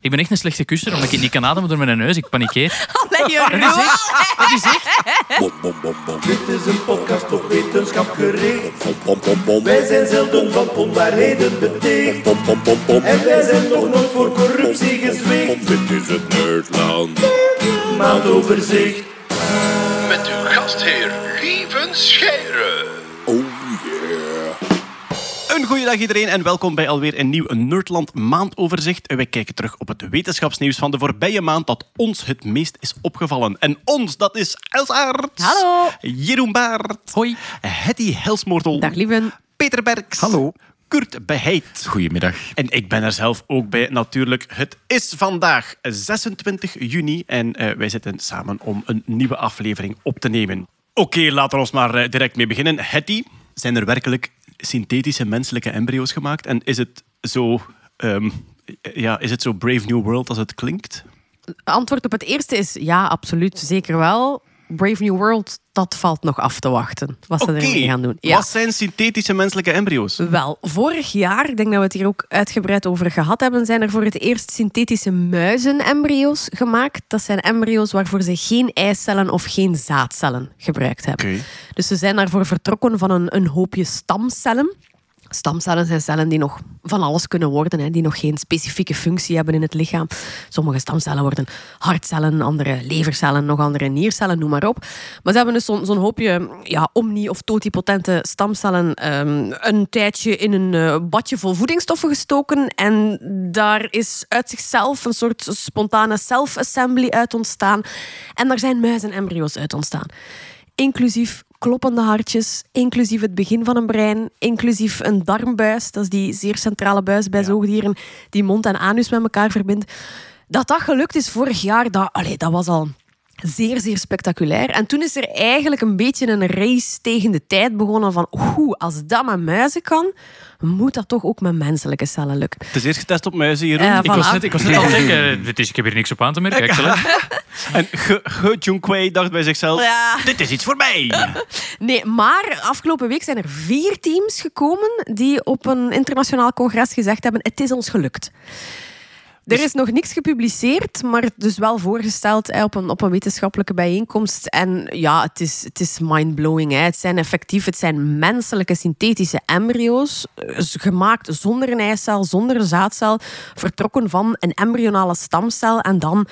Ik ben echt een slechte kusser, omdat ik niet kan ademen door mijn neus. Ik panikeer. Allee, Jeroen. Dat is echt. Dat is echt. Bom, bom, bom, bom. Dit is een podcast op wetenschap gericht. Bom, bom, bom, bom. Wij zijn zelden van onwaarheden beticht. Bom, bom, bom, bom. En wij zijn nog nooit voor corruptie gezwicht. Dit is het Nerdland. Maandoverzicht. Met uw gastheer Lieven Scheire. Een goede dag iedereen en welkom bij alweer een nieuw Nerdland maandoverzicht. Wij kijken terug op het wetenschapsnieuws van de voorbije maand dat ons het meest is opgevallen. En ons, dat is Els Aerts. Hallo. Jeroen Baert. Hoi. Hetty Helsmoortel. Dag, lieven. Peter Berks. Hallo. Kurt Beheid. Goedemiddag. En ik ben er zelf ook bij natuurlijk. Het is vandaag 26 juni en eh, wij zitten samen om een nieuwe aflevering op te nemen. Oké, laten we ons maar eh, direct mee beginnen. Hetty, zijn er werkelijk synthetische menselijke embryo's gemaakt? En is het zo, ehm, ja, is het zo Brave New World als het klinkt? Antwoord op het eerste is ja, absoluut. Zeker wel. Brave New World, dat valt nog af te wachten. Wat ze Oké, ermee gaan doen. Ja. wat zijn synthetische menselijke embryo's? Wel, vorig jaar, ik denk dat we het hier ook uitgebreid over gehad hebben, zijn er voor het eerst synthetische muizenembryo's gemaakt. Dat zijn embryo's waarvoor ze geen eicellen of geen zaadcellen gebruikt hebben. Dus ze zijn daarvoor vertrokken van een, een hoopje stamcellen. Stamcellen zijn cellen die nog van alles kunnen worden, hè, die nog geen specifieke functie hebben in het lichaam. Sommige stamcellen worden hartcellen, andere levercellen, nog andere niercellen, noem maar op. Maar ze hebben dus zo'n hoopje ja, omni- of totipotente stamcellen ehm, een tijdje in een eh, badje vol voedingsstoffen gestoken. En daar is uit zichzelf een soort spontane self-assembly uit ontstaan. En daar zijn muizenembryo's uit ontstaan inclusief kloppende hartjes, inclusief het begin van een brein, inclusief een darmbuis, dat is die zeer centrale buis bij zoogdieren die mond en anus met elkaar verbindt. Dat dat gelukt is vorig jaar, dat, allee, dat was al zeer, zeer spectaculair. En toen is er eigenlijk een beetje een race tegen de tijd begonnen van oeh, als dat met muizen kan, moet dat toch ook met menselijke cellen lukken. Het is eerst getest op muizen, Jeroen. Ja, Ik was Voilà. net, ik was net aan het denken, dit is, ik heb hier niks op aan te merken. Excellent. En Ge, Ge Junkwei dacht bij zichzelf, Ja. dit is iets voor mij. Nee, maar afgelopen week zijn er vier teams gekomen die op een internationaal congres gezegd hebben: het is ons gelukt. Er is nog niks gepubliceerd, maar dus wel voorgesteld hè, op, een, op een wetenschappelijke bijeenkomst. En ja, het is, het is mindblowing. Hè. Het zijn effectief, het zijn menselijke synthetische embryo's, eh, gemaakt zonder een eicel, zonder een zaadcel, vertrokken van een embryonale stamcel en dan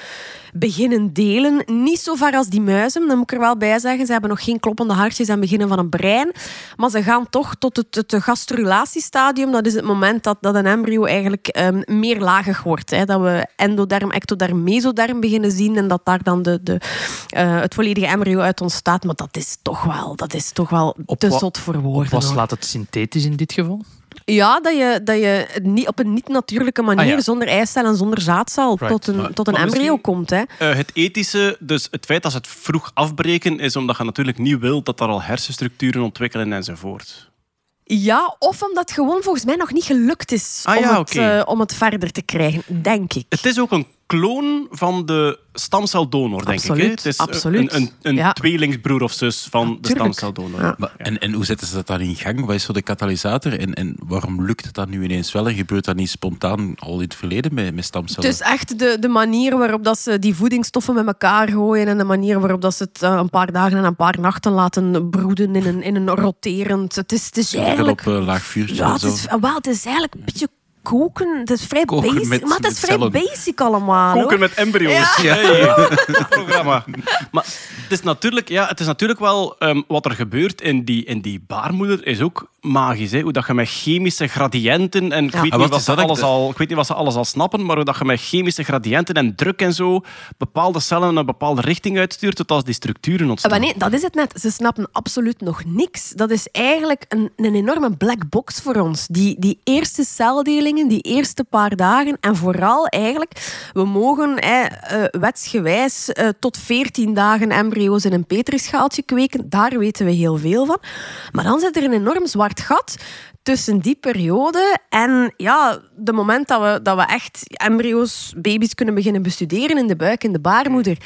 beginnen delen. Niet zo ver als die muizen, dat moet ik er wel bij zeggen. Ze hebben nog geen kloppende hartjes en beginnen van een brein. Maar ze gaan toch tot het, het gastrulatiestadium. Dat is het moment dat, dat een embryo eigenlijk ehm, meer lagig wordt. Hè. Dat we endoderm, ectoderm, mesoderm beginnen zien. En dat daar dan de, de, eh, het volledige embryo uit ontstaat. Maar dat is toch wel, dat is toch wel Op te zot voor woorden. Was laat het synthetisch in dit geval? Ja, dat je, dat je niet, op een niet-natuurlijke manier, Ah, ja. zonder eicel en zonder zaadcel, Right. tot een, Maar- tot een embryo komt. Hè. Eh, het ethische, dus het feit dat ze het vroeg afbreken, is omdat je natuurlijk niet wil dat er al hersenstructuren ontwikkelen enzovoort. Ja, of omdat het gewoon volgens mij nog niet gelukt is Ah om, ja, het, eh, om het verder te krijgen, denk ik. Het is ook een kloon van de stamceldonor, denk ik. Hè? Absoluut, Het is eh, absoluut. een, een, een Ja. tweelingsbroer of zus van de stamceldonor. Ja. Maar, en, en hoe zetten ze dat dan in gang? Wat is zo de katalysator? En, en waarom lukt het dan nu ineens wel? En gebeurt dat niet spontaan al in het verleden met, met stamcellen? Het is echt de, de manier waarop dat ze die voedingsstoffen met elkaar gooien en de manier waarop dat ze het eh, een paar dagen en een paar nachten laten broeden in een, in een roterend... Het is, het is eigenlijk... op een laag vuurtje Ja, het is, wel, het is eigenlijk een beetje koken. Het is vrij Koken basic. met- maar het is vrij cellen. basic allemaal. Koken hoor. met embryo's. Ja. Hey, programma. Maar het is natuurlijk, ja, het is natuurlijk wel ehm, wat er gebeurt in die, in die baarmoeder is ook magisch. Hè? Hoe dat je met chemische gradiënten en ik, Ja. weet Ah, niet wat ze alles al, ik weet niet wat ze alles al snappen, maar hoe dat je met chemische gradiënten en druk en zo bepaalde cellen in een bepaalde richting uitstuurt tot als die structuren ontstaan. Maar nee, dat is het net. Ze snappen absoluut nog niks. Dat is eigenlijk een, een enorme black box voor ons. Die, die eerste celdelingen, die eerste paar dagen. En vooral eigenlijk, we mogen hè, eh, wetsgewijs eh, tot 14 dagen embryo's in een petrischaaltje kweken. Daar weten we heel veel van. Maar dan zit er een enorm zwart gat tussen die periode en ja, de moment dat we, dat we echt embryo's, baby's kunnen beginnen bestuderen in de buik, in de baarmoeder.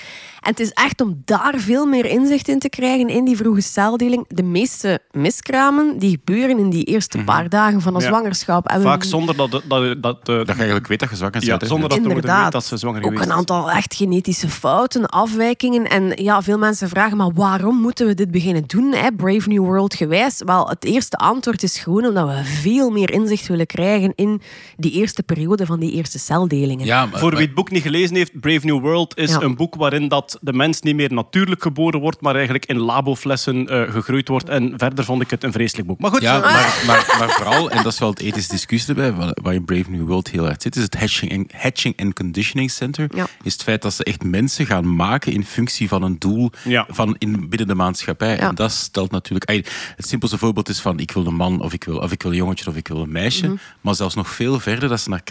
En het is echt om daar veel meer inzicht in te krijgen in die vroege celdeling. De meeste miskramen die gebeuren in die eerste paar dagen van de Ja. zwangerschap. En we- Vaak zonder dat, dat, dat, dat, Dat je eigenlijk weet dat je zwanger ja, bent. hè. zonder dat Inderdaad. weet dat ze zwanger ook geweest een aantal echt genetische fouten, afwijkingen. En ja, veel mensen vragen, maar waarom moeten we dit beginnen doen? Hè? Brave New World gewijs. Wel, het eerste antwoord is gewoon omdat we veel meer inzicht willen krijgen in die eerste periode van die eerste celdelingen. Ja, maar, Voor wie het boek niet gelezen heeft, Brave New World is Ja. een boek waarin dat de mens niet meer natuurlijk geboren wordt, maar eigenlijk in laboflessen eh, gegroeid wordt. En verder vond ik het een vreselijk boek. Maar goed, Ja, maar, maar, maar vooral, en dat is wel het ethisch discussie erbij, waar waar in Brave New World heel erg zit, is het Hatching and, hatching and Conditioning Center. Ja. Is het feit dat ze echt mensen gaan maken in functie van een doel Ja. van in, binnen de maatschappij. Ja. En dat stelt natuurlijk... Het simpelste voorbeeld is van ik wil een man, of ik wil, of ik wil een jongetje, of ik wil een meisje. Mhm. Maar zelfs nog veel verder, dat ze naar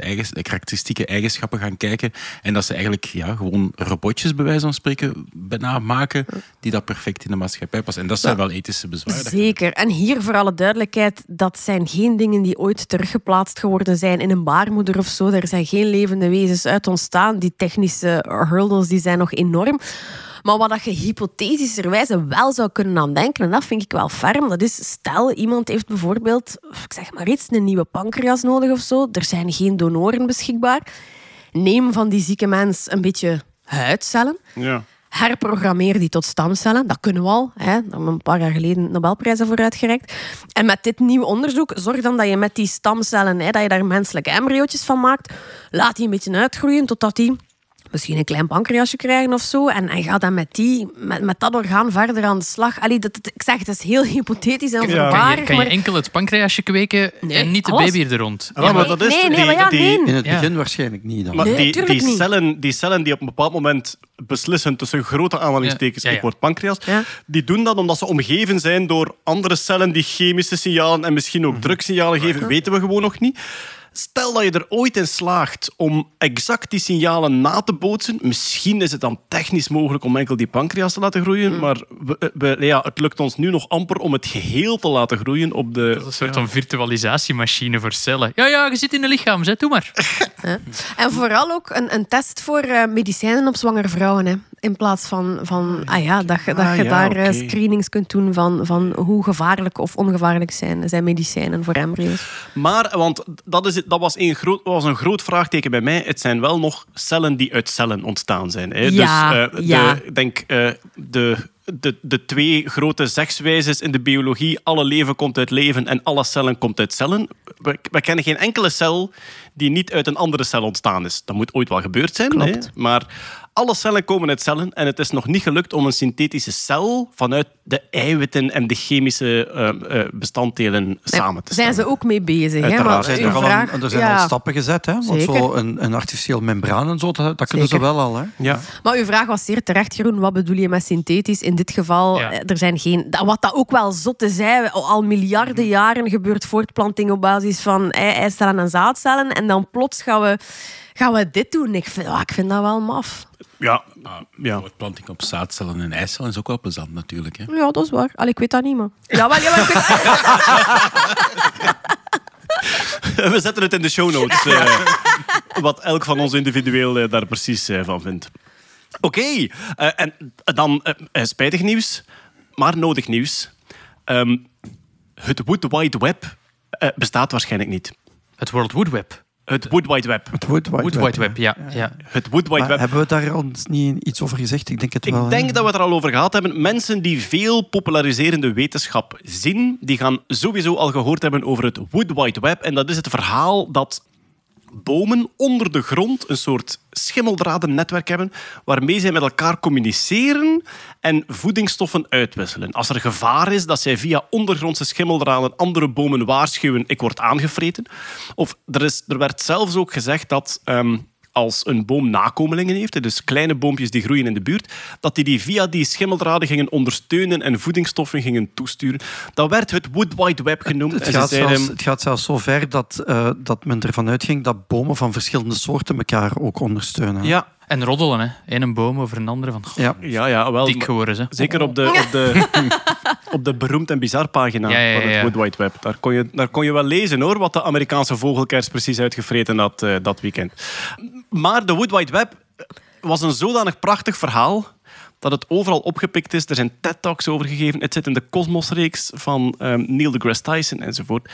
eigens, karakteristieke eigenschappen gaan kijken. En dat ze eigenlijk ja, gewoon robotjes, bij wijze van spreken, bijna maken, die dat perfect in de maatschappij passen. En dat zijn wel ethische bezwaren. Zeker. En hier voor alle duidelijkheid, dat zijn geen dingen die ooit teruggeplaatst geworden zijn in een baarmoeder of zo. Er zijn geen levende wezens uit ontstaan. Die technische hurdles die zijn nog enorm. Maar wat dat je hypothetischerwijze wel zou kunnen aan denken, en dat vind ik wel ferm, dat is, stel iemand heeft bijvoorbeeld, ik zeg maar iets, een nieuwe pancreas nodig of zo. Er zijn geen donoren beschikbaar. Neem van die zieke mens een beetje huidcellen ja. herprogrammeer die tot stamcellen. Dat kunnen we al. Hè. Daar hebben we een paar jaar geleden Nobelprijzen voor uitgereikt. En met dit nieuwe onderzoek, zorg dan dat je met die stamcellen, hè, dat je daar menselijke embryootjes van maakt. Laat die een beetje uitgroeien totdat die misschien een klein pancreasje krijgen of zo. En, en ga dan met, die, met, met dat orgaan verder aan de slag. Allee, dat, dat- ik zeg, het is heel hypothetisch en Ja. voorbarig. Kan je, kan je maar- enkel het pancreasje kweken Nee, en niet de alles. baby er rond? Ja, maar dat is nee, nee, die, maar ja, die-. In het Ja. begin waarschijnlijk niet dan. Maar Nee, die, die, niet. cellen, die cellen die op een bepaald moment beslissen tussen grote aanhalingstekens, Ja, ja, ja. ik word pancreas, Ja. die doen dat omdat ze omgeven zijn door andere cellen die chemische signalen en misschien Mhm. ook drugsignalen geven, weten we gewoon nog niet. Stel dat je er ooit in slaagt om exact die signalen na te bootsen, misschien is het dan technisch mogelijk om enkel die pancreas te laten groeien, Mhm. maar we, we- ja, het lukt ons nu nog amper om het geheel te laten groeien op de... Dat is een soort van virtualisatiemachine voor cellen. Ja, ja, je zit in een lichaam, zeg, doe maar. En vooral ook een, een test voor eh, medicijnen op zwangere vrouwen. Hè. In plaats van, van ah ja, dat je, dat Ah, je ja, daar eh, screenings kunt doen van, van hoe gevaarlijk of ongevaarlijk zijn, zijn medicijnen voor embryo's. Maar, want dat, is, het- dat was, een groot, was een groot vraagteken bij mij. Het zijn wel nog cellen die uit cellen ontstaan zijn. Hè? Ja, dus, eh, ja. de, ik denk eh, de, de, de twee grote zegswijzes in de biologie. Alle leven komt uit leven en alle cellen komt uit cellen. We, we kennen geen enkele cel die niet uit een andere cel ontstaan is. Dat moet ooit wel gebeurd zijn. Klopt. Hè? Maar alle cellen komen uit cellen en het is nog niet gelukt om een synthetische cel vanuit de eiwitten en de chemische eh, eh, bestanddelen samen te Zijn stellen. ze ook mee bezig? Hè? Er zijn, er, al, vraag- een- er zijn ja. al stappen gezet. Hè? Want Zeker. zo een, een artificieel membraan en zo, dat, dat kunnen ze wel al. Hè? Ja. Maar uw vraag was zeer terecht, Jeroen. Wat bedoel je met synthetisch? In dit geval, Ja. eh, er zijn geen... dat- Wat dat ook wel zot is, hè, al miljarden jaren gebeurt voortplanting op basis van ei- eicellen en zaadcellen. En dan plots gaan we, gaan we dit doen. Ik vind, ah, ik vind dat wel maf. Ja, ja. Voortplanting op zaadcellen en eicellen is ook wel plezant natuurlijk. Hè? Ja, dat is waar. Allee, ik weet dat niet, maar... Jawel, jawel, ik weet... We zetten het in de show notes. eh, wat elk van ons individueel eh, daar precies eh, van vindt. Oké, eh, en dan spijtig nieuws, maar nodig nieuws. Ehm, het Wood Wide Web bestaat waarschijnlijk niet. Het World Wood Web. Het Wood Wide Web. Het Wood Wide Wood Web, Wide Web, ja. ja. Het Wood Wide Maar Web. hebben we daar al niet iets over gezegd? Ik denk het wel. Ik denk dat we het er al over gehad hebben. Mensen die veel populariserende wetenschap zien, die gaan sowieso al gehoord hebben over het Wood Wide Web. En dat is het verhaal dat bomen onder de grond een soort schimmeldradennetwerk hebben waarmee zij met elkaar communiceren en voedingsstoffen uitwisselen. Als er gevaar is dat zij via ondergrondse schimmeldraden andere bomen waarschuwen, ik word aangevreten. Of er, is, er werd zelfs ook gezegd dat ehm, als een boom nakomelingen heeft, dus kleine boompjes die groeien in de buurt, dat die die via die schimmeldraden gingen ondersteunen en voedingsstoffen gingen toesturen. Dat werd het Wood Wide Web genoemd. Het gaat, zeiden- zelfs, het gaat zelfs zo ver dat, eh, dat men ervan uitging dat bomen van verschillende soorten elkaar ook ondersteunen. ja, En roddelen, hè. Eén een boom over een andere. Van, goh, Ja. ja, ja, wel. dik geworden, ze. Zeker op de, op de, op de beroemd en bizar pagina Ja, ja, ja, van het. Wood Wide Web. Daar kon, je, daar kon je wel lezen hoor, wat de Amerikaanse vogelkers precies uitgevreten had eh, dat weekend. Maar de Wood Wide Web was een zodanig prachtig verhaal dat het overal opgepikt is. Er zijn TED-talks over gegeven. Het zit in de Cosmos-reeks van ehm, Neil deGrasse Tyson enzovoort.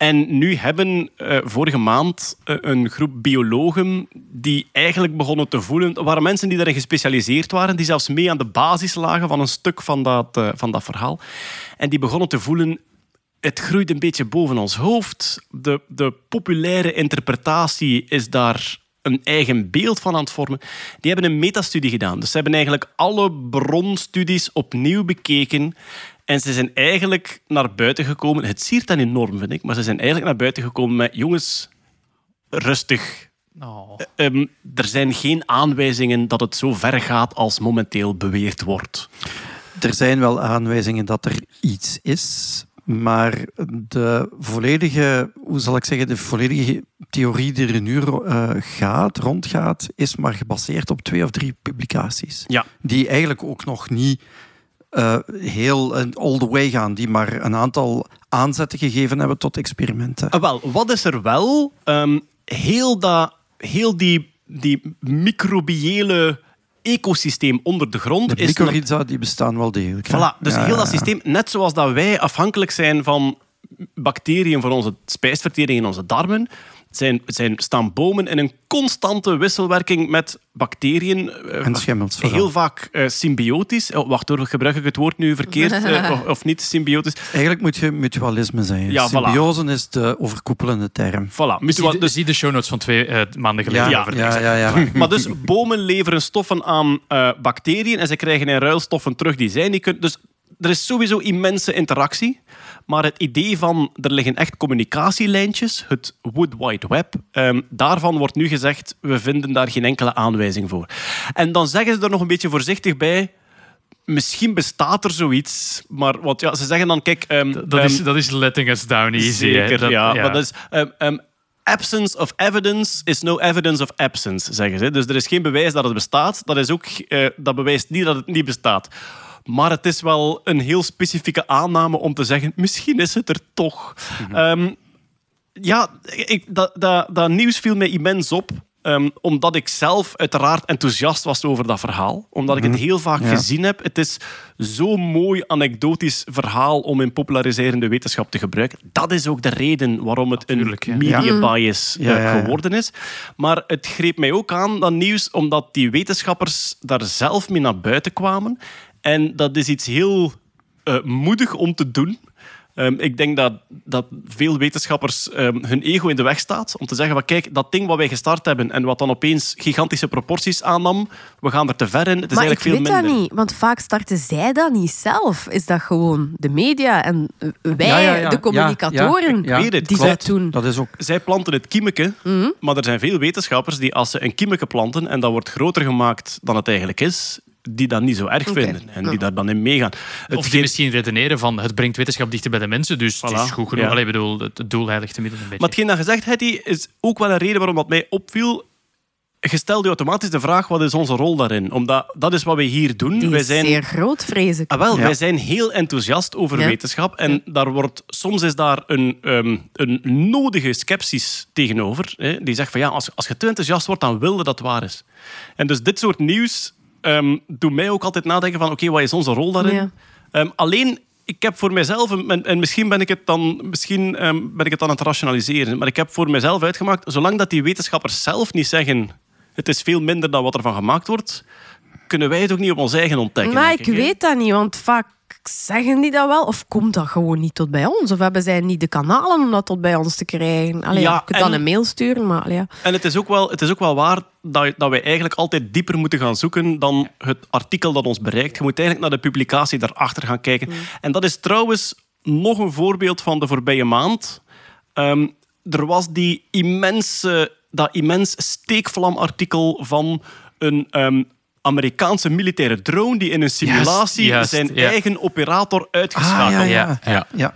En nu hebben eh, vorige maand eh, een groep biologen die eigenlijk begonnen te voelen... Waren mensen die daarin gespecialiseerd waren, die zelfs mee aan de basis lagen van een stuk van dat, eh, van dat verhaal. En die begonnen te voelen... Het groeit een beetje boven ons hoofd. De, de populaire interpretatie is daar een eigen beeld van aan het vormen. Die hebben een metastudie gedaan. Dus ze hebben eigenlijk alle bronstudies opnieuw bekeken. En ze zijn eigenlijk naar buiten gekomen. Het siert dan enorm, vind ik. Maar ze zijn eigenlijk naar buiten gekomen met... Jongens, rustig. Oh. Ehm, er zijn geen aanwijzingen dat het zo ver gaat als momenteel beweerd wordt. Er zijn wel aanwijzingen dat er iets is, maar de volledige, hoe zal ik zeggen, de volledige theorie die er nu eh, gaat, rondgaat, is maar gebaseerd op twee of drie publicaties. Ja. Die eigenlijk ook nog niet eh, heel eh, all the way gaan, die maar een aantal aanzetten gegeven hebben tot experimenten. Ah, wel, wat is er wel? Ehm, heel, dat, heel die, die microbiële ecosysteem onder de grond De mycorrhiza die bestaan wel degelijk. hè? Voilà, dus Ja, heel dat systeem, net zoals dat wij afhankelijk zijn van bacteriën voor onze spijsvertering in onze darmen, zijn, zijn, staan bomen in een constante wisselwerking met bacteriën. eh, En schimmels vooral. Heel vaak eh, symbiotisch. Oh, wacht hoor, gebruik ik het woord nu verkeerd eh, of, of niet symbiotisch? Eigenlijk moet je mutualisme zijn. Ja, voilà. Symbiose is de overkoepelende term. Voilà. Mutual- de, dus, zie de show notes van twee maanden geleden. Ja, ja, ja, ja. maar dus bomen leveren stoffen aan eh, bacteriën en ze krijgen in ruil stoffen terug die zij niet kunnen. Dus er is sowieso immense interactie. Maar het idee van er liggen echt communicatielijntjes, het Wood Wide Web, ehm, daarvan wordt nu gezegd, we vinden daar geen enkele aanwijzing voor. En dan zeggen ze er nog een beetje voorzichtig bij, misschien bestaat er zoiets, maar wat, ja, ze zeggen dan, kijk... ehm, Dat, is, ehm, dat is letting us down easy. Zeker, Dat- ja. Maar dat is, absence of evidence is no evidence of absence, zeggen ze. Dus er is geen bewijs dat het bestaat. Dat, is ook, eh, dat bewijst niet dat het niet bestaat. Maar het is wel een heel specifieke aanname om te zeggen, misschien is het er toch. Ehm, ja, ik, dat, dat, dat nieuws viel mij immens op. ehm, omdat ik zelf uiteraard enthousiast was over dat verhaal. Omdat ik het heel vaak Ja. gezien heb. Het is zo'n mooi anekdotisch verhaal om in populariserende wetenschap te gebruiken. Dat is ook de reden waarom het een ja. media bias Ja, eh, geworden is. Maar het greep mij ook aan, dat nieuws, omdat die wetenschappers daar zelf mee naar buiten kwamen. En dat is iets heel eh, moedig om te doen. Ehm, ik denk dat, dat veel wetenschappers ehm, hun ego in de weg staat om te zeggen, van, kijk, dat ding wat wij gestart hebben en wat dan opeens gigantische proporties aannam, we gaan er te ver in. Het is maar ik eigenlijk weet veel minder. dat niet, want vaak starten zij dat niet zelf. Is dat gewoon de media en wij, Ja, ja, ja. de communicatoren, Ja, ja, weet het, die klopt. dat doen? Dat is ook Zij planten het kiemeke, Mhm. maar er zijn veel wetenschappers die als ze een kiemeke planten en dat wordt groter gemaakt dan het eigenlijk is, die dat niet zo erg vinden en die daar dan in meegaan. Het Of die geen- misschien redeneren van het brengt wetenschap dichter bij de mensen, dus het is Voilà, goed genoeg. ja. Allee, ik bedoel, het doel heiligt de middelen een beetje. Maar hetgeen dat gezegd hebt, is ook wel een reden waarom dat mij opviel. Je stelde automatisch de vraag, wat is onze rol daarin? Omdat dat is wat wij hier doen. Die wij is zijn, zeer groot, vrees ik. Ah, wel, Ja. wij zijn heel enthousiast over Ja. wetenschap. En daar wordt, soms is daar een, ehm, een nodige sceptisch tegenover. Hè, die zegt van ja, als, als je te enthousiast wordt, dan wil je dat het waar is. En dus dit soort nieuws ehm doet mij ook altijd nadenken van oké, wat is onze rol daarin? Ja. Ehm, alleen, ik heb voor mezelf, en, en misschien ben ik het dan misschien, ehm, ben ik het aan het rationaliseren, maar ik heb voor mezelf uitgemaakt, zolang dat die wetenschappers zelf niet zeggen het is veel minder dan wat er van gemaakt wordt, kunnen wij het ook niet op ons eigen ontdekken. Maar ik hè. weet dat niet, want vaak zeggen die dat wel. Of komt dat gewoon niet tot bij ons? Of hebben zij niet de kanalen om dat tot bij ons te krijgen? Allee, Ja, je kunt dan en- een mail sturen, maar allee, ja. En het is ook wel, het is ook wel waar dat, dat wij eigenlijk altijd dieper moeten gaan zoeken dan het artikel dat ons bereikt. Je moet eigenlijk naar de publicatie daarachter gaan kijken. En dat is trouwens nog een voorbeeld van de voorbije maand. Ehm, er was die immense, dat immens steekvlamartikel van een ehm, Amerikaanse militaire drone die in een simulatie zijn eigen operator uitgeschakeld Ah, ja, Ja, ja. ja. ja.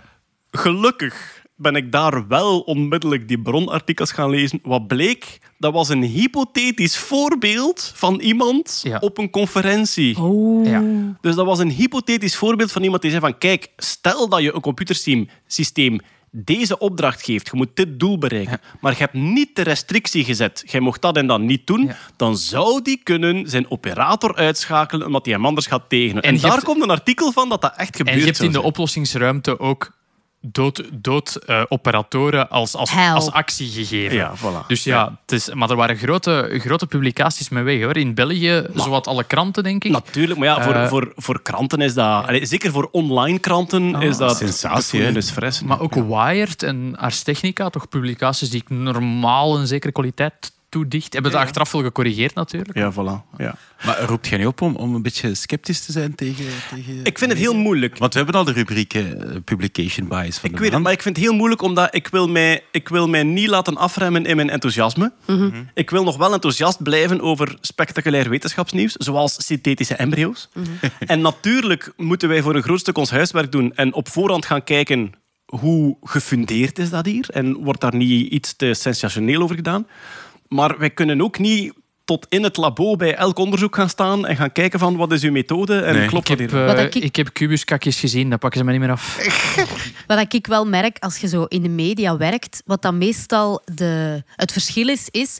Gelukkig ben ik daar wel onmiddellijk die bronartikels gaan lezen. Wat bleek, dat was een hypothetisch voorbeeld van iemand Ja. op een conferentie. Oh. Ja. Dus dat was een hypothetisch voorbeeld van iemand die zei van kijk, stel dat je een computersysteem systeem deze opdracht geeft, je moet dit doel bereiken, maar je hebt niet de restrictie gezet, jij mocht dat en dat niet doen, Ja. dan zou die kunnen zijn operator uitschakelen omdat hij hem anders gaat tegen. En, daar hebt- komt een artikel van dat dat echt gebeurt. En je hebt in de oplossingsruimte ook dood, dood eh, operatoren als, als, als actie gegeven. Ja, voilà. Dus ja, het is, maar er waren grote, grote publicaties mee weg. Hoor. In België, zowat alle kranten, denk ik. Natuurlijk, maar ja, voor, Eh, voor, voor kranten is dat... allee, zeker voor online kranten is dat... sensatie, hè? is fris. Maar ook Wired en Ars Technica, toch publicaties die ik normaal een zekere kwaliteit toedicht. Hebben dat achteraf wel gecorrigeerd natuurlijk. Ja, voilà. Ja. Maar roept jij niet op om, om een beetje sceptisch te zijn tegen... tegen Ik vind het heel moeilijk. Want we hebben al de rubriek eh, publication bias van Ik de weet het, maar ik vind het heel moeilijk omdat ik wil mij, ik wil mij niet laten afremmen in mijn enthousiasme. Ik wil nog wel enthousiast blijven over spectaculair wetenschapsnieuws, zoals synthetische embryo's. En natuurlijk moeten wij voor een groot stuk ons huiswerk doen en op voorhand gaan kijken hoe gefundeerd is dat hier en wordt daar niet iets te sensationeel over gedaan. Maar wij kunnen ook niet tot in het labo bij elk onderzoek gaan staan en gaan kijken van wat is uw methode en Nee. klopt Ik dat heb, hier? eh, ik- ik heb kubuskakjes gezien, dat pakken ze me niet meer af. Wat ik wel merk als je zo in de media werkt, wat dan meestal de, het verschil is, is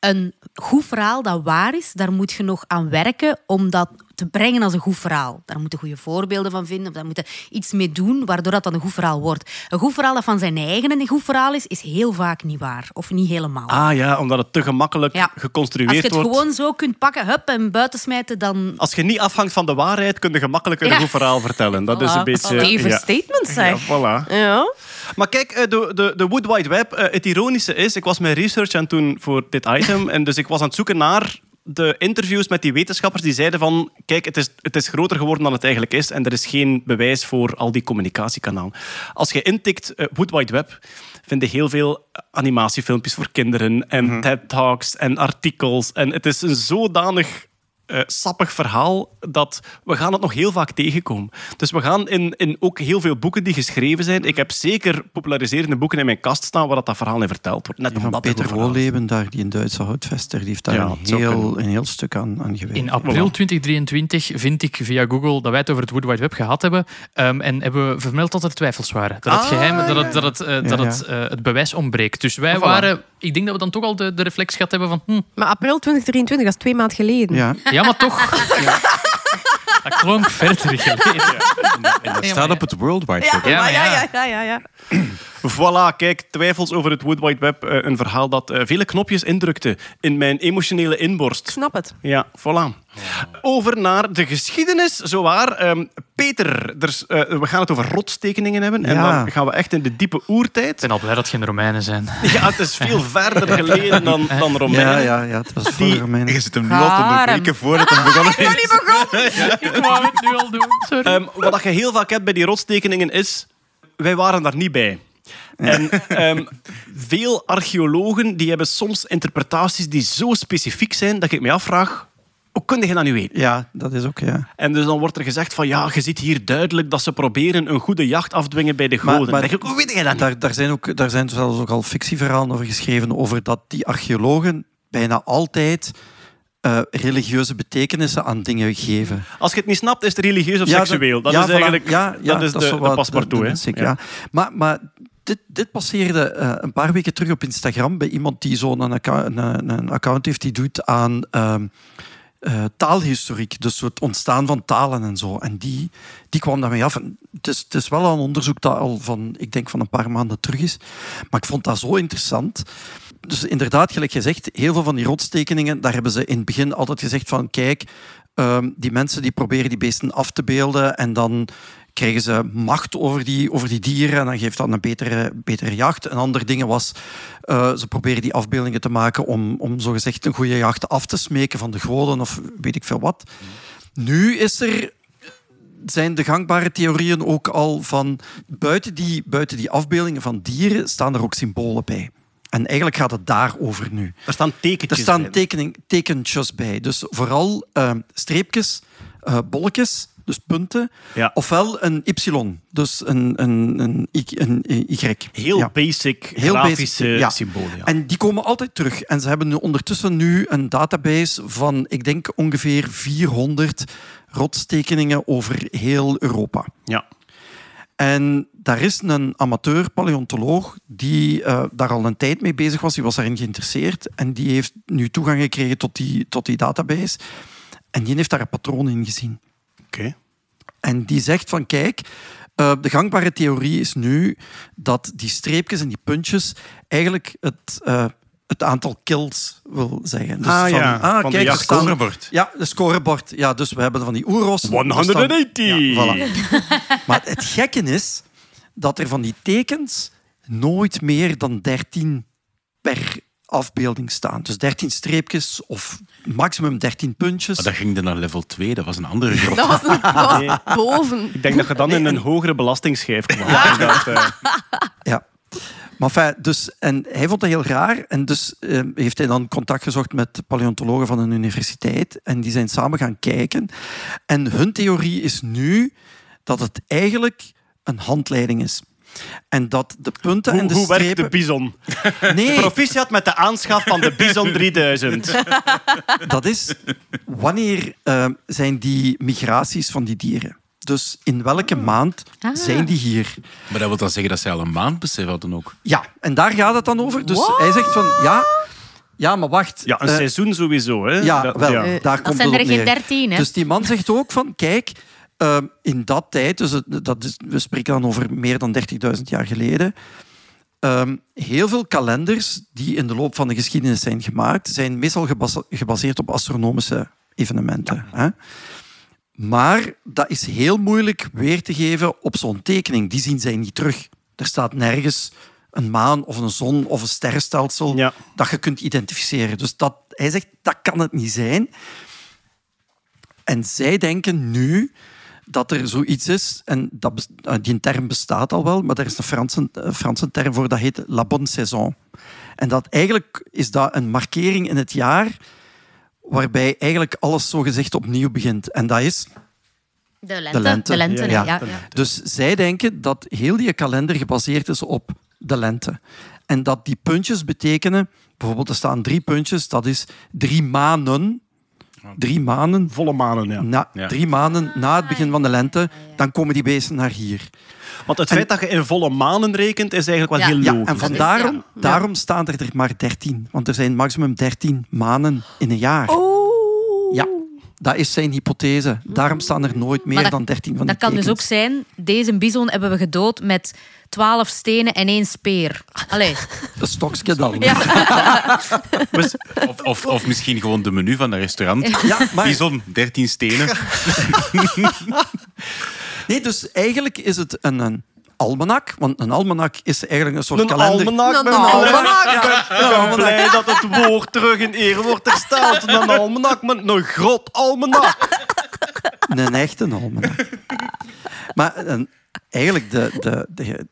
een goed verhaal dat waar is, daar moet je nog aan werken om dat te brengen als een goed verhaal. Daar moet je goede voorbeelden van vinden, of daar moet je iets mee doen, waardoor dat dan een goed verhaal wordt. Een goed verhaal dat van zijn eigen een goed verhaal is, is heel vaak niet waar. Of niet helemaal. Ah ja, omdat het te gemakkelijk Ja. Als je geconstrueerd het wordt. gewoon zo kunt pakken, hup, en buiten smijten, dan... Als je niet afhangt van de waarheid, kun je gemakkelijker een Ja. goed verhaal vertellen. Dat is een beetje... Ja. statement, Ja, zeg. voilà. Ja. Maar kijk, eh, de, de, de Wood Wide Web, eh, het ironische is, ik was mijn research aan het doen voor dit item, en dus ik was aan het zoeken naar de interviews met die wetenschappers die zeiden van, kijk, het is, het is groter geworden dan het eigenlijk is en er is geen bewijs voor al die communicatiekanalen. Als je intikt eh, Wood Wide Web, vind je heel veel animatiefilmpjes voor kinderen en TED-talks en artikels. En het is een zodanig eh, sappig verhaal dat we gaan het nog heel vaak tegenkomen. Dus we gaan in, in ook heel veel boeken die geschreven zijn. Ik heb zeker populariserende boeken in mijn kast staan waar dat, dat verhaal in verteld wordt. Net van omdat Peter. Wolleben, daar, die een Duitse houtvester, die heeft daar Ja, een, heel, een heel stuk aan, aan gewerkt. In april 2023 vind ik via Google dat wij het over het Wood Wide Web gehad hebben. ehm, en hebben we vermeld dat er twijfels waren. Dat het Ah, geheim, dat, het, dat, het, eh, Ja, dat het, eh, het bewijs ontbreekt. Dus wij Voilà. waren... Ik denk dat we dan toch al de, de reflex gehad hebben van... Hm, Maar april 2023, dat is twee maanden geleden. Ja, ja, maar toch... Dat klonk verder geleden. En dat staat op het World Wide Web. Ja, maar ja. ja, ja, ja. Voilà, kijk, twijfels over het Wood Wide Web. eh, een verhaal dat eh, vele knopjes indrukte in mijn emotionele Ik inborst. snap het. Ja, voilà. Over naar de geschiedenis, zowaar. Ehm Peter, er is, eh, we gaan het over rotstekeningen hebben. En Ja. dan gaan we echt in de diepe Ik oertijd. ben al blij dat het geen Romeinen zijn. Ja, het is veel verder geleden dan, dan Romeinen. ja, ja, ja, het was voor Romeinen. Je zit hem nu al te Harem. onderbreken voordat hij begonnen is. Ik wou het nu al doen, sorry. Ehm, wat dat je heel vaak hebt bij die rotstekeningen is... Wij waren daar niet bij. En ehm, veel archeologen die hebben soms interpretaties die zo specifiek zijn dat ik me afvraag... Hoe kun je dat nu weten? Ja, dat is ook, ja. En dus dan wordt er gezegd van ja, je ziet hier duidelijk dat ze proberen een goede jacht afdwingen bij de Maar- goden. maar- Dan denk ik, hoe weet je dat? Daar, daar, zijn ook, daar zijn zelfs ook al fictieverhalen over geschreven, over dat die archeologen bijna altijd eh, religieuze betekenissen aan dingen geven. Als je het niet snapt, is het religieus of Ja, seksueel. Dat ja, is eigenlijk ja, dat is de, zo de wat paspartout. hè. ja. Maar, maar dit, dit passeerde eh, een paar weken terug op Instagram bij iemand die zo'n acca- een, een account heeft die doet aan ehm, eh, taalhistoriek, dus het ontstaan van talen en zo. En die, die kwam daarmee af. Het, is, het is wel een onderzoek dat al van, ik denk van een paar maanden terug is. Maar ik vond dat zo interessant. Dus inderdaad, gelijk gezegd, heel veel van die rotstekeningen, daar hebben ze in het begin altijd gezegd van kijk, ehm, die mensen die proberen die beesten af te beelden en dan krijgen ze macht over die, over die dieren en dan geeft dat een betere, betere jacht. En andere dingen was, eh, ze proberen die afbeeldingen te maken om, om zogezegd een goede jacht af te smeken van de goden of weet ik veel wat. Nu is er zijn de gangbare theorieën ook al van buiten die, buiten die afbeeldingen van dieren staan er ook symbolen bij. En eigenlijk gaat het daarover nu. Er staan tekentjes Er staan bij. tekening, tekentjes bij. Dus vooral eh, streepjes, eh bolletjes, dus punten. Ja. Ofwel een y, dus een, een, een, y. Een y. Heel Ja. basic Heel grafische basic, symbolen. En die komen altijd terug. En ze hebben nu ondertussen nu een database van, ik denk ongeveer 400 rotstekeningen over heel Europa. ja. En daar is een amateur paleontoloog die eh, daar al een tijd mee bezig was. Die was daarin geïnteresseerd en die heeft nu toegang gekregen tot die, tot die database. En die heeft daar een patroon in gezien. En die zegt van kijk, eh, de gangbare theorie is nu dat die streepjes en die puntjes eigenlijk het, eh, het aantal kills wil zeggen. Dus Ah, ja, van de er jacht- staan- Scorebord. Ja, de scorebord. Ja, dus we hebben van die oeros. er staan- 180. Ja, voilà. maar het gekke is dat er van die tekens nooit meer dan 13 per afbeelding staan. Dus 13 streepjes of maximum 13 puntjes. Maar dat ging dan naar level 2, dat was een andere grot. Dat was, een, dat was boven. Ik denk dat je dan in een hogere belastingsschijf kwam. Dat, eh, Ja. Maar enfin, dus, en hij vond dat heel raar. En dus eh, heeft hij dan contact gezocht met paleontologen van een universiteit. En die zijn samen gaan kijken. En hun theorie is nu dat het eigenlijk een handleiding is. En dat de punten en hoe de hoe werkt strepen... de bison? Nee, Proficiat met de aanschaf van de Bison 3000. dat is wanneer eh, zijn die migraties van die dieren. Dus in welke maand Ah. zijn die hier? Maar dat wil dan zeggen dat zij al een maand besef hadden ook. Ja, en daar gaat het dan over. Dus hij zegt van ja, ja, maar wacht. Ja, een eh, seizoen sowieso. Hè? Ja, Dat- wel, ja. Eh, daar dat komt zijn het er geen dertien? Dus die man zegt ook van, kijk, ehm, in dat tijd, dus dat is, we spreken dan over meer dan 30.000 jaar geleden, ehm, heel veel kalenders die in de loop van de geschiedenis zijn gemaakt, zijn meestal gebase- gebaseerd op astronomische evenementen. Hè? Maar dat is heel moeilijk weer te geven op zo'n tekening. Die zien zij niet terug. Er staat nergens een maan of een zon of een sterrenstelsel Ja. dat je kunt identificeren. Dus dat, hij zegt, dat kan het niet zijn. En zij denken nu dat er zoiets is, en dat, eh, die term bestaat al wel, maar er is een Franse, eh, Franse term voor, dat heet la bonne saison. En dat eigenlijk is dat een markering in het jaar waarbij eigenlijk alles zogezegd opnieuw begint. En dat is De lente. de lente. De lente, Ja. ja. ja. dus zij denken dat heel die kalender gebaseerd is op de lente. En dat die puntjes betekenen, bijvoorbeeld er staan drie puntjes, dat is drie maanden. Drie maanden, Volle manen, ja. na, Ja. drie maanden na het begin van de lente, dan komen die beesten naar hier. Want het feit dat je in volle manen rekent, is eigenlijk wel Ja. heel Ja, logisch. en van daarom, Ja. daarom staan er er maar dertien. Want er zijn maximum dertien maanden in een jaar. Oeh. Ja, dat is zijn hypothese. Daarom staan er nooit meer dat- dan dertien van Dat die kan dus ook zijn, deze bison hebben we gedood met twaalf stenen en één speer. Allee. Een stokje dan. Of, of, of misschien gewoon de menu van een restaurant. Ja, maar- Bison, 13 stenen. Nee, dus eigenlijk is het een, een almanak. Want een almanak is eigenlijk een soort Een kalender. almanak. Een almanak. blij- Ik ben- ik ben blij dat het woord terug in eer wordt hersteld. Een almanak met een grot almanak. Een echte almanak. Maar een, eigenlijk de, de, de,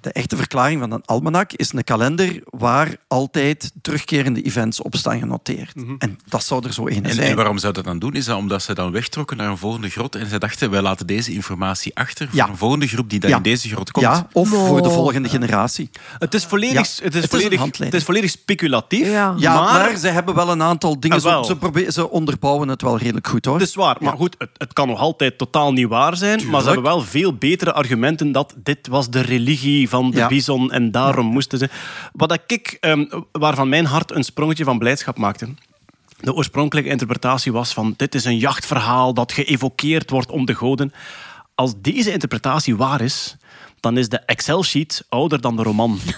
de echte verklaring van een almanak is een kalender waar altijd terugkerende events op staan genoteerd. En dat zou er zo En, zijn. en waarom zou dat dan doen? Is dat omdat ze dan wegtrokken naar een volgende grot en ze dachten, wij laten deze informatie achter voor Ja. een volgende groep die dan Ja. in deze grot komt. Ja, of voor de volgende generatie. Het is volledig, Ja, het is het volledig, het is volledig speculatief. Ja. Ja, maar, maar ze hebben wel een aantal dingen. Ah, wel. Ze, ze, ze onderbouwen het wel redelijk goed hoor. Het is waar, maar goed, het, het kan nog altijd totaal niet waar zijn. Maar ze hebben wel veel betere argumenten dat dit was de religie van de Ja. bison en daarom moesten ze... Wat ik, ehm, waarvan mijn hart een sprongetje van blijdschap maakte. De oorspronkelijke interpretatie was van dit is een jachtverhaal dat geëvokeerd wordt om de goden. Als deze interpretatie waar is, dan is de Excel-sheet ouder dan de roman.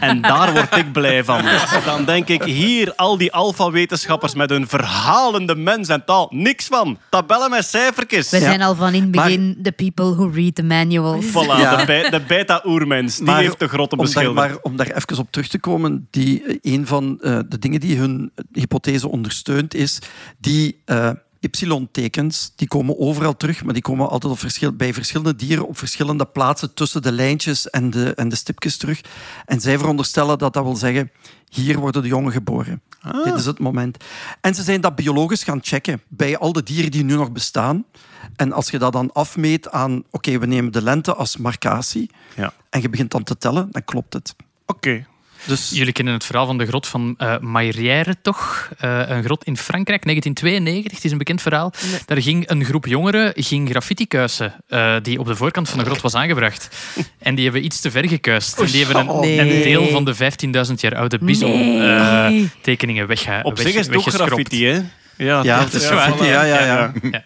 En daar word ik blij van. Dan denk ik, hier, al die alfa-wetenschappers met hun verhalende mens en taal. Niks van. Tabellen met cijfertjes. We zijn al van in het Maar- begin the people who read the manuals. Voilà, Ja. de, beta-oermens. Die heeft de grotten daar, beschilderd. maar om daar even op terug te komen, die, eh, een van eh, de dingen die hun hypothese ondersteunt, is die eh, y-tekens, die komen overal terug, maar die komen altijd op verschil, bij verschillende dieren op verschillende plaatsen tussen de lijntjes en de, en de stipjes terug. En zij veronderstellen dat dat wil zeggen, hier worden de jongen geboren. Dit is het moment. En ze zijn dat biologisch gaan checken bij al de dieren die nu nog bestaan. En als je dat dan afmeet aan, oké, we nemen de lente als marcatie, Ja. en je begint dan te tellen, dan klopt het. Oké. Dus Jullie kennen het verhaal van de grot van eh Maillère, toch? Eh, een grot in Frankrijk, 1992. Het is een bekend verhaal. Daar ging een groep jongeren ging graffiti kuisen, eh, die op de voorkant van de grot was aangebracht. En die hebben iets te ver gekuist. En die hebben een, nee. een deel van de 15.000 jaar oude bison-tekeningen wegge Op zich is het ook graffiti, hè? Ja, Ja, dat het is voilà. ja, ja, ja. Ja.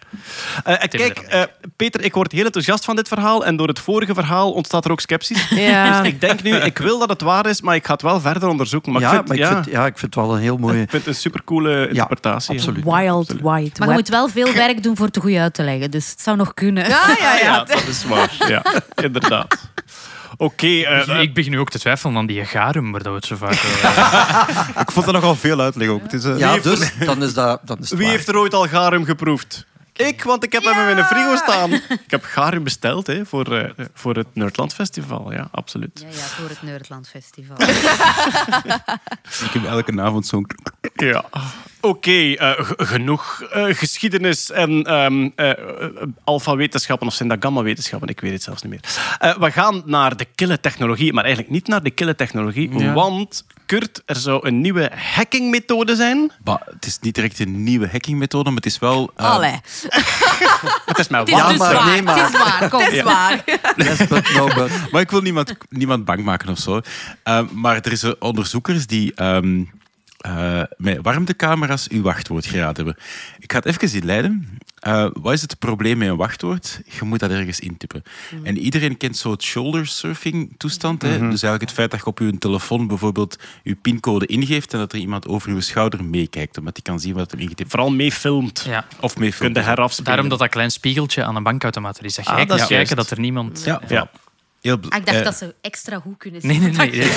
Eh, eh, kijk, eh, Peter, ik word heel enthousiast van dit verhaal. En door het vorige verhaal ontstaat er ook sceptisch. Ja. Dus ik denk nu, ik wil dat het waar is, maar ik ga het wel verder onderzoeken. Maar ja, ik vind, maar ik ja, vind, ja, ik vind het wel een heel mooie... ik vind het een supercoole interpretatie. absoluut. Wild White Maar je Web. moet wel veel werk doen voor het goed uit te leggen. Dus het zou nog kunnen. Ja, ja, Ja, ja. dat is waar. Ja, inderdaad. Oké, eh, eh, Ik begin nu ook te twijfelen aan die garum, waar dat we het zo vaak over Ik vond er nogal veel uitleg ook. Het is, eh, Ja, dus dan is dat, dan is het wie waar. heeft er ooit al garum geproefd? Ik, want ik heb hem in de frigo staan. Ik heb garum besteld hè, voor, eh, voor het Nerdland Festival. Ja, absoluut. Ja, ja, voor het Nerdland Festival. Ik heb elke avond zo'n... Ja. Oké, eh, genoeg eh, geschiedenis en ehm eh, eh, alfa-wetenschappen, of zijn dat gamma-wetenschappen? Ik weet het zelfs niet meer. Eh, we gaan naar de kille technologie, maar eigenlijk niet naar de kille technologie, Ja. want Kurt, er zou een nieuwe hackingmethode zijn. Bah, het is niet direct een nieuwe hackingmethode, maar het is wel... eh, Allee, Het is Het is waar. dus maar waar. nee, maar- Het is waar. Kom. dat is waar. Maar ik wil niemand, niemand bang maken of zo. Maar er zijn onderzoekers die ehm, eh, met warmtecamera's uw wachtwoord geraden hebben. Ik ga het even inleiden. Eh wat is het probleem met een wachtwoord? Je moet dat ergens intippen. En iedereen kent zo het shoulder surfing toestand. Hè? Dus eigenlijk het feit dat je op je telefoon bijvoorbeeld je pincode ingeeft en dat er iemand over je schouder meekijkt, omdat hij kan zien wat er ingetipt Vooral mee filmt. Ja. Of mee Kun je herafspelen. Daarom dat dat klein spiegeltje aan een bankautomaat er is. Dat je Ah, kijkt dat is kijken juist. dat er niemand... Ja, Ja. Heel, Ah, ik dacht eh, dat ze extra goed kunnen zien. Nee, nee, nee. nee.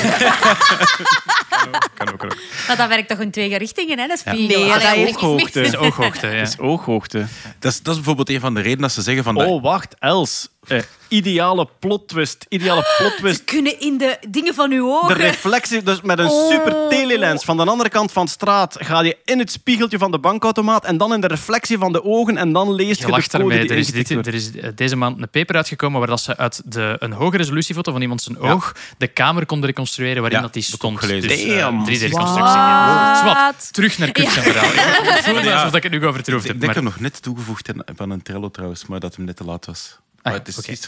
kan ook, kan ook. Maar dat werkt toch in twee richtingen, hè? Dat spiegel. Nee, dat ook is ooghoogte. Dat is ooghoogte, ja. Dat is ooghoogte. Dat is, dat is bijvoorbeeld een van de redenen dat ze zeggen van... Oh, wacht, Els. Eh, ideale plot twist. Ideale plot Ze kunnen in de dingen van uw De ogen... reflectie, dus met een Oh. super telelens van de andere kant van de straat ga je in het spiegeltje van de bankautomaat en dan in de reflectie van de ogen en dan leest je, Je de code die Er is, dit, er is eh, deze maand een paper uitgekomen waar dat ze uit de, een hoge resolutiefoto van iemand zijn oog de kamer konden reconstrueren waarin Ja, dat die dat stond. Dus, eh, Damn. 3D-reconstructie. Ja. Wat? Zwat, terug naar zijn verhaal. Ik voel me alsof ik het nu overtroefd Ik heb. denk Maar... nog net toegevoegd aan- van een Trello trouwens, maar dat hem net te laat was. Ah, Maar het is.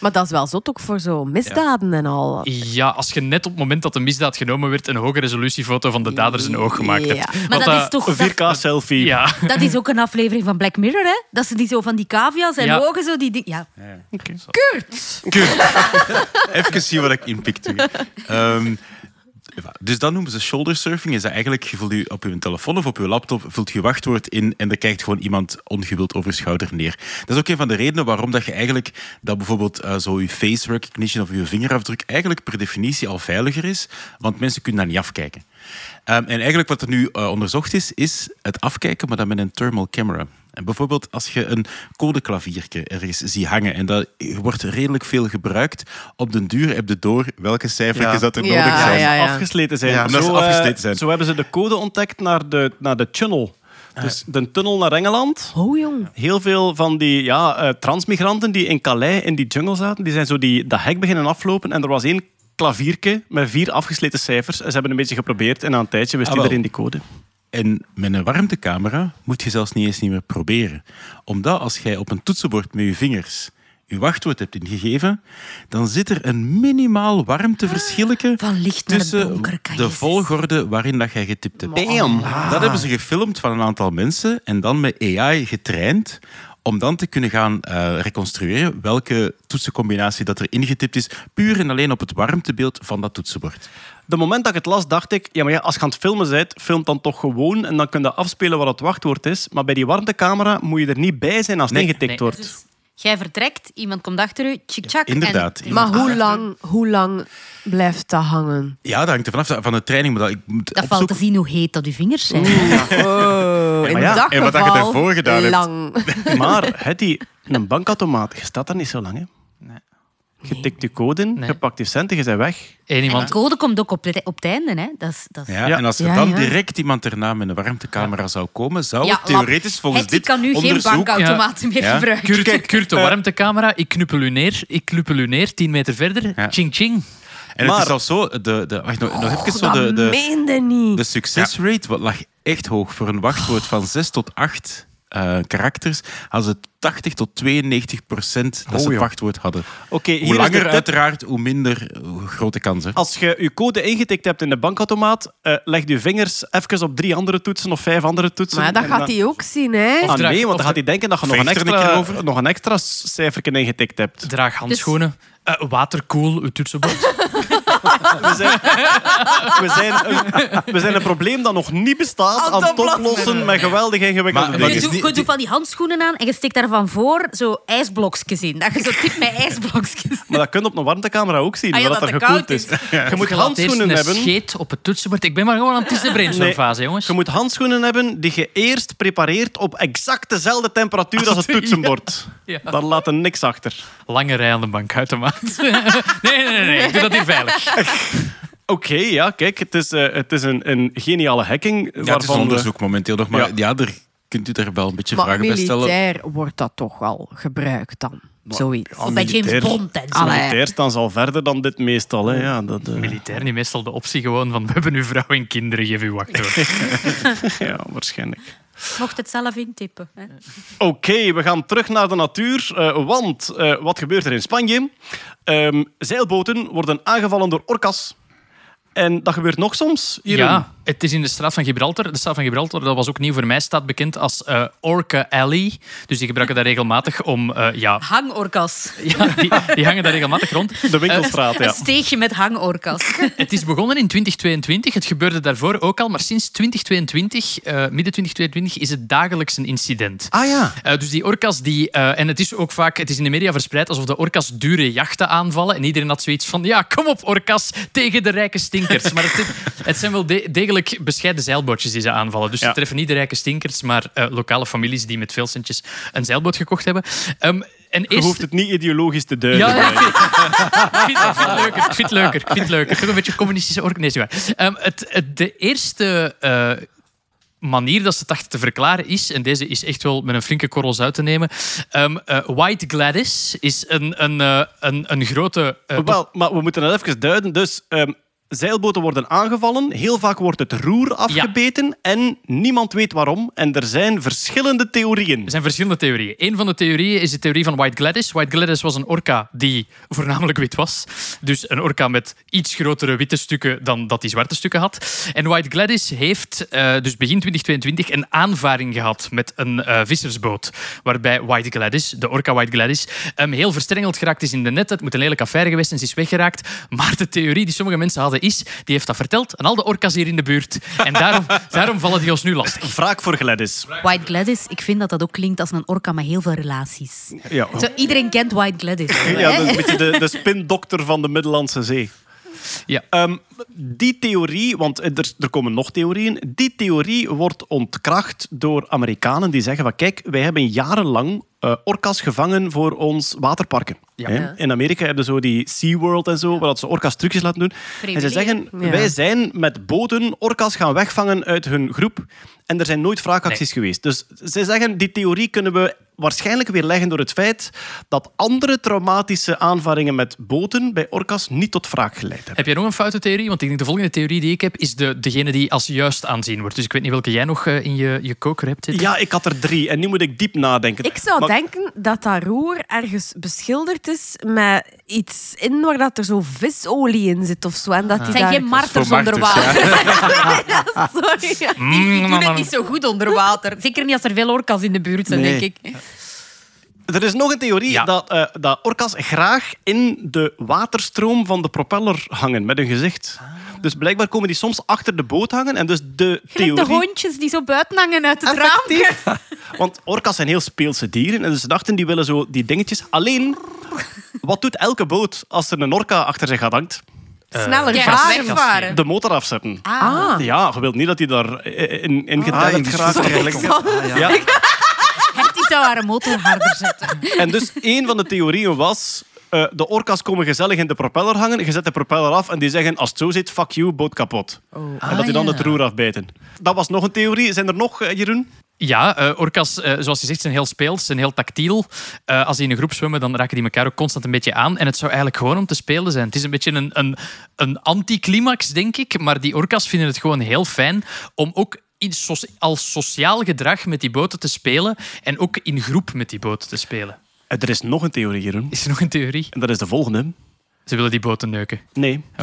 Maar dat is wel zot ook voor zo misdaden en al. Ja, als je net op het moment dat de misdaad genomen werd een hoge resolutiefoto van de dader zijn oog gemaakt hebt. Ja. Maar Want, dat is toch... Een Dat, 4K-selfie. Ja. dat is ook een aflevering van Black Mirror, hè? Dat ze die zo van die cavia's en Ja. ogen zo... Die, die, ja. Even zien wat ik inpikte. Ehm dus dat noemen ze shoulder surfing. Is dat eigenlijk, je vult je op je telefoon of op je laptop vult je wachtwoord in en er kijkt gewoon iemand ongewild over je schouder neer. Dat is ook een van de redenen waarom dat je eigenlijk dat bijvoorbeeld eh, zo je face recognition of je vingerafdruk eigenlijk per definitie al veiliger is, want mensen kunnen daar niet afkijken. Ehm, en eigenlijk wat er nu eh, onderzocht is, is het afkijken, maar dan met een thermal camera. En bijvoorbeeld als je een codeklaviertje ergens ziet hangen en dat wordt redelijk veel gebruikt, op den duur heb je door welke cijfertjes Ja. dat er Ja, nodig zijn. ja, ja. afgesleten zijn. Zo, eh, afgesleten zijn. zo hebben ze de code ontdekt naar de, naar de tunnel. Dus de tunnel naar Engeland. Oh, jong. Heel veel van die ja, eh, transmigranten die in Calais in die jungle zaten, die zijn zo die, dat hek beginnen aflopen. En er was één klavierke met vier afgesleten cijfers. En ze hebben een beetje geprobeerd en na een tijdje wist Ah, iedereen die code. En met een warmtecamera moet je zelfs niet eens niet meer proberen. Omdat als jij op een toetsenbord met je vingers je wachtwoord hebt ingegeven, dan zit er een minimaal warmteverschilletje Van licht naar tussen donker de volgorde waarin dat jij getipt hebt. Damn. Dat hebben ze gefilmd van een aantal mensen en dan met AI getraind om dan te kunnen gaan eh, reconstrueren welke toetsencombinatie dat er ingetipt is, puur en alleen op het warmtebeeld van dat toetsenbord. De moment dat ik het las, dacht ik, ja, maar ja, als je aan het filmen bent, film dan toch gewoon en dan kun je afspelen wat het wachtwoord is. Maar bij die warmtecamera moet je er niet bij zijn als het Nee. ingetikt Nee. wordt. Jij vertrekt, iemand komt achter u, tjik tjak. Inderdaad. En, Maar hoe lang, hoe lang blijft dat hangen? Ja, dat hangt er vanaf van de training. Maar dat, ik moet dat valt te zien hoe heet dat uw vingers zijn. Oh, in maar ja, dat en wat je daarvoor gedaan hebt. lang. Maar Hetty, een bankautomaat, je staat daar niet zo lang. Hè? Nee. Je tikt je code in, Nee. je pakt je centen, je bent weg. Eén En iemand de code komt ook op, het- op het einde. Hè. Dat is, dat is... Ja, Ja. En als er dan ja. direct iemand erna met een warmtecamera zou komen, zou het theoretisch volgens dit kan nu geen onderzoek... bankautomaten meer Ja. gebruiken. Kurt, Kurt, de eh, warmtecamera. Ik knuppel u neer. Ik knuppel u neer. Tien meter verder. Ja. Ching ching. En Maar- het is al zo, de, de, wacht, nog, nog even zo, Dat de, de, meende niet. de succesrate wat lag echt hoog. Voor een wachtwoord van 6 tot 8 eh, karakters hadden ze 80 tot 92 procent dat Oh, ze het wachtwoord hadden. Oké, hier Hoe langer uiteraard, hoe minder hoe grote kans. Hè. Als je je code ingetikt hebt in de bankautomaat, eh, leg je vingers even op drie andere toetsen of vijf andere toetsen. Maar dat gaat dan- hij ook zien, hè? Ah, draag- nee, want dan gaat hij denken dat je nog een, extra, over. nog een extra cijfer ingetikt hebt. Draag handschoenen. Eh, waterkoel, uw toetsenbord. We zijn, we, zijn een, we zijn een probleem dat nog niet bestaat Aan het oplossen met geweldig ingewikkelde Maar- Je dingen. doet, niet- je doet van die handschoenen aan en je steekt daar van voor zo ijsblokjes in. Dat je zo tikt met ijsblokjes. Maar dat kun je op een warmtecamera ook zien, Ah ja, dat, dat er gekoeld koud is. is. Je moet handschoenen een hebben. scheet op het toetsenbord. Ik ben maar gewoon aan het is de brainstormfase, jongens. Je moet handschoenen hebben die je eerst prepareert op exact dezelfde temperatuur als het toetsenbord. Ja. Dan laat er niks achter. Lange rij aan de bankautomaat. nee, nee, nee, nee. Ik doe dat hier veilig. Oké, ja, kijk, het is, eh, het is een, een geniale hacking. Ja, het is waarvan de- onderzoek momenteel nog, maar Ja. ja. er kunt u er wel een beetje Maar vragen bij stellen. militair wordt dat toch wel gebruikt dan. Zoiets. Ja, bij James militair- Bond en zo. Allee. Militair staan ze al verder dan dit meestal. Hè. Ja, dat, eh, Militair niet meestal de optie gewoon van we hebben uw vrouw en kinderen, geef uw wachtwoord. ja, waarschijnlijk. Mocht het zelf intippen. Oké, we gaan terug naar de natuur. eh, want eh, wat gebeurt er in Spanje? Ehm, zeilboten worden aangevallen door orka's. En dat gebeurt nog soms. Hier in- Ja, het is in de straat van Gibraltar. De straat van Gibraltar, dat was ook nieuw voor mij, staat bekend als eh, Orca Alley. Dus die gebruiken dat regelmatig om... eh, ja, Hangorkas. ja die, die hangen daar regelmatig rond. De winkelstraat, Een ja. steegje met hangorkas. Het is begonnen in 2022. Het gebeurde daarvoor ook al. Maar sinds 2022, eh, midden 2022, is het dagelijks een incident. Ah ja. Eh, dus die orka's, die, eh, en het is ook vaak, het is in de media verspreid alsof de orka's dure jachten aanvallen. En iedereen had zoiets van, ja, kom op orka's, tegen de rijke stinkers. Maar het, het zijn wel de- degelijk bescheiden zeilbootjes die ze aanvallen. Dus Ja. ze treffen niet de rijke stinkers, maar eh, lokale families die met veel centjes een zeilboot gekocht hebben. Ehm, en Je eerst... hoeft het niet ideologisch te duiden. Ja, ik vind, ik vind, ik vind het leuker. Ik vind het leuker. Ik vind het leuker. Toch een beetje communistische waar. Ehm, het, het, de eerste eh, manier dat ze het dachten te verklaren is, en deze is echt wel met een flinke korrel zout te nemen, ehm, eh, White Gladys is een, een, een, een grote... Wel, maar we moeten het even duiden. Dus zeilboten worden aangevallen. Heel vaak wordt het roer afgebeten. En niemand weet waarom. En er zijn verschillende theorieën. Er zijn verschillende theorieën. Een van de theorieën is de theorie van White Gladys. White Gladys was een orka die voornamelijk wit was. Dus een orka met iets grotere witte stukken dan dat die zwarte stukken had. En White Gladys heeft eh, dus begin 2022 een aanvaring gehad met een eh, vissersboot. Waarbij White Gladys, de orka White Gladys, ehm, heel verstrengeld geraakt is in de net. Het moet een lelijke affaire geweest zijn, ze is weggeraakt. Maar de theorie die sommige mensen hadden is, die heeft dat verteld aan al de orka's hier in de buurt. En daarom, daarom vallen die ons nu lastig. Wraak voor Gladys. White Gladys, ik vind dat dat ook klinkt als een orka met heel veel relaties. Ja. Zo, iedereen kent White Gladys. Ja, dat is een beetje de, de spindokter van de Middellandse Zee. Ja. Ehm, die theorie, want er, er komen nog theorieën, die theorie wordt ontkracht door Amerikanen die zeggen van kijk, wij hebben jarenlang eh, orka's gevangen voor ons waterparken. Ja. Hè? Ja. In Amerika hebben ze zo die SeaWorld en zo, waar dat ze orka's trucjes laten doen. En ze zeggen, Ja. wij zijn met boten orka's gaan wegvangen uit hun groep en er zijn nooit wraakacties geweest. Dus ze zeggen, die theorie kunnen we waarschijnlijk weer leggen door het feit dat andere traumatische aanvaringen met boten bij orka's niet tot wraak geleid hebben. Heb jij nog een foute theorie? Want ik denk de volgende theorie die ik heb, is de, degene die als juist aanzien wordt. Dus ik weet niet welke jij nog eh, in je, je koker hebt zitten. Ja, ik had er drie en nu moet ik diep nadenken. Ik zou Maar- denken dat dat roer ergens beschilderd is met iets in waar dat er zo visolie in zit of zo. En dat die Het zijn daar... geen marters onder water. Ja, sorry. Die doen het niet zo goed onder water. Zeker niet als er veel orka's in de buurt zijn, Nee. denk ik. Er is nog een theorie Ja. dat, eh, dat orka's graag in de waterstroom van de propeller hangen met hun gezicht. Dus blijkbaar komen die soms achter de boot hangen. En dus de Gelijk de theorie... hondjes die zo buiten hangen uit het raam. Want orka's zijn heel speelse dieren. En dus ze dachten, die willen zo die dingetjes. Alleen, wat doet elke boot als er een orka achter zich gaat hangt? Sneller Ja, varen. wegvaren. De motor afzetten. Ah. Ja, je wilt niet dat hij daar eh, in, in Ah, in die geraakt. Ah, ja. Ja. Zou haar motor harder zetten. En dus een van de theorieën was... eh, de orka's komen gezellig in de propeller hangen. Je zet de propeller af en die zeggen... Als het zo zit, fuck you, boot kapot. En dat die dan ja. het roer afbijten. Dat was nog een theorie. Zijn er nog, eh, Jeroen? Ja, eh, orka's, eh, zoals je zegt, zijn heel speels, zijn heel tactiel. Eh, als die in een groep zwemmen, dan raken die elkaar ook constant een beetje aan. En het zou eigenlijk gewoon om te spelen zijn. Het is een beetje een, een, een anticlimax, denk ik. Maar die orka's vinden het gewoon heel fijn om ook als sociaal gedrag met die boten te spelen. En ook in groep met die boten te spelen. Eh, Er is nog een theorie, Jeroen. Is er nog een theorie? En dat is de volgende. Ze willen die boten neuken. Nee,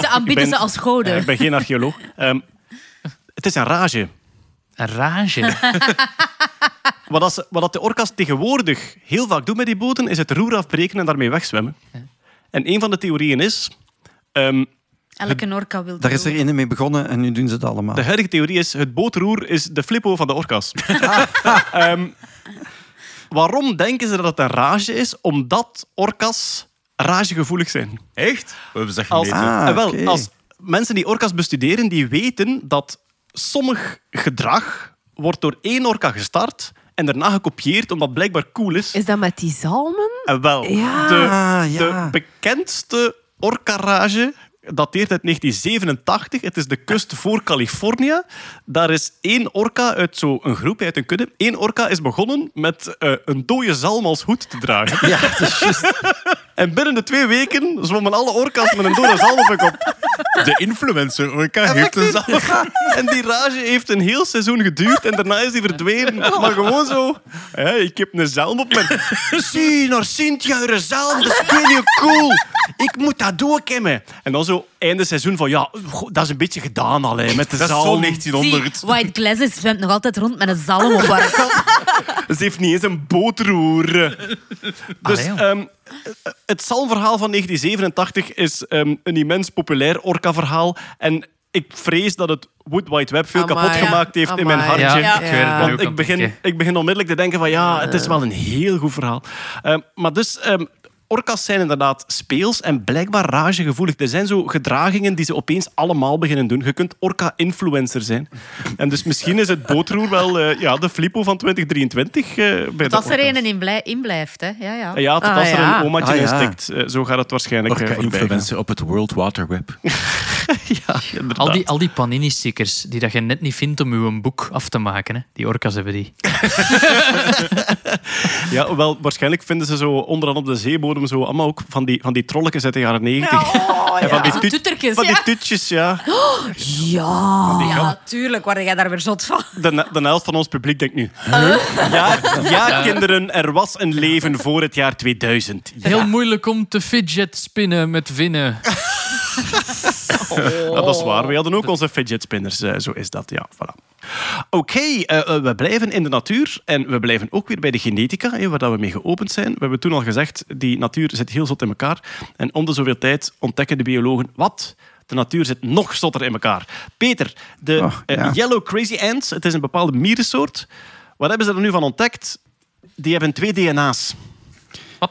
Ze aanbieden ben- ze als eh, goden. ik ben geen archeoloog. Ehm, het is een rage. Een rage. Wat, als, wat dat de orka's tegenwoordig heel vaak doen met die boten, is het roer afbreken en daarmee wegzwemmen. En een van de theorieën is... ehm, Elke orka wil Daar is er ene mee begonnen en nu doen ze het allemaal. de huidige theorie is, het bootroer is de flippo van de orka's. Ehm, waarom denken ze dat het een rage is? Omdat orka's ragegevoelig zijn. Echt? We hebben dat Als, gemeten. Ah, eh, wel, als mensen die orka's bestuderen, die weten dat sommig gedrag wordt door één orka gestart en daarna gekopieerd omdat het blijkbaar cool is. Is dat met die zalmen? En wel, Ja. de, Ah, ja. de bekendste orkarage dateert uit 1987. Het is de kust voor Californië. Daar is één orka uit zo'n groep, uit een kudde. Eén orka is begonnen met eh, een dode zalm als hoed te dragen. Ja, dat is juist. En binnen de twee weken zwommen alle orka's met een dode zalm op hun kop. De influencer orka heeft een zaal. En die rage heeft een heel seizoen geduurd en daarna is die verdwenen. Maar gewoon zo. Hé, ik heb een zalm op mijn... Zie, naar Cynthia, een zalm, dat is heel cool. Ik moet dat doorkemmen. En dan zo einde seizoen van, ja, goh, dat is een beetje gedaan al, hè, met de Dat is zo zalm. 1900. Zie, White Glasses zwemt nog altijd rond met een zalm op haar kop. Ze heeft niet eens een bootroer. Dus Allee, joh. ehm, het zalmverhaal van 1987 is ehm, een immens populair orka-verhaal. En ik vrees dat het Wood Wide Web veel Amai, kapot gemaakt heeft in mijn amai. hartje. Ja, ik weet het Ja. ben ook Want ik begin, ik begin onmiddellijk te denken van ja, het is wel een heel goed verhaal. Ehm, maar dus, ehm, orka's zijn inderdaad speels en blijkbaar ragegevoelig. Er zijn zo gedragingen die ze opeens allemaal beginnen doen. Je kunt orka-influencer zijn. En dus misschien is het bootroer wel eh, ja, de flippo van 2023 eh, bij de Dat er een in, blij, in blijft, hè. Ja, ja. Ja, tot Ah, als er ja. een omaatje Ah, in stikt. Eh, Zo gaat het waarschijnlijk. Orka-influencer op het World Water Web. Ja, inderdaad. Al die, al die panini-stickers die dat je net niet vindt om je boek af te maken. Hè. Die orka's hebben die. Ja, wel, waarschijnlijk vinden ze zo onderaan op de zeebodem zo allemaal ook van die, van die trolletjes uit de jaren 90. en van die, tut- van die ja. tutjes, ja. Ja. Ja, tuurlijk word jij daar weer zot van. De, de helft van ons publiek denkt nu... Ja, ja, kinderen, er was een leven voor het jaar 2000. Heel moeilijk om te fidget spinnen met vinnen. Ja, dat is waar. We hadden ook onze fidget spinners. eh, zo is dat, ja. Voilà. Oké, eh, eh, we blijven in de natuur en we blijven ook weer bij de genetica, hè, waar dat we mee geopend zijn. We hebben toen al gezegd, die natuur zit heel zot in elkaar. En om de zoveel tijd ontdekken de biologen wat... De natuur zit nog zotter in elkaar. Peter, de Oh, yellow crazy ants, het is een bepaalde mierensoort. Wat hebben ze er nu van ontdekt? Die hebben twee DNA's.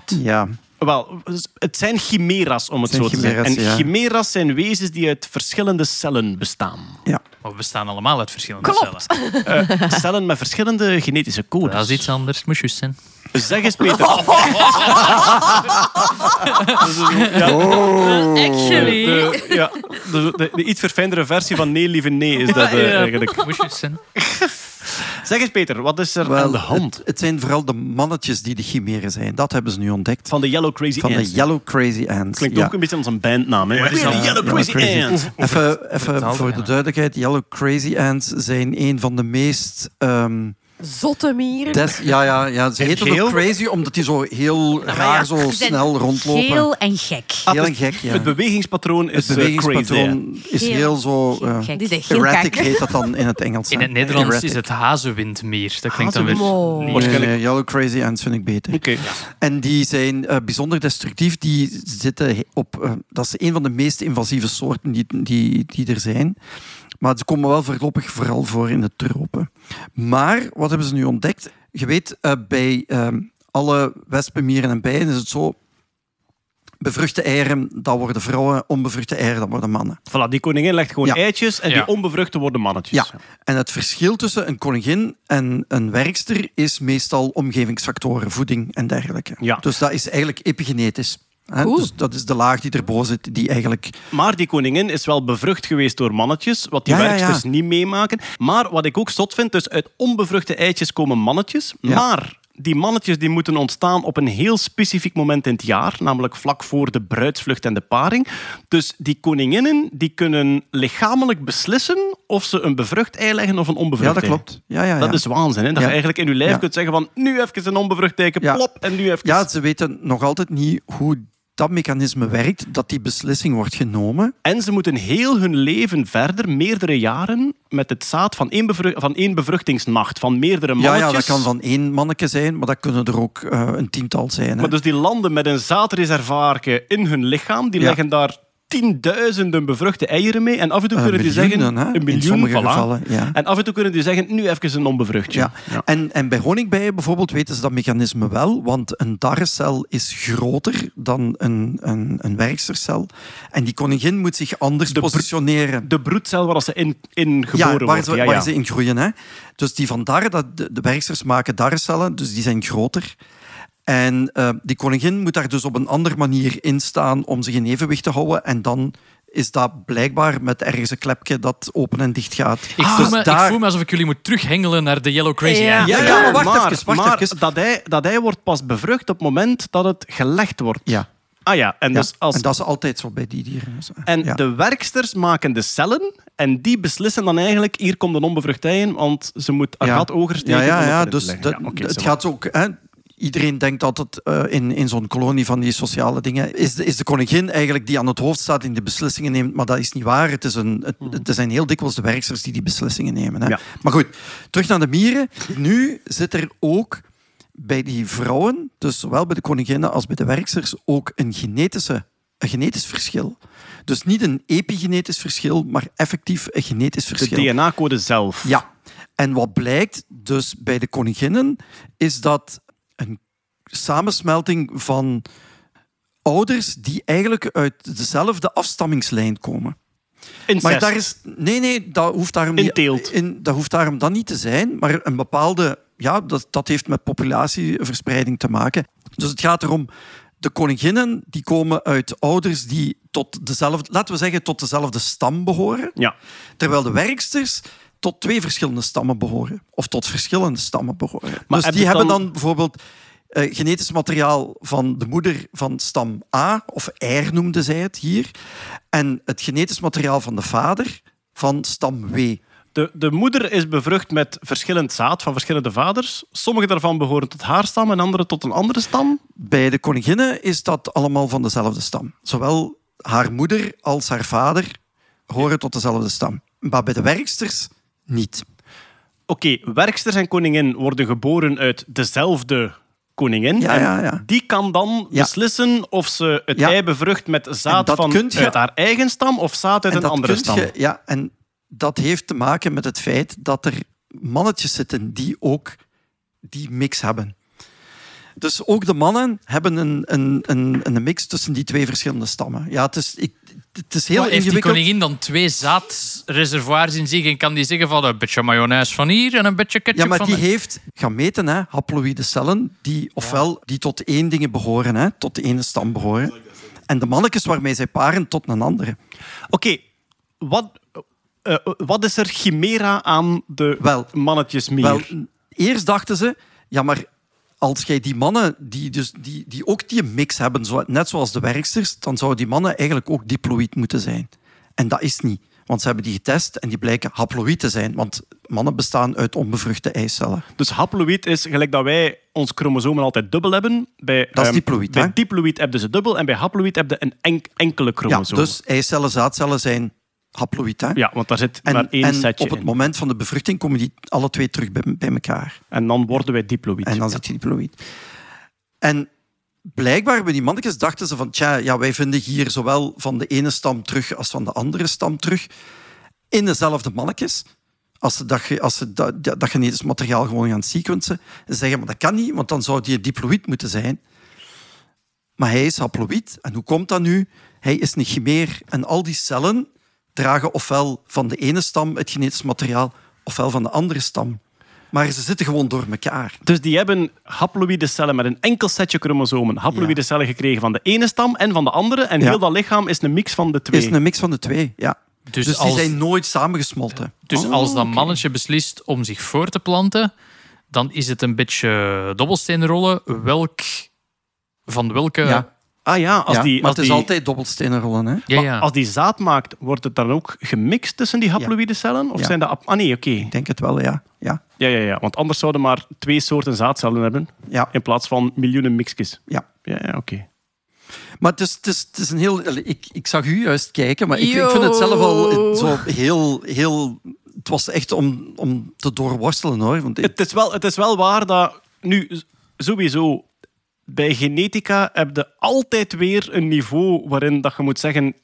Ja. Wel, het zijn chimeras, om het, Het zo te zeggen. En chimeras, ja. chimeras zijn wezens die uit verschillende cellen bestaan. ja. Maar we bestaan allemaal uit verschillende Klopt. cellen. Eh, cellen met verschillende genetische codes. Dat is iets anders. Moet zijn. Zeg eens, Peter. ja, Actually. de, ja, de, de- de iets verfijndere versie van nee, lieve nee is dat eh, eigenlijk. Juist zijn. Zeg eens, Peter, wat is er aan de hand Het, het zijn vooral de mannetjes die de chimeren zijn. Dat hebben ze nu ontdekt. van de Yellow Crazy Van de Ants? Yellow Crazy Ants. Klinkt ja. ook een beetje als een bandnaam. Hè? Wat is Ja, de Yellow Crazy, Ants? Even, even voor de duidelijkheid. Yellow Crazy Ants zijn een van de meest... ehm, Zotte mieren. des- ja, ja, ja, ze heten geel? ook crazy omdat die zo heel raar, zo snel rondlopen. Geel en gek. Heel gek, ja. Het bewegingspatroon is Het eh, crazy. bewegingspatroon is Geel. heel zo... Eh, heel erratic gek. heet dat dan in het Engels. In het Nederlands Erratic. is het hazewindmier. Dat klinkt dan weer... Waarschijnlijk- nee, Yellow Crazy Ants vind ik beter. Oké. En die zijn eh, bijzonder destructief. Die zitten op, eh, dat is een van de meest invasieve soorten die, die, die er zijn. Maar ze komen wel voorlopig vooral voor in de tropen. Maar wat hebben ze nu ontdekt? Je weet, eh, bij ehm, alle wespen, mieren en bijen is het zo... Bevruchte eieren, dat worden vrouwen. Onbevruchte eieren, dat worden mannen. Voilà, die koningin legt gewoon Ja. eitjes en Ja. die onbevruchte worden mannetjes. Ja. En het verschil tussen een koningin en een werkster is meestal omgevingsfactoren, voeding en dergelijke. Ja. Dus dat is eigenlijk epigenetisch. Dus dat is de laag die erboven zit, die eigenlijk... Maar die koningin is wel bevrucht geweest door mannetjes, wat die Ja, ja, werksters ja. niet meemaken. Maar wat ik ook zot vind, dus uit onbevruchte eitjes komen mannetjes. Ja. Maar die mannetjes die moeten ontstaan op een heel specifiek moment in het jaar, namelijk vlak voor de bruidsvlucht en de paring. Dus die koninginnen die kunnen lichamelijk beslissen of ze een bevrucht ei leggen of een Ja, onbevrucht dat ei. klopt. Ja, ja, ja. Dat is waanzin, hè? dat Ja. je eigenlijk in je lijf Ja. kunt zeggen van nu even een onbevrucht Ja. plop, en nu even... Ja, ze weten nog altijd niet hoe dat mechanisme werkt, dat die beslissing wordt genomen. En ze moeten heel hun leven verder, meerdere jaren, met het zaad van één, bevru- van één bevruchtingsnacht, van meerdere Ja, mannetjes. ja, dat kan van één manneke zijn, maar dat kunnen er ook eh, een tiental zijn. Hè. Maar dus die landen met een zaadreservaarke in hun lichaam, die Ja. leggen daar tienduizenden bevruchte eieren mee. En af en toe kunnen die zeggen... Een miljoen, voilà. gevallen, ja. En af en toe kunnen die zeggen, nu even een onbevruchtje. Ja. En, en bij honingbijen bijvoorbeeld weten ze dat mechanisme wel, want een darrencel is groter dan een, een, een werkstercel. En die koningin moet zich anders De positioneren. De broedcel waar ze in, in Ja, geboren waar, wordt. ze, Ja, waar ja. ze in groeien. Hè. Dus die vandaar dat de, de werksters maken darrencellen, dus die zijn groter. En eh, die koningin moet daar dus op een andere manier in staan om zich in evenwicht te houden. En dan is dat blijkbaar met ergens een klepje dat open en dicht gaat. Ik, voel me, ik voel me alsof ik jullie moet terughengelen naar de Yellow Crazy Ja. Ja, ja, maar wacht maar, even, wacht maar even. Dat, hij, dat hij wordt pas bevrucht op het moment dat het gelegd wordt. Ja. Ah ja, en Ja, dus als En dat is altijd zo bij die dieren. Dus, En ja. de werksters maken de cellen en die beslissen dan eigenlijk, hier komt een onbevrucht ei in, want ze moet haar Ja. gat oger steken. Ja, ja, ja. Dus het zo. gaat ook. Hè, iedereen denkt dat het eh, in, in zo'n kolonie van die sociale dingen. Is de, is de koningin eigenlijk die aan het hoofd staat in de beslissingen neemt. Maar dat is niet waar. Het, is een, het, het zijn heel dikwijls de werksters die die beslissingen nemen. Hè. Ja. Maar goed, terug naar de mieren. Nu zit er ook bij die vrouwen, dus zowel bij de koninginnen als bij de werksters, ook een, genetische, een genetisch verschil. Dus niet een epigenetisch verschil, maar effectief een genetisch De verschil. DNA-code zelf. Ja. En wat blijkt dus bij de koninginnen, is dat samensmelting van ouders die eigenlijk uit dezelfde afstammingslijn komen. Incest. Maar daar is, nee, nee, dat hoeft daarom niet, in, dat hoeft daarom dan niet te zijn, maar een bepaalde, ja, dat, dat heeft met populatieverspreiding te maken. Dus het gaat erom, de koninginnen die komen uit ouders die tot dezelfde, laten we zeggen, tot dezelfde stam behoren. Ja. Terwijl de werksters tot twee verschillende stammen behoren. Of tot verschillende stammen behoren. Maar dus die hebben dan- dan bijvoorbeeld eh, genetisch materiaal van de moeder van stam A, of R noemden zij het hier. En het genetisch materiaal van de vader van stam W. De, de moeder is bevrucht met verschillend zaad van verschillende vaders. Sommige daarvan behoren tot haar stam en andere tot een andere stam. Bij de koninginnen is dat allemaal van dezelfde stam. Zowel haar moeder als haar vader horen tot dezelfde stam. Maar bij de werksters niet. Oké, werksters en koningin worden geboren uit dezelfde koningin. Ja, En ja, ja. Die kan dan beslissen of ze het ei bevrucht met zaad van je- uit haar eigen stam of zaad uit En een andere stam. je- ja, en dat heeft te maken met het feit dat er mannetjes zitten die ook die mix hebben. Dus ook de mannen hebben een, een, een, een mix tussen die twee verschillende stammen. Ja, het is, ik, het is heel Maar heeft die ingewikkeld. koningin dan twee zaadreservoirs in zich en kan die zeggen van een beetje mayonaise van hier en een beetje ketchup Ja, maar van die de- heeft gaan meten, hè, haploïde cellen, die ofwel die tot één dingen behoren, hè, tot de ene stam behoren. En de mannetjes waarmee zij paren tot een andere. Oké, wat, eh, wat is er chimera aan de Wel, mannetjes meer? Wel, eerst dachten ze, ja, maar als jij die mannen die, dus die, die ook die mix hebben, zo, net zoals de werksters, dan zouden die mannen eigenlijk ook diploïd moeten zijn. En dat is niet. Want ze hebben die getest en die blijken haploïd te zijn. Want mannen bestaan uit onbevruchte eicellen. Dus haploïd is gelijk dat wij ons chromosomen altijd dubbel hebben. Bij, Dat is ehm, diploïd, Bij hè? diploïd hebben ze dubbel en bij haploïd hebben ze een enk- enkele Ja, chromosoom. dus eicellen, zaadcellen zijn haploïd. Hè? Ja, want daar zit maar En, één en setje op het in. moment van de bevruchting komen die alle twee terug bij, bij elkaar. En dan worden wij diploïd. En dan zit je diploïd. En blijkbaar bij die mannetjes dachten ze van, tja, ja, wij vinden hier zowel van de ene stam terug als van de andere stam terug in dezelfde mannetjes. Als ze dat, als ze dat, dat, genetisch materiaal gewoon gaan sequencen. Ze zeggen, maar dat kan niet, want dan zou die diploïd moeten zijn. Maar hij is haploïd. En hoe komt dat nu? Hij is een chimeer. En al die cellen dragen ofwel van de ene stam het genetisch materiaal, ofwel van de andere stam. Maar ze zitten gewoon door elkaar. Dus die hebben haploïde cellen met een enkel setje chromosomen. Haploïde Ja. cellen gekregen van de ene stam en van de andere. En Ja. heel dat lichaam is een mix van de twee. Het is een mix van de twee, ja. Dus, Dus, die zijn nooit samengesmolten. dus Oh, als dat mannetje beslist om zich voor te planten, dan is het een beetje dobbelsteenrollen. Welk, van welke... Ja. Ah ja, als Ja, die, maar als het is die, altijd dobbelstenen rollen, hè? Ja, maar ja. als die zaad maakt, wordt het dan ook gemixt tussen die haploïde cellen? Of Ja. zijn dat... Ah nee, oké. Ik denk het wel, ja. Ja, Ja, ja, ja. Want anders zouden maar twee soorten zaadcellen hebben. ja, In plaats van miljoenen mixjes. ja. Ja, ja oké. Maar het is, het is, het is een heel... Ik, ik zag u juist kijken, maar ik, vind het zelf al zo heel... heel het was echt om, om te doorworstelen, hoor. Want ik- Het is, wel, het is wel waar dat... Nu, sowieso... Bij genetica heb je altijd weer een niveau waarin dat je moet zeggen...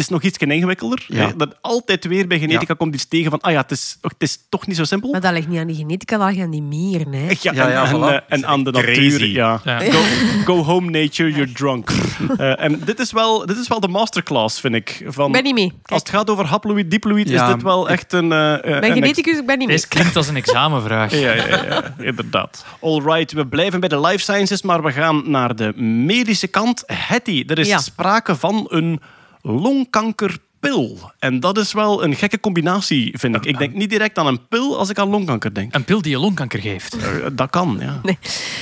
Is nog iets ingewikkelder. Ja. hè. Dat altijd weer bij genetica komt iets tegen van... Ah ja, het is, het is toch niet zo simpel. Maar dat ligt niet aan die genetica, dat ligt aan die mieren. Hè. Ja, Ja, ja, en, voilà. en, eh, en aan de Crazy. natuur. Ja. Ja. Go, go home nature, you're drunk. Eh, en dit is, wel, dit is wel de masterclass, vind ik. Van, Ik ben niet mee. Kijk, Als het gaat over haploïd, diploïd, Ja, is dit wel echt een... eh, eh, ben een geneticus, ik ben niet mee. Deze klinkt als een examenvraag. ja, ja, ja, ja, inderdaad. Alright, we blijven bij de life sciences, maar we gaan naar de medische kant. Hetty, er is Ja. sprake van een longkanker longkankerpil. En dat is wel een gekke combinatie, vind ik. Ik denk niet direct aan een pil als ik aan longkanker denk. Een pil die je longkanker geeft. Eh, dat kan, ja. Nee,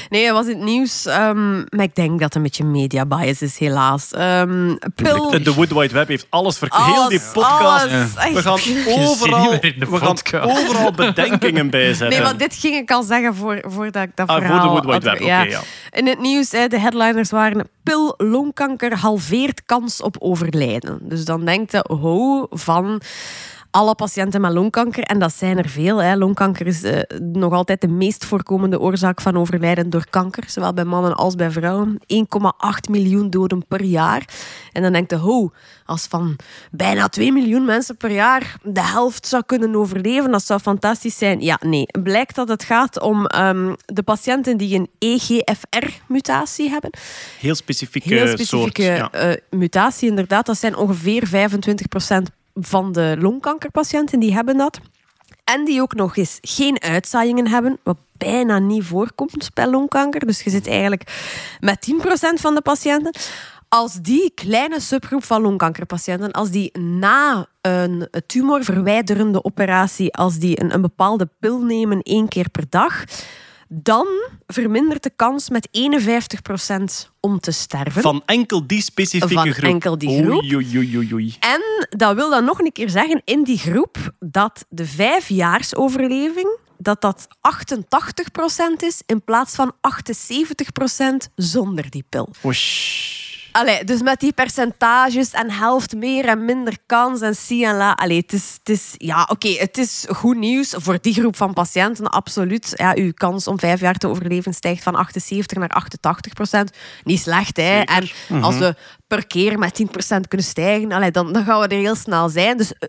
nee, was in het nieuws. ehm, maar ik denk dat het een beetje media bias is, helaas. Ehm pil... De, de Wood Wide Web heeft alles verkeerd. Heel die podcast. alles. We gaan overal, we gaan overal bedenkingen bijzetten. Nee, maar dit ging ik al zeggen voor, voordat ik dat Ah, voor verhaal... de Wood Wide Web, oké, ja. In het nieuws, de headliners waren... Pil longkanker halveert kans op overlijden. Dus dan denkt je, ho, van alle patiënten met longkanker. En dat zijn er veel. Hè. Longkanker is eh, nog altijd de meest voorkomende oorzaak van overlijden door kanker. Zowel bij mannen als bij vrouwen. 1,8 miljoen doden per jaar. En dan denkt je, ho, als van bijna 2 miljoen mensen per jaar de helft zou kunnen overleven, dat zou fantastisch zijn. Ja, nee. Blijkt dat het gaat om ehm, de patiënten die een EGFR-mutatie hebben. Heel specifieke, Heel soort. specifieke Ja. eh, mutatie, inderdaad. Dat zijn ongeveer 25% van de longkankerpatiënten die hebben dat. En die ook nog eens geen uitzaaiingen hebben, wat bijna niet voorkomt bij longkanker. Dus je zit eigenlijk met 10% van de patiënten. Als die kleine subgroep van longkankerpatiënten, als die na een tumorverwijderende operatie, als die een, een bepaalde pil nemen één keer per dag, dan vermindert de kans met 51% om te sterven. Van enkel die specifieke Van groep. enkel die groep. Oei, oei, oei. En dat wil dan nog een keer zeggen in die groep dat de vijfjaarsoverleving dat dat 88% is in plaats van 78% zonder die pil. Oesh. Allee, dus met die percentages en helft meer en minder kans en si en la. Allee, het is, het is, ja, oké, het is goed nieuws voor die groep van patiënten, absoluut. Ja, uw kans om vijf jaar te overleven stijgt van 78 naar 88 procent. Niet slecht, hè. En als we per keer met 10 procent kunnen stijgen, allee, dan, dan gaan we er heel snel zijn. Dus eh,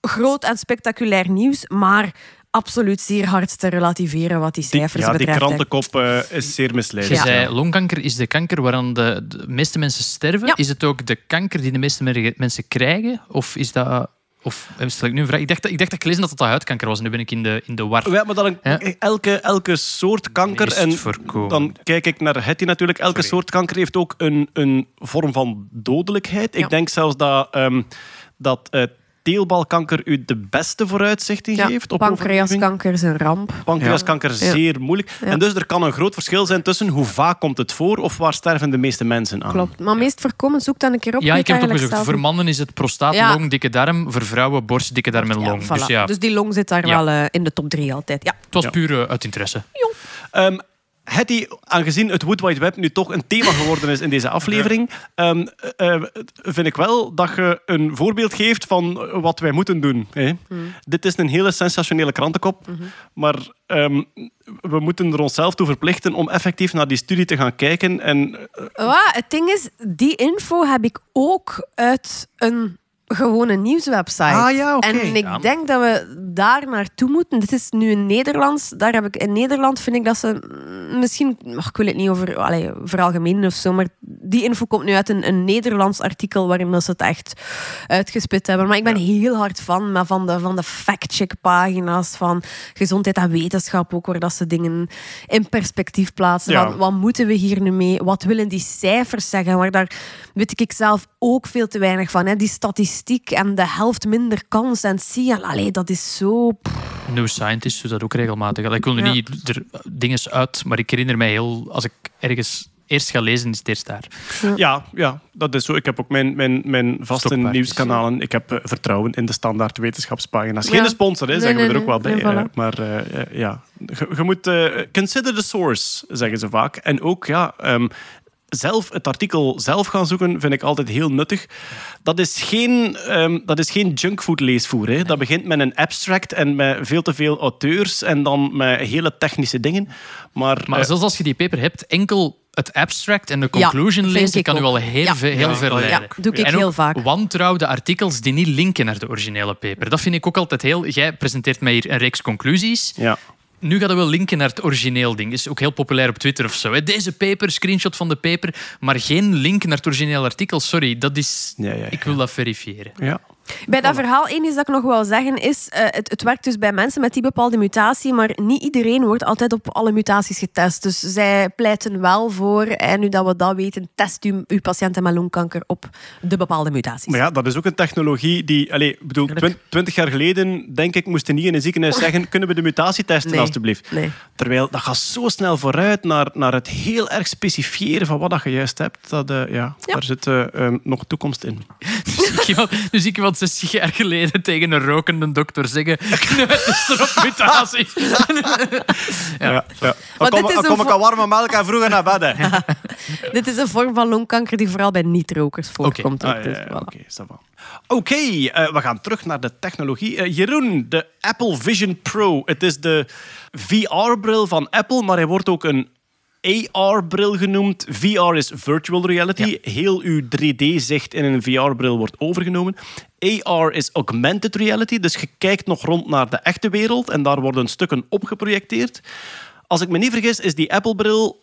groot en spectaculair nieuws, maar absoluut zeer hard te relativeren wat die Die, cijfers ja, die krantenkop eh, is zeer Je misleidend. Ja. zei, longkanker is de kanker waaraan de, de meeste mensen sterven. Ja. Is het ook de kanker die de meeste mensen krijgen? Of is dat... Of eh, stel ik nu een vraag? Ik dacht, dat- ik dacht dat ik gelezen dat het al huidkanker was. Nu ben ik in de, in de war. Ja, maar dan een- Ja. elke, elke soort kanker, en dan kijk ik naar Hetty natuurlijk, elke Sorry. soort kanker heeft ook een, een vorm van dodelijkheid. Ja. Ik denk zelfs dat, ehm, dat eh, teelbalkanker u de beste vooruitzichten Ja, geeft. Op pancreaskanker is een ramp. Pancreaskanker zeer moeilijk. Ja. En dus er kan een groot verschil zijn tussen hoe vaak komt het voor of waar sterven de meeste mensen aan. Klopt. Maar meest voorkomend, zoek dan een keer op. Ja, ik heb het opgezocht. zelf Voor mannen is het prostaat, Ja. long, dikke darm. Voor vrouwen borst, dikke darm en Ja, long. voilà. Dus ja, Dus die long zit daar Ja. wel eh, in de top drie altijd. Ja. het was Ja. puur eh, uit interesse. Ehm Hetty, aangezien het Wood Wide Web nu toch een thema geworden is in deze aflevering, ehm, eh, eh, vind ik wel dat je een voorbeeld geeft van wat wij moeten doen. Hè? Dit is een hele sensationele krantenkop, maar ehm, we moeten er onszelf toe verplichten om effectief naar die studie te gaan kijken. En, Wa, het ding is, die info heb ik ook uit een Gewoon een nieuwswebsite. Ah, ja. En ik Ja. denk dat we daar naartoe moeten. Dit is nu in Nederlands. Daar heb ik, in Nederland vind ik dat ze mm, misschien... ach, ik wil het niet over allee, veralgemenen of zo, maar die info komt nu uit een, een Nederlands artikel waarin dat ze het echt uitgespit hebben. Maar ik ben heel hard van, maar van de, van de fact-check pagina's van gezondheid en wetenschap ook, waar dat ze dingen in perspectief plaatsen. Ja. Van, wat moeten we hier nu mee? Wat willen die cijfers zeggen? Maar daar weet ik zelf ook veel te weinig van. Hè. Die statistiek en de helft minder kans. En zie je, allee, dat is zo... New Scientist doet dat ook regelmatig. Ik wil nu Ja. niet er dingen uit, maar ik herinner mij heel... Als ik ergens eerst ga lezen, is het eerst daar. Ja, ja, dat is zo. Ik heb ook mijn, mijn, mijn vaste nieuwskanalen. Ik heb eh, vertrouwen in de standaard wetenschapspagina's. Geen Ja. sponsor, hè, Nee, zeggen we nee, er ook wel bij. eh, voilà. maar eh, ja, je, je moet... eh, consider the source, zeggen ze vaak. En ook, ja... ehm, zelf het artikel zelf gaan zoeken vind ik altijd heel nuttig. Dat is geen, ehm, dat is geen junkfood leesvoer. Hè. Dat begint met een abstract en met veel te veel auteurs en dan met hele technische dingen. Maar, Maar eh, zelfs als je die paper hebt, enkel het abstract en de conclusion lezen ik kan u al heel, Ja. veel, heel Ja, ver ja, leiden. doe ik en heel ook vaak. wantrouwde artikels die niet linken naar de originele paper. Dat vind ik ook altijd heel... Jij presenteert mij hier een reeks conclusies. Nu gaat het wel linken naar het origineel ding. Is ook heel populair op Twitter of zo. hè. Deze paper, screenshot van de paper, maar geen link naar het origineel artikel. Sorry, dat is... Ja, ja, ja. Ik wil dat verifiëren. ja. Bij dat verhaal, één is dat ik nog wil zeggen, is eh, het, het werkt dus bij mensen met die bepaalde mutatie, maar niet iedereen wordt altijd op alle mutaties getest. Dus zij pleiten wel voor, en nu dat we dat weten, test u uw patiënten met longkanker op de bepaalde mutaties. Maar ja, dat is ook een technologie die... Allez, ik bedoel, Tuurlijk. twin- twintig jaar geleden, denk ik, moesten niet in een ziekenhuis zeggen kunnen we de mutatie testen, Nee. alstublieft. Nee. Terwijl, dat gaat zo snel vooruit naar, naar het heel erg specifieren van wat dat je juist hebt. Dat, eh, ja, Ja. Daar zit eh, eh, nog toekomst in. Nu zie ik ik iemand 60 jaar geleden tegen een rokende dokter zeggen... Het is er op mutaties. Ja. Ja. Maar Dan kom, dit is dan een kom ik aan warme melk en vroeger naar bed. Dit is een vorm van longkanker die vooral bij niet-rokers voorkomt. Ah, dus ja, voilà. Oké, va. Oké, eh, we gaan terug naar de technologie. Eh, Jeroen, de Apple Vision Pro. Het is de VR-bril van Apple, maar hij wordt ook een AR-bril genoemd. VR is virtual reality. Heel uw 3D-zicht in een VR-bril wordt overgenomen. AR is augmented reality, dus je kijkt nog rond naar de echte wereld en daar worden stukken op geprojecteerd. Als ik me niet vergis, is die Apple-bril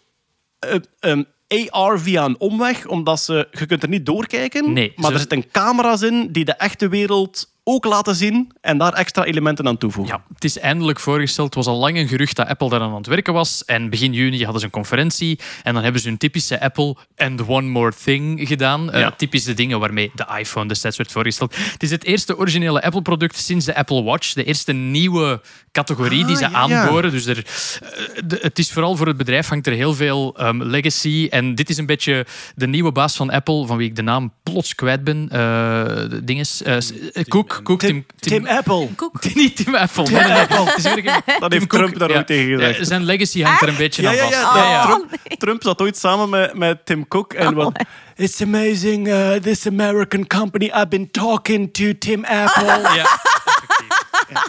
eh, ehm, AR via een omweg, omdat ze, je kunt er niet doorkijken, Nee, maar ze- er zitten camera's in die de echte wereld ook laten zien en daar extra elementen aan toevoegen. Ja, het is eindelijk voorgesteld. Het was al lang een gerucht dat Apple daar aan het werken was. En begin juni hadden ze een conferentie. En dan hebben ze hun typische Apple and one more thing gedaan. Eh, Ja. typische dingen waarmee de iPhone destijds werd voorgesteld. Het is het eerste originele Apple-product sinds de Apple Watch. De eerste nieuwe categorie die Ah, ze ja, ja. aanboren. Dus er, eh, de- het is vooral voor het bedrijf hangt er heel veel ehm, legacy. En dit is een beetje de nieuwe baas van Apple, van wie ik de naam plots kwijt ben. Dinges, eh, s- eh, Cook. Cook Tim, Tim Apple. niet Tim Apple. Weer- Dat Tim heeft Trump daar ja. ooit tegen gezegd. Ja, zijn legacy hangt er een beetje Ja, aan ja, vast. ja. Ja, ja. Trump, Trump zat ooit samen met, met Tim Cook en wat. It's amazing, uh, this American company. I've been talking to Tim Apple. Ja.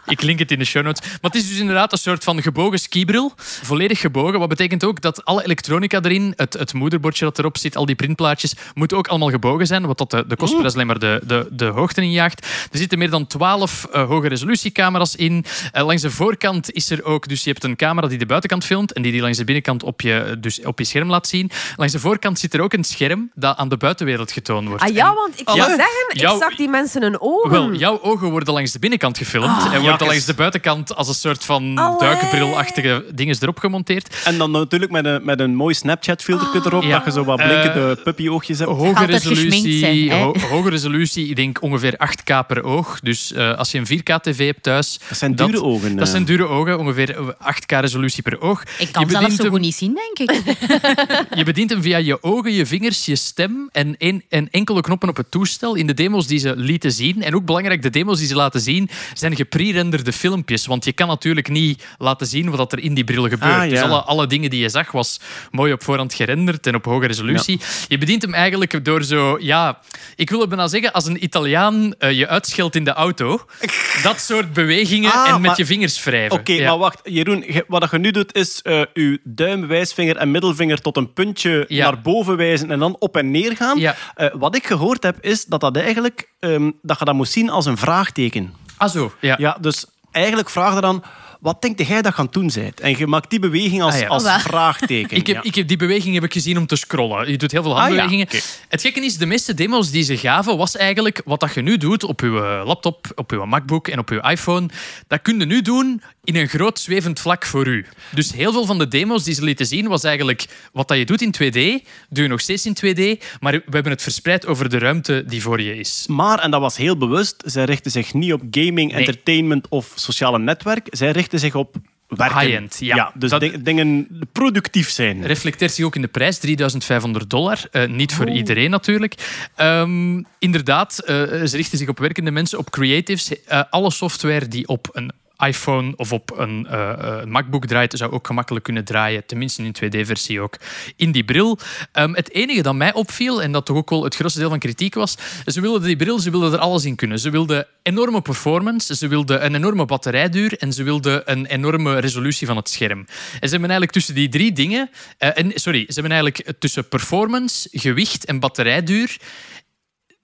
Ik link het in de show notes. Maar het is dus inderdaad een soort van gebogen skibril. Volledig gebogen. Wat betekent ook dat alle elektronica erin, het, het moederbordje dat erop zit, al die printplaatjes, moeten ook allemaal gebogen zijn. Wat dat de, de kostprijs alleen maar de, de, de hoogte injaagt. Er zitten meer dan 12 eh, hoge resolutiecamera's in. Eh, langs de voorkant is er ook, dus je hebt een camera die de buitenkant filmt en die die langs de binnenkant op je, dus op je scherm laat zien. Langs de voorkant zit er ook een scherm dat aan de buitenwereld getoond wordt. Ah ja, En- want ik Ja. zeggen, ik Jouw- zag die mensen hun ogen. wel, jouw ogen worden langs de binnenkant gefilmd en Jakkes. langs de buitenkant als een soort van duikbrilachtige dingen erop gemonteerd. En dan natuurlijk met een, met een mooi Snapchat-filter erop, Ja. dat je zo wat blinkende puppyoogjes hebt. Hoge resolutie, zijn, hè? ho- hoge resolutie, ik denk ongeveer 8K per oog. Dus eh, als je een 4K-tv hebt thuis... Dat zijn dure ogen. Dat eh. zijn dure ogen, ongeveer 8K resolutie per oog. Ik kan Je zelf bedient zo hem- goed niet zien, denk ik. Je bedient hem via je ogen, je vingers, je stem en, een, en enkele knoppen op het toestel. In de demo's die ze lieten zien, en ook belangrijk, de demo's die ze laten zien, zijn gepre-renderde filmpjes. Want je kan natuurlijk niet laten zien wat er in die bril gebeurt. Ah, ja. Dus alle, alle dingen die je zag, was mooi op voorhand gerenderd en op hoge resolutie. Je bedient hem eigenlijk door zo... Ja, ik wil het bijna zeggen, als een Italiaan eh, je uitscheldt in de auto. Dat soort bewegingen Ah, en met maar- je vingers wrijven. Oké, Ja. maar wacht. Jeroen, je- wat je nu doet is eh uw duim, wijsvinger en middelvinger tot een puntje naar boven wijzen en dan op en neer gaan. Eh, wat ik gehoord heb, is dat, dat, eigenlijk, ehm, dat je dat moet zien als een vraagteken. Ah zo, ja. Ja, dus eigenlijk vraag je dan... Wat denk jij dat je aan het doen bent? En je maakt die beweging als, Ah, ja. als Oh, vraagteken. Ik heb, ja. ik heb die beweging heb ik gezien om te scrollen. Je doet heel veel Ah, ja. handbewegingen. Het gekke is, de meeste demos die ze gaven, was eigenlijk wat dat je nu doet op je laptop, op je MacBook en op je iPhone. Dat kun je nu doen in een groot zwevend vlak voor u. Dus heel veel van de demos die ze lieten zien, was eigenlijk wat dat je doet in 2D, doe je nog steeds in 2D, maar we hebben het verspreid over de ruimte die voor je is. Maar, en dat was heel bewust, zij richten zich niet op gaming, entertainment of sociale netwerk. Zij richten zich op werken. High-end, ja. dus Dat- ding- dingen productief zijn. reflecteert zich ook in de prijs, 3500 dollar. Eh, niet voor iedereen natuurlijk. Ehm, inderdaad, eh, ze richten zich op werkende mensen, op creatives. Eh, alle software die op een iPhone of op een eh, eh, MacBook draait, zou ook gemakkelijk kunnen draaien. Tenminste in 2D-versie ook. In die bril. Ehm, het enige dat mij opviel, en dat toch ook wel het grootste deel van kritiek was, ze wilden die bril, ze wilden er alles in kunnen. Ze wilden enorme performance, ze wilden een enorme batterijduur en ze wilden een enorme resolutie van het scherm. En ze hebben eigenlijk tussen die drie dingen, eh, en, sorry, ze hebben eigenlijk tussen performance, gewicht en batterijduur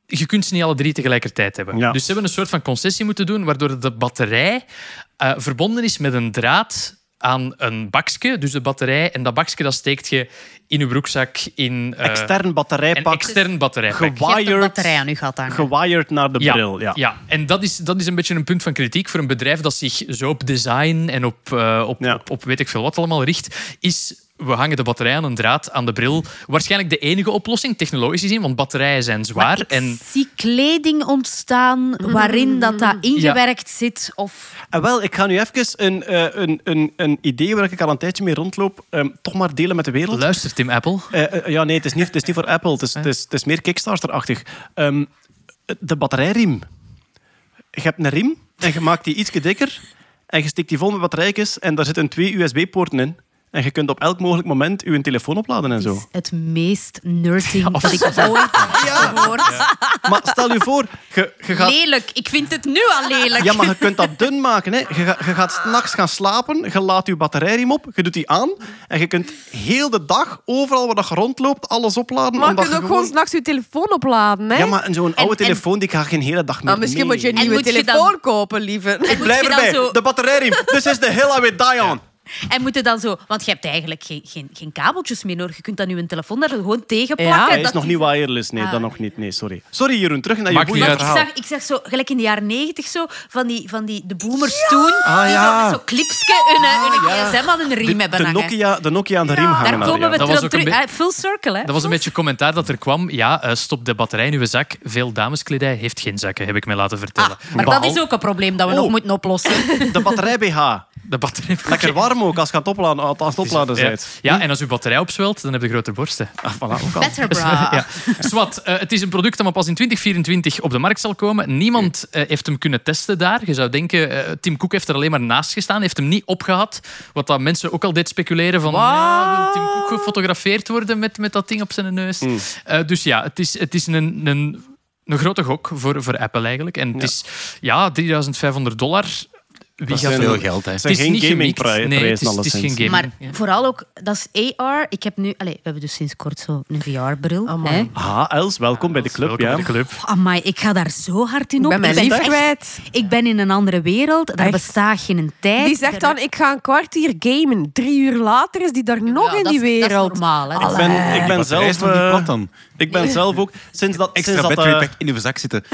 je kunt ze niet alle drie tegelijkertijd hebben. Ja. Dus ze hebben een soort van concessie moeten doen, waardoor de batterij eh, verbonden is met een draad aan een bakje. Dus de batterij, en dat bakje dat steekt je in je broekzak in eh, Extern een batterijpak, extern batterijpak. Een gewired, batterij aan je gat hangen. gewired naar de bril. Ja. ja. en dat is, dat is een beetje een punt van kritiek voor een bedrijf dat zich zo op design en op, eh, op, Ja. op, op weet ik veel wat allemaal richt, is we hangen de batterij aan een draad aan de bril. Waarschijnlijk de enige oplossing, technologisch gezien, want batterijen zijn zwaar. Maar ik en zie kleding ontstaan waarin dat, dat ingewerkt zit. Of... En wel, ik ga nu even een, eh, een, een, een idee waar ik al een tijdje mee rondloop, ehm, toch maar delen met de wereld. luister, Tim Apple. Eh, eh, ja, nee, het is niet, het is niet voor Apple. Het is, het is, het is meer Kickstarter-achtig. Ehm, de batterijriem. Je hebt een riem en je maakt die iets dikker en je steekt die vol met batterijtjes en daar zitten twee USB-poorten in. En je kunt op elk mogelijk moment je telefoon opladen en Het zo. is het meest nerding dat ik ooit heb gehoord. Maar stel je voor, je, je gaat... Lelijk. Ik vind het nu al lelijk. Ja, maar je kunt dat dun maken. Hè. Je, je gaat s'nachts gaan slapen, je laat je batterijriem op, je doet die aan en je kunt heel de dag, overal waar dat je rondloopt, alles opladen. Maar je kunt ook gewoon s'nachts je telefoon opladen. Hè? Ja, maar zo'n oude en- telefoon die ga geen hele dag meer Maar misschien moet je een nieuwe telefoon dan- kopen, lieve. En moet Blijf erbij, zo... de batterijriem. This is the hill I will die on. En moet je dan zo... Want je hebt eigenlijk geen, geen, geen kabeltjes meer nodig. Je kunt dan je telefoon daar gewoon tegen Ja. plakken. Hij is Dat nog niet wireless. Nee, Ah. dat nog niet. Nee, sorry. Sorry, Jeroen. Terug naar je Maakt uit. Ik zag, ik zag zo, gelijk in de jaren negentig, zo, van die, van die de boomers toen, Ah, die ja. zo, zo'n clipske hun, hun gsm aan hun riem hebben De hangen. Nokia, de Nokia aan de riem hangen. Daar komen we ja. Dat was terug. een Ah, full circle, hè? Dat was een beetje commentaar dat er kwam. Ja, eh, stop de batterij in uw zak. Veel dameskledij heeft geen zakken, heb ik mij laten vertellen. Ah, maar dat is ook een probleem dat we Oh. nog moeten oplossen. De batterij BH. De batterij... Lekker warm ook als je aan het opladen, als het opladen Ja. bent. ja, en als uw batterij opzwelt, dan heb je grote borsten. Ah, voilà, ook al. Better bra. Ja. Swat, eh, het is een product dat maar pas in 2024 op de markt zal komen. Niemand eh, heeft hem kunnen testen daar. Je zou denken, eh, Tim Cook heeft er alleen maar naast gestaan, heeft hem niet opgehad. Wat dat mensen ook al deed speculeren van, ja, wil Tim Cook gefotografeerd worden met, met dat ding op zijn neus? Eh, dus ja, het is, het is een, een, een grote gok voor, voor Apple eigenlijk. En het is ja, 3500 dollar. Wie Dat gaat zijn- er- Veel geld, hè. Het is geen gamingprijzen Nee, het is, het is geen gaming. Maar Ja. vooral ook, dat is AR. Ik heb nu... Allez, we hebben dus sinds kort zo een VR-bril. Ah, Els, welkom bij de club. Welkom ja. bij de club. Amai, ik ga daar zo hard in Ik op. ben mijn ben lief echt- kwijt. Ik ben in een andere wereld. Daar Echt? bestaat geen tijd. Die zegt dan, ik ga een kwartier gamen. Drie uur later is die daar nog Ja, in die is- dat is wereld. normaal, hè. Dat is- Ik ben, ik ben zelf... is dan. ik ben zelf ook... Sinds dat, Extra sinds dat, battery pack in uw zak zitten.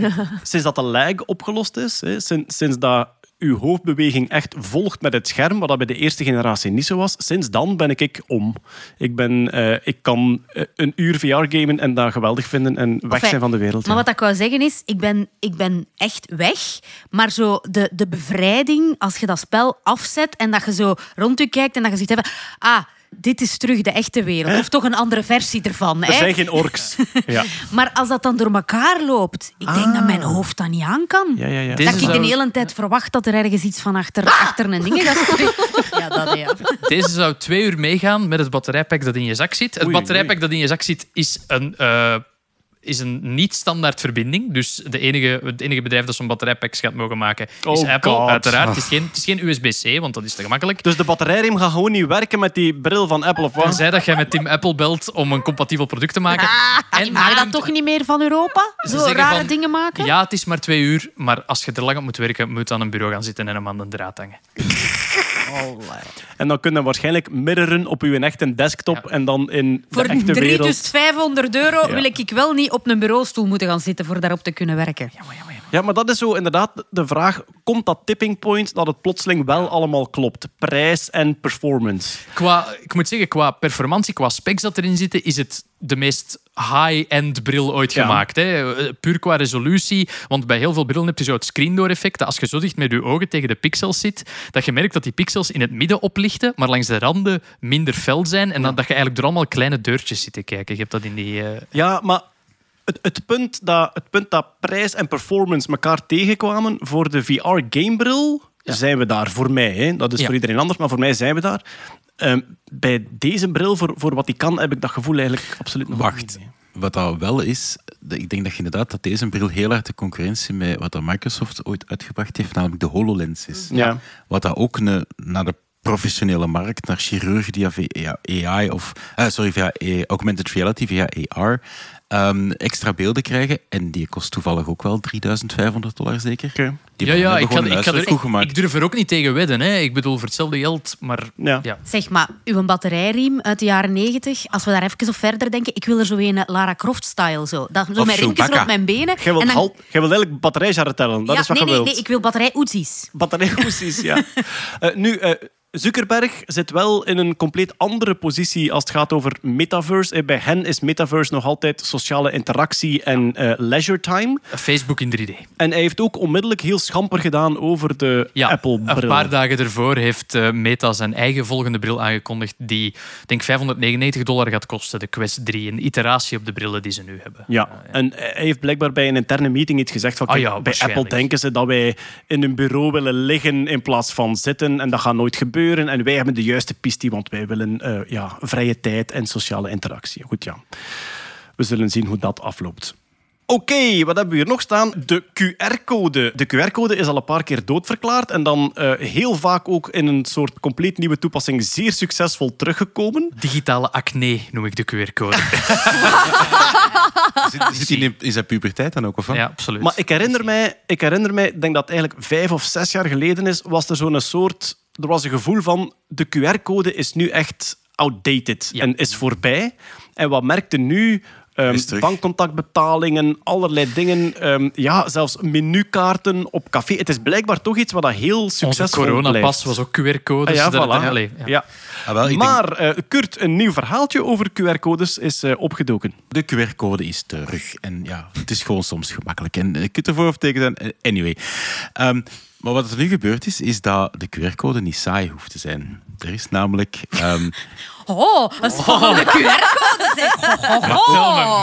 sinds dat de lag opgelost is, hè, sinds, sinds dat uw hoofdbeweging echt volgt met het scherm, wat dat bij de eerste generatie niet zo was, sinds dan ben ik om. Ik, ben, eh, ik kan eh, een uur VR-gamen en dat geweldig vinden en weg Enfin, zijn van de wereld. Maar ja. wat ik wou zeggen is, ik ben, ik ben echt weg. Maar zo de, de bevrijding, als je dat spel afzet en dat je zo rond je kijkt en dat je ziet hebben... Ah, dit is terug de echte wereld. Of toch een andere versie ervan. Er Hè? zijn geen orks. Ja. Maar als dat dan door elkaar loopt, ik denk dat mijn hoofd dat niet aan kan. Ja, ja, ja. Deze Dat ik de zou- hele tijd verwacht dat er ergens iets van achter, achter een ding gaat. Ja, dat ja. Deze zou twee uur meegaan met het batterijpak dat in je zak zit. Het Oei, batterijpak oei. dat in je zak zit is een, eh, is een niet-standaard verbinding. Dus de enige, het enige bedrijf dat zo'n batterijpacks gaat mogen maken is Oh Apple. God. Uiteraard. Het is geen, het is geen USB-C, want dat is te gemakkelijk. Dus de batterijriem gaat gewoon niet werken met die bril van Apple of wat? Tenzij dat jij met Tim Apple belt om een compatibel product te maken. En mag dat toch niet meer van Europa? Ze Zo rare van, dingen maken? Ja, het is maar twee uur, maar als je er lang op moet werken, moet je aan een bureau gaan zitten en hem aan de draad hangen. En dan kun je waarschijnlijk mirroren op je echte desktop en dan in Voor de echte drie, wereld... dus 500 euro Ja. wil ik wel niet op een bureaustoel moeten gaan zitten voor daarop te kunnen werken. Ja, maar dat is zo inderdaad de vraag. Komt dat tipping point dat het plotseling wel allemaal klopt? Prijs en performance. Qua, ik moet zeggen, qua performantie, qua specs dat erin zitten, is het de meest high-end bril ooit Ja. gemaakt. Hè? Puur qua resolutie. Want bij heel veel brillen heb je zo het screen door effect. Dat als je zo dicht met je ogen tegen de pixels zit, dat je merkt dat die pixels in het midden oplichten, maar langs de randen minder fel zijn. En dan, dat je eigenlijk door allemaal kleine deurtjes zit te kijken. Je hebt dat in die... eh, Ja, maar het, het, punt dat, het punt dat prijs en performance elkaar tegenkwamen voor de VR-gamebril, zijn we daar voor mij. Hè. Dat is Ja. voor iedereen anders, maar voor mij zijn we daar. Ehm, bij deze bril, voor, voor wat die kan, heb ik dat gevoel eigenlijk absoluut nog Wacht. niet. Wat dat wel is, ik denk dat je inderdaad dat deze bril heel hard de concurrentie met wat dat Microsoft ooit uitgebracht heeft, namelijk de HoloLens is. Ja. Wat dat ook naar de professionele markt, naar chirurgen die via AI of eh, sorry, via augmented reality, via AR, ehm, extra beelden krijgen. En die kost toevallig ook wel 3500 dollar zeker. Die ja, ja, ik, een ik, er, huiswerk ik, gemaakt. ik durf er ook niet tegen wedden. Hè. Ik bedoel, voor hetzelfde geld, maar Ja. ja. Zeg maar, uw batterijriem uit de jaren 90, als we daar even op verder denken, ik wil er zo een Lara Croft-style. Zo. Dat, zo Of met riempjes Chewbacca. rond mijn benen. Jij wilt, En dan- hal- jij wilt eigenlijk batterijjaren tellen. Dat ja, is wat nee, je nee, wilt. nee, ik wil batterij-oezies. Batterijhoesjes, ja. Eh, nu, eh, Zuckerberg zit wel in een compleet andere positie als het gaat over metaverse. Eh, Bij hen is metaverse nog altijd sociale interactie en eh, leisure time. Facebook in 3D. En hij heeft ook onmiddellijk heel schamper gedaan over de Ja, Apple-bril. een paar dagen ervoor heeft eh, Meta zijn eigen volgende bril aangekondigd die, ik denk 599 dollar gaat kosten, de Quest 3. Een iteratie op de brillen die ze nu hebben. Ja, en hij heeft blijkbaar bij een interne meeting iets gezegd van Ah kijk, bij. Apple denken ze dat wij in een bureau willen liggen in plaats van zitten en dat gaat nooit gebeuren en wij hebben de juiste pistie, want wij willen eh, ja, vrije tijd en sociale interactie. Goed, ja. We zullen zien hoe dat afloopt. Oké, wat hebben we hier nog staan? De QR-code. De QR-code is al een paar keer doodverklaard en dan eh, heel vaak ook in een soort compleet nieuwe toepassing zeer succesvol teruggekomen. Digitale acne noem ik de QR-code. Zit, zit in, is dat puberteit dan ook? Of wat? ja, absoluut. Maar ik herinner mij, ik herinner mij, ik denk dat het eigenlijk vijf of zes jaar geleden is, was er zo'n soort... Er was een gevoel van, de QR-code is nu echt outdated Ja. en is voorbij. En wat merkte nu... ehm, Is bankcontactbetalingen, allerlei dingen. ehm, ja, zelfs menukaarten op café. Het is blijkbaar toch iets wat dat heel succesvol coronapas blijft. was ook QR-code. Ah, ja, dus voilà. ja. Ja. Ah, wel, ik denk- Maar eh, Kurt, een nieuw verhaaltje over QR-codes is eh, opgedoken. De QR-code is terug. En ja, het is gewoon soms gemakkelijk. En je kunt ervoor of tegen zijn. Eh, Anyway. Ehm, maar wat er nu gebeurd is, is dat de QR-code niet saai hoeft te zijn. Er is namelijk... ehm, Oh, een spannende QR-code.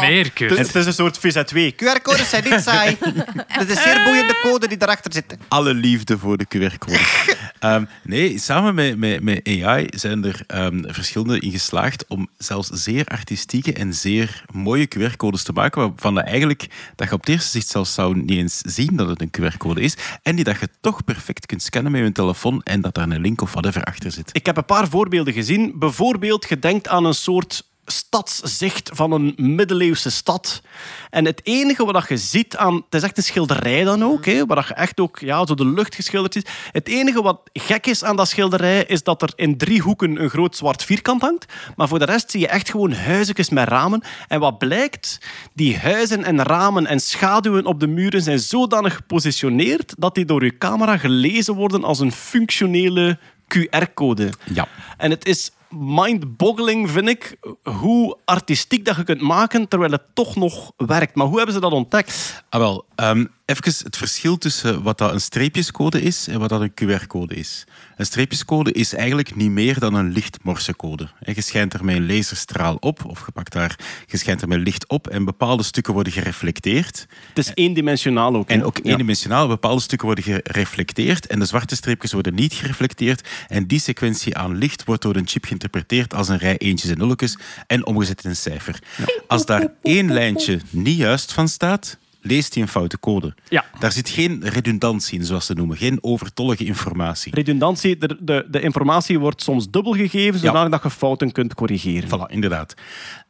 me meer, Kurt. Het, is een soort VZ2. QR-codes zijn niet saai. Het is een zeer boeiende code die daarachter zit. alle liefde voor de QR-code. Ehm, nee, samen met, met, met AI zijn er ehm, verschillende in geslaagd om zelfs zeer artistieke en zeer mooie QR-codes te maken, waarvan dat eigenlijk dat je op het eerste zicht zelfs zou niet eens zien dat het een QR-code is, en die dat je toch perfect kunt scannen met je telefoon en dat daar een link of whatever achter zit. Ik heb een paar voorbeelden gezien. Bijvoorbeeld, je denkt aan een soort stadszicht van een middeleeuwse stad. En het enige wat je ziet aan... Het is echt een schilderij dan ook, hè, waar je echt ook ja, zo de lucht geschilderd is. Het enige wat gek is aan dat schilderij, is dat er in drie hoeken een groot zwart vierkant hangt. Maar voor de rest zie je echt gewoon huisjes met ramen. En wat blijkt, die huizen en ramen en schaduwen op de muren zijn zodanig gepositioneerd dat die door je camera gelezen worden als een functionele QR-code. Ja. En het is mind-boggling, vind ik, hoe artistiek dat je kunt maken terwijl het toch nog werkt. Maar hoe hebben ze dat ontdekt? Ah, wel, ehm, even het verschil tussen wat dat een streepjescode is en wat dat een QR-code is. Een streepjescode is eigenlijk niet meer dan een lichtmorsecode. En Je schijnt er met een laserstraal op, of je, pakt daar, je schijnt er met licht op en bepaalde stukken worden gereflecteerd. Het is eendimensionaal ook. hè? En ook eendimensionaal, bepaalde stukken worden gereflecteerd en de zwarte streepjes worden niet gereflecteerd. En die sequentie aan licht wordt door een chip geïnterpreteerd als een rij eentjes en nulletjes en omgezet in een cijfer. Als daar één lijntje niet juist van staat, leest hij een foute code. Ja. Daar zit geen redundantie in, zoals ze noemen. Geen overtollige informatie. Redundantie, de, de, de informatie wordt soms dubbel gegeven, zodat Ja. dat je fouten kunt corrigeren. Voilà, inderdaad.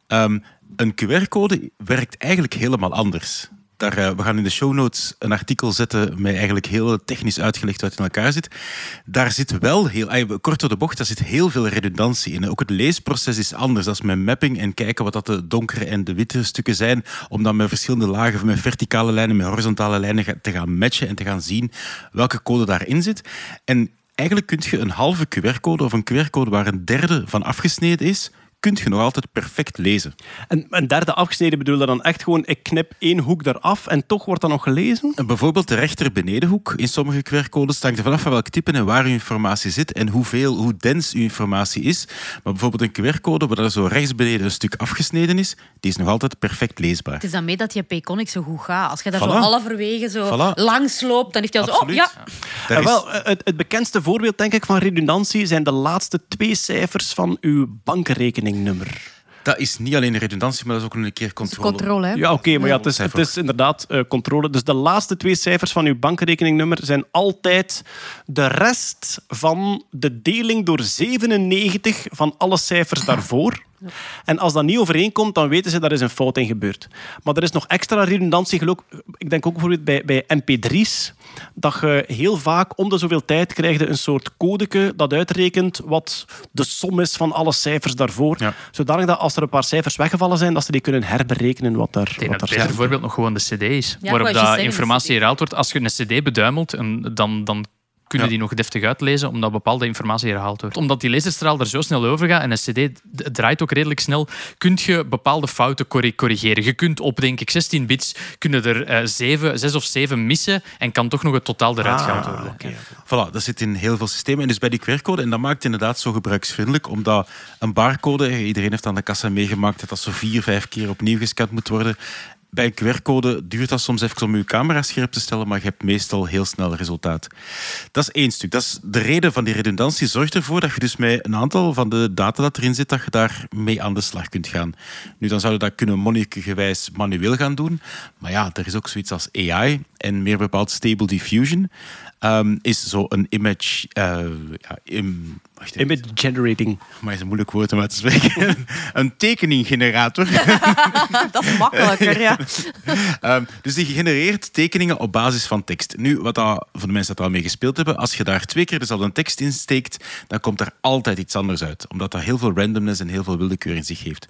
Ehm, een QR-code werkt eigenlijk helemaal anders. Daar, eh, we gaan in de show notes een artikel zetten met eigenlijk heel technisch uitgelegd het in elkaar zit. Daar zit wel heel, kort door de bocht, daar zit heel veel redundantie in. Ook het leesproces is anders. Dat is met mapping en kijken wat dat de donkere en de witte stukken zijn, om dan met verschillende lagen, met verticale lijnen, met horizontale lijnen te gaan matchen en te gaan zien welke code daarin zit. En eigenlijk kun je een halve QR-code of een QR-code waar een derde van afgesneden is, kun je nog altijd perfect lezen. En een derde afgesneden bedoelde dan echt gewoon, ik knip één hoek eraf en toch wordt dat nog gelezen? En Bijvoorbeeld de rechter benedenhoek in sommige QR-codes hangt er vanaf van welk type en waar uw informatie zit en hoeveel, hoe dens uw informatie is. Maar bijvoorbeeld een QR-code waar er zo rechts beneden een stuk afgesneden is, die is nog altijd perfect leesbaar. Het is dan mee dat je Payconic zo goed gaat. Als je daar zo Voilà. halverwege zo Voilà. langs loopt, dan heeft hij al zo... Oh, ja. Is- wel, eh, het, het bekendste voorbeeld denk ik van redundantie zijn de laatste twee cijfers van uw bankrekeningnummer. Dat is niet alleen redundantie, maar dat is ook een keer controle. Controle, hè? Ja, oké, maar ja, het, is, het is inderdaad eh, controle. Dus de laatste twee cijfers van uw bankrekeningnummer zijn altijd de rest van de deling door 97 van alle cijfers daarvoor. En als dat niet overeenkomt, dan weten ze dat er is een fout in gebeurd. Maar er is nog extra redundantie. geloof- Ik denk ook bijvoorbeeld bij, bij MP3's, dat je heel vaak om de zoveel tijd krijgt een soort codeke dat uitrekent wat de som is van alle cijfers daarvoor. Ja. Zodanig dat als er een paar cijfers weggevallen zijn, dat ze die kunnen herberekenen wat daar, Ik denk wat dat daar het beter staat. voorbeeld nog gewoon de cd is. wou waarop dat informatie herhaald wordt. Als je een cd beduimelt, en dan, dan kunnen Ja. die nog deftig uitlezen, omdat bepaalde informatie herhaald wordt. Omdat die laserstraal er zo snel over gaat en een cd draait ook redelijk snel, kun je bepaalde fouten corri- corrigeren. Je kunt op, denk ik, 16 bits kunnen er eh, zeven, zes of zeven missen en kan toch nog het totaal eruit gehaald Ah, worden. oké. Voilà, dat zit in heel veel systemen. En dus bij die QR-code, en dat maakt het inderdaad zo gebruiksvriendelijk, omdat een barcode, iedereen heeft aan de kassa meegemaakt dat dat zo vier, vijf keer opnieuw gescand moet worden. Bij een QR-code duurt dat soms even om je camera scherp te stellen, maar je hebt meestal heel snel resultaat. Dat is één stuk. Dat is de reden van die redundantie zorgt ervoor dat je dus met een aantal van de data dat erin zit, dat je daar mee aan de slag kunt gaan. Nu, dan zouden we dat kunnen monnikengewijs manueel gaan doen. Maar ja, er is ook zoiets als AI en meer bepaald Stable Diffusion. Ehm, is zo een image... eh, ja, wacht. Image generating. Maar is een moeilijk woord om uit te spreken. een tekeninggenerator. Dat is makkelijker, ja. Ehm, dus die genereert tekeningen op basis van tekst. Nu, wat dat, voor de mensen die al mee gespeeld hebben, als je daar twee keer dezelfde tekst in steekt, dan komt er altijd iets anders uit. Omdat dat heel veel randomness en heel veel willekeur in zich heeft.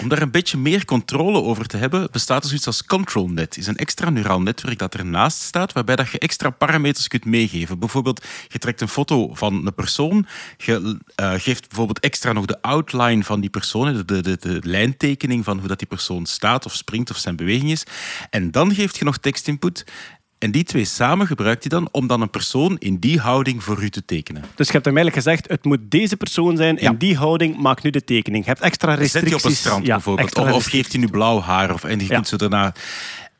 Om daar een beetje meer controle over te hebben, bestaat er zoiets als ControlNet. is een extra neuraal netwerk dat ernaast staat, waarbij dat je extra parameters kunt meegeven. Bijvoorbeeld, je trekt een foto van een persoon, je eh, geeft bijvoorbeeld extra nog de outline van die persoon, de, de, de, de lijntekening van hoe dat die persoon staat of springt of zijn beweging is. En dan geeft je nog tekstinput. En die twee samen gebruikt hij dan om dan een persoon in die houding voor u te tekenen. Dus je hebt hem eigenlijk gezegd, het moet deze persoon zijn, in Ja. die houding, maak nu de tekening. Je hebt extra Zet restricties. hij op een strand Ja, bijvoorbeeld. Of, geeft hij nu blauw haar. Of, en je Ja. kunt zo daarna...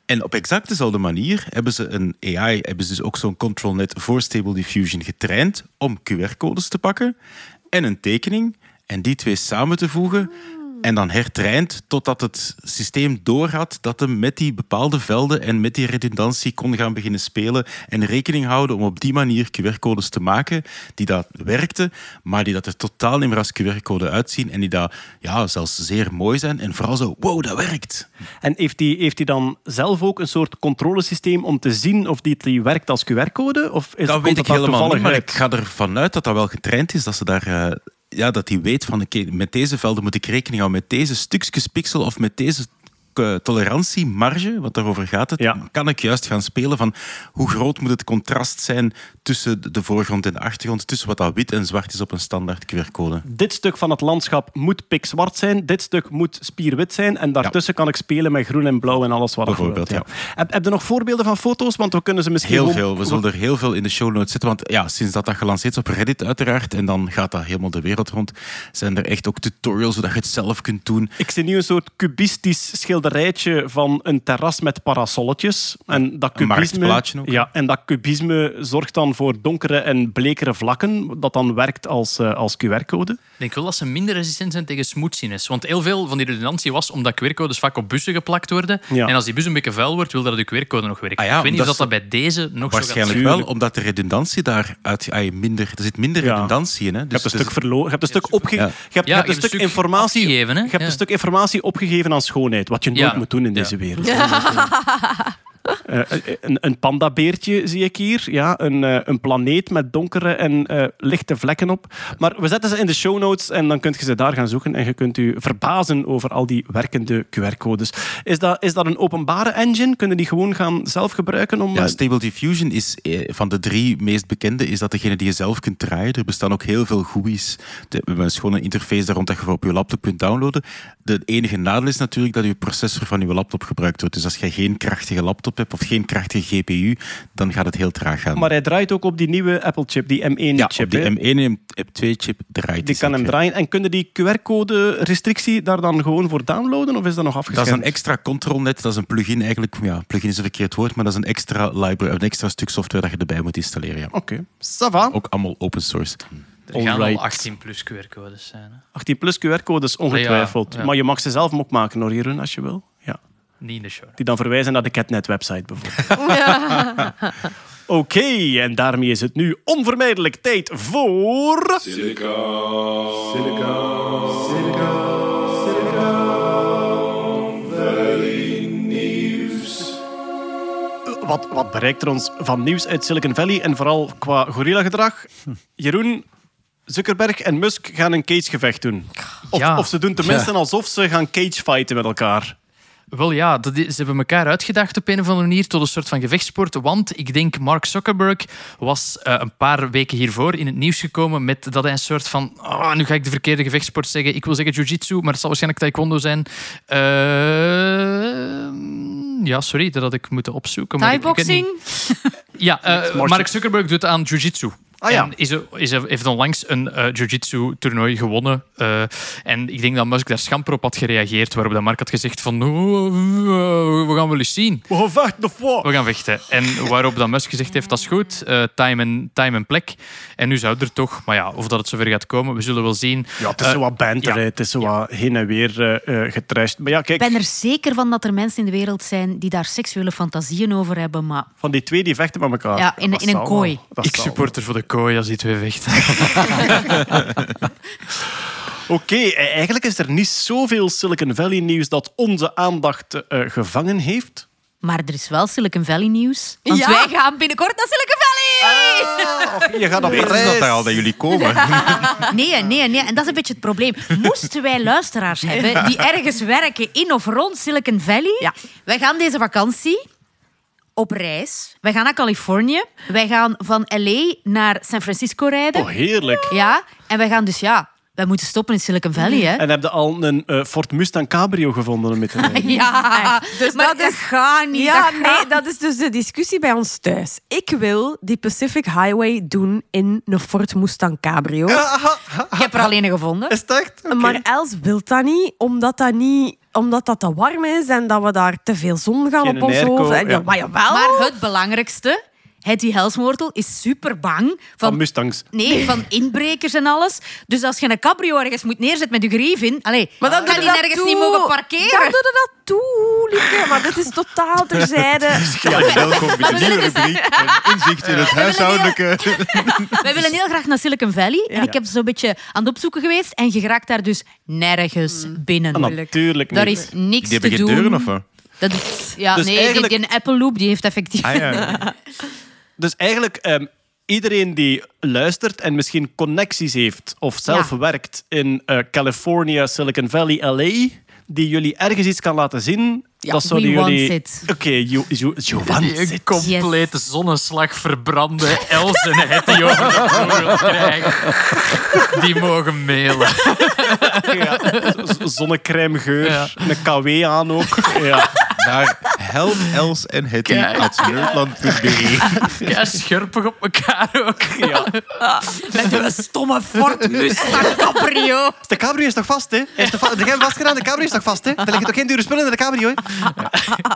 En op exact dezelfde manier hebben ze een AI, hebben ze dus ook zo'n ControlNet voor Stable Diffusion getraind om QR-codes te pakken en een tekening en die twee samen te voegen en dan hertraind totdat het systeem doorhad dat hem met die bepaalde velden en met die redundantie kon gaan beginnen spelen en rekening houden om op die manier QR-codes te maken die dat werkten, maar die dat er totaal niet meer als QR-code uitzien en die dat ja, zelfs zeer mooi zijn en vooral zo, wow, dat werkt. En heeft hij heeft die dan zelf ook een soort controlesysteem om te zien of die, die werkt als QR-code? Of is, Dat weet ik helemaal niet, maar uit? ik ga ervan uit dat dat wel getraind is, dat ze daar... ja, dat hij weet van, oké, met deze velden moet ik rekening houden, met deze stukjes pixel of met deze eh, tolerantiemarge, want daarover gaat het, Ja. kan ik juist gaan spelen van hoe groot moet het contrast zijn tussen de voorgrond en de achtergrond, tussen wat dat wit en zwart is op een standaard QR-code. Dit stuk van het landschap moet pikzwart zijn, dit stuk moet spierwit zijn en daartussen kan ik spelen met groen en blauw en alles wat. Bijvoorbeeld, Heb, heb je nog voorbeelden van foto's? Want we kunnen ze misschien Heel veel. We zullen er heel veel in de show notes zetten. Want ja, sinds dat dat gelanceerd is op Reddit uiteraard, en dan gaat dat helemaal de wereld rond, zijn er echt ook tutorials hoe dat je het zelf kunt doen. Ik zie nu een soort cubistisch schilderijtje van een terras met parasolletjes. En dat Een cubisme, marktplaatje ook. ja, en dat cubisme zorgt dan voor donkere en blekere vlakken, dat dan werkt als, eh, als QR-code. Ik denk wel dat ze minder resistent zijn tegen smoothiness. Want heel veel van die redundantie was omdat QR-codes vaak op bussen geplakt worden. Ja. En als die bus een beetje vuil wordt, wil dat de QR-code nog werkt. Ah ja, ik weet niet of dat, dat bij deze nog zo Waarschijnlijk wel, omdat de redundantie daar uit, ah, minder, er zit minder Ja. redundantie in. Hè? Je Dus, hebt een dus- stuk verloren, je hebt een stuk opge... Ja. Je hebt, je je een stuk informatie... afgegeven, hè? Je hebt een stuk informatie opgegeven aan schoonheid, wat je nooit Ja. moet doen in Ja. deze wereld. Eh, een, een pandabeertje zie ik hier. Ja, een, eh, een planeet met donkere en eh, lichte vlekken op. Maar we zetten ze in de show notes en dan kunt je ze daar gaan zoeken. En je kunt u verbazen over al die werkende QR-codes. Is dat, is dat een openbare engine? Kunnen die gewoon gaan zelf gebruiken? Om, Ja, eh, Stable Diffusion is eh, van de drie meest bekende, is dat degene die je zelf kunt draaien. Er bestaan ook heel veel GUI's. We hebben gewoon een interface daar rond dat je op je laptop kunt downloaden. De enige nadeel is natuurlijk dat je processor van je laptop gebruikt wordt. Dus als je geen krachtige laptop hebt of geen krachtige GPU, dan gaat het heel traag gaan. maar hij draait ook op die nieuwe Apple-chip, die M1-chip. ja, die hè? M1 en M2-chip draait Die kan hem draaien. En kunnen die QR-code-restrictie daar dan gewoon voor downloaden? Of is dat nog Dat afgeschermd? is een extra controlnet, dat is een plugin eigenlijk. Ja, plugin is een verkeerd woord, maar dat is een extra library, een extra stuk software dat je erbij moet installeren. Ja. Oké, va. Ook allemaal open source. Er gaan Alright. al 18 plus QR-codes zijn. Hè? 18 plus QR-codes, ongetwijfeld. Ja, ja. Maar je mag ze zelf ook maken, hoor, Jeroen, als je wil. Niet in de show. Die dan verwijzen naar de Catnet-website, bijvoorbeeld. Oké, en daarmee is het nu onvermijdelijk tijd voor... Wat, wat bereikt er ons van nieuws uit Silicon Valley en vooral qua gorilla-gedrag? Jeroen, Zuckerberg en Musk gaan een cagegevecht doen. Of, Ja. of ze doen tenminste alsof ze gaan cagefighten met elkaar. Wel ja, dat is- ze hebben elkaar uitgedaagd op een of andere manier tot een soort van gevechtsport. Want ik denk Mark Zuckerberg was eh, een paar weken hiervoor in het nieuws gekomen met dat hij een soort van... ah, nu ga ik de verkeerde gevechtsport zeggen. Ik wil zeggen jiu-jitsu, maar het zal waarschijnlijk taekwondo zijn. Eh, ja, sorry, dat had ik moeten opzoeken. Thai-boxing. Ja, eh, Mark Mark Zuckerberg doet aan jiu-jitsu. Ah, ja. En is, is, heeft onlangs een eh, jiu-jitsu-toernooi gewonnen. eh, en ik denk dat Musk daar schamper op had gereageerd. Waarop dat Mark had gezegd van... "Oh, eh, we gaan wel eens zien. We gaan vechten of wat? We gaan vechten. En waarop dat Musk gezegd heeft, dat is goed. eh, time, en, time en plek. En nu zou er toch... Maar ja, of dat het zover gaat komen, we zullen wel zien. Ja, het is zo wat banter, ja. het is zo wat heen en weer eh, eh, getrashed. Maar ja, Ik kijk, ben er zeker van dat er mensen in de wereld zijn die daar seksuele fantasieën over hebben. Maar van die twee die vechten met elkaar. Ja, in- in een kooi. ik zal support er voor de kooi als die twee vechten. Oké, eh, eigenlijk is er niet zoveel Silicon Valley nieuws dat onze aandacht eh, gevangen heeft. Maar er is wel Silicon Valley nieuws. Want Ja. wij gaan binnenkort naar Silicon Valley! Je gaat op reis. dat daar al dat jullie komen? Nee, nee, nee. En dat is een beetje het probleem. Moesten wij luisteraars hebben die ergens werken in of rond Silicon Valley? Ja. Wij gaan deze vakantie op reis. Wij gaan naar Californië. Wij gaan van LA naar San Francisco rijden. Oh, heerlijk. Ja, en wij gaan dus, ja, wij moeten stoppen in Silicon Valley, hè? En heb je al een eh, Ford Mustang Cabrio gevonden om mee te rijden? Ja, Dus maar dat dat, is- gaat niet. Ja, dat nee, gaat dat is dus de discussie bij ons thuis. Ik wil die Pacific Highway doen in een Ford Mustang Cabrio. Ik heb er alleen een gevonden. Is het echt? Maar Els wil dat niet, omdat dat niet omdat dat te warm is en dat we daar te veel zon gaan Geen op ons hoofd. En, ja. ja. Maar jawel. Maar het belangrijkste, Hetty Helsmoortel is super bang Van van, Mustangs. nee, van inbrekers en alles. Dus als je een cabrio ergens moet neerzetten met je grief in, allez, Maar dan kan doe die je dat nergens toe. niet mogen Dan parkeren. doe je dat toe, liefje. Maar dit is totaal terzijde. Ja, welkom bij de nieuwe rubriek. Een inzicht in het huishoudelijke. Wij willen heel graag naar Silicon Valley. En ik heb zo'n beetje aan het opzoeken geweest. En je raakt daar dus nergens binnen. Ah, natuurlijk niet. Daar is niks Die te hebben geen doen. deuren of wat? Dat is, ja, Dus nee, eigenlijk- die, die Apple Loop die heeft effectief... Ah, ja. Dus eigenlijk, ehm, iedereen die luistert en misschien connecties heeft of zelf Ja. werkt in eh, California, Silicon Valley, LA, die jullie ergens iets kan laten zien, dat we zouden jullie... Oké, you, you, you want Die it. een complete zonneslag verbrande Els en Hetty over de vloer krijgen. Die mogen mailen. Ja, z- zonnecrèmegeur, Ja. een KW aan ook. Ja. Naar help, els en hetty at nerdland.be. Kei scherpig op elkaar ook. Ja. Met een stomme Ford Mustang Cabrio. De cabrio is toch vast, hè? Is de, va- de jij vastgedaan, de cabrio is toch vast, hè? Er liggen toch geen dure spullen in de cabrio, hè? Ja.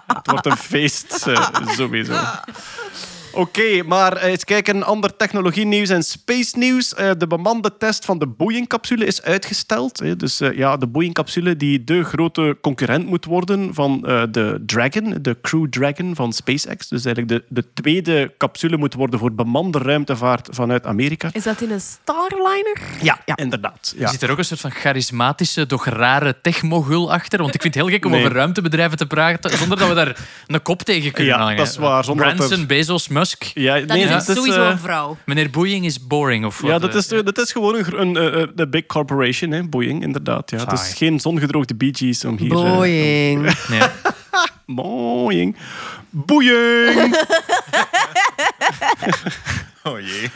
Het wordt een feest, eh, sowieso. Oké, maar eh, eens kijken. Ander technologie-nieuws en space-nieuws. Eh, de bemande test van de Boeing-capsule is uitgesteld. Hè. Dus eh, ja, de Boeing-capsule die de grote concurrent moet worden van eh, de Dragon, de Crew Dragon van SpaceX. Dus eigenlijk de, de tweede capsule moet worden voor bemande ruimtevaart vanuit Amerika. Is dat in een Starliner? Ja, inderdaad. Ja. Er zit er ook een soort van charismatische, doch rare techmogul achter. Want ik vind het heel gek om Nee. over ruimtebedrijven te praten zonder dat we daar een kop tegen kunnen Ja, hangen. dat is waar, Branson, er- Bezos, Musk. Ja, Dat nee, is dat is, sowieso eh, een vrouw. Meneer Boeing is boring. Of Ja, dat eh, is, dat is gewoon een, een, eh, eh, de big corporation, hè, Boeing, inderdaad. Ja. Het is geen zongedroogde Bee Gees om hier... eh, Boeing. Nee. Boeing. Boeing! Oh jee.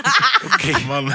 Oké, man.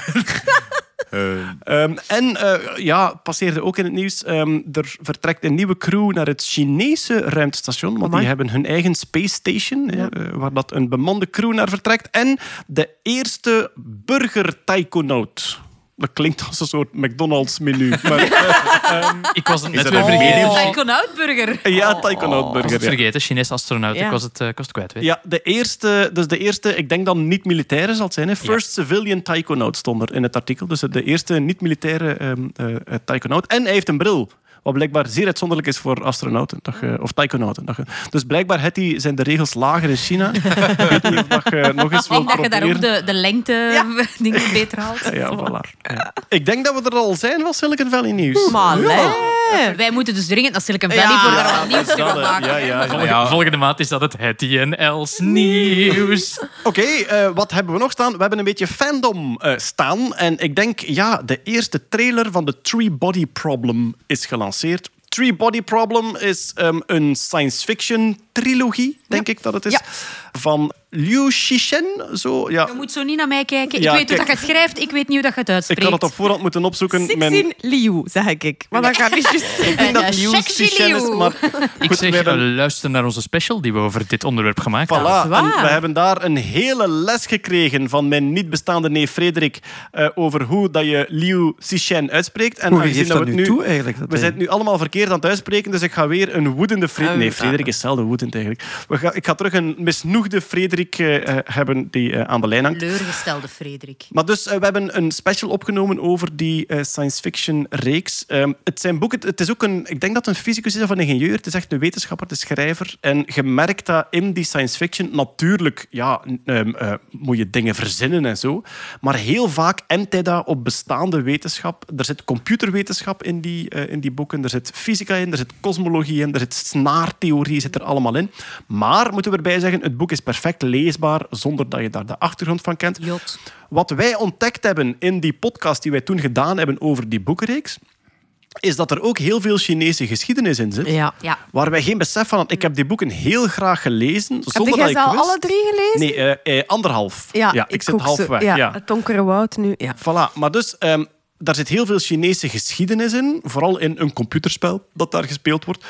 Eh, Ehm, en eh, ja, passeerde ook in het nieuws. ehm, er vertrekt een nieuwe crew naar het Chinese ruimtestation. Want Amai. die hebben hun eigen space station, eh, waar dat een bemande crew naar vertrekt. En de eerste burger-taikonaut. Dat klinkt als een soort McDonald's-menu. Maar, eh, Ik was het net weer een vergeten. Oh. Een Taikonautburger. ja, Ik was het taikonaut-burger. vergeten, Chinese astronaut. Ja. Ik was het, eh, ik was het kwijt. Weet. je. Ja, de eerste, dus de eerste, ik denk dan niet-militaire zal het zijn. Hè? First Civilian Taikonaut stond er in het artikel. Dus de eerste niet-militaire ehm eh, eh, taikonaut. En hij heeft een bril. Wat blijkbaar zeer uitzonderlijk is voor astronauten. Dat je- of taikonauten. Dat je- dus blijkbaar het die, zijn de regels lager in China. ik weet niet of dat je nog eens Ik wilt denk dat je daar ook proberen. de, de lengte dingen beter haalt. Ja, voilà. Ja. Ik denk dat we er al zijn van Silicon Valley nieuws. Maar Wij moeten dus dringend naar Silicon Valley Ja. voor daar Ja, wat nieuws te maken. ja, ja, ja. Volgende, volgende maand is dat het Hetty en Els nieuws. Oké, eh, wat hebben we nog staan? We hebben een beetje fandom eh, staan. En ik denk, ja, de eerste trailer van de Three Body Problem is gelanceerd. Three Body Problem is ehm, een science fiction trilogie, denk ik dat het is. Ja. Van Liu Xishen. Zo, ja. Je moet zo niet naar mij kijken. Ik Ja, weet hoe kijk. dat je het schrijft, ik weet niet hoe dat je het Ik uitspreekt. had het op voorhand moeten opzoeken. Sixin Liu, zeg ik. Maar dat gaat niet juist. Ik denk dat Eh, Liu Xishen is, maar Ik Goed, zeg, we hebben- eh, luister naar onze special die we over dit onderwerp gemaakt hebben. Voilà, we hebben daar een hele les gekregen van mijn niet bestaande neef Frederik eh, over hoe dat je Liu Xishen uitspreekt. En Hoe geeft dat we nu het toe eigenlijk? dat We zijn het nu allemaal verkeerd aan het uitspreken, dus ik ga weer een woedende Frederik... Oh, Nee, Frederik is zelden woedend eigenlijk. We gaan, ik ga terug een misnoegde Frederik eh, eh, hebben die eh, aan de lijn hangt. Teleurgestelde Frederik. Maar dus, we hebben een special opgenomen over die science fiction reeks. Ehm, het zijn boeken, het is ook een, ik denk dat het een fysicus is of een ingenieur. Het is echt een wetenschapper, de schrijver. En je merkt dat in die science fiction natuurlijk, ja, ehm, eh, moet je dingen verzinnen en zo. Maar heel vaak endt hij dat op bestaande wetenschap. Er zit computerwetenschap in die, in die boeken, er zit fysica in, er zit kosmologie in, er zit snaartheorie zit er allemaal in. Maar, moeten we erbij zeggen, het boek is perfect leesbaar zonder dat je daar de achtergrond van kent. Jot. Wat wij ontdekt hebben in die podcast die wij toen gedaan hebben over die boekenreeks, is dat er ook heel veel Chinese geschiedenis in zit. Ja. Ja. Waar wij geen besef van hadden. Ik heb die boeken heel graag gelezen, Heb zonder jij dat ze ik al wist... alle drie gelezen? Nee, eh, eh, anderhalf. ik, zit halfweg. Ja, ja. Het donkere woud nu. Ja. Voilà, maar dus ehm, daar zit heel veel Chinese geschiedenis in, vooral in een computerspel dat daar gespeeld wordt,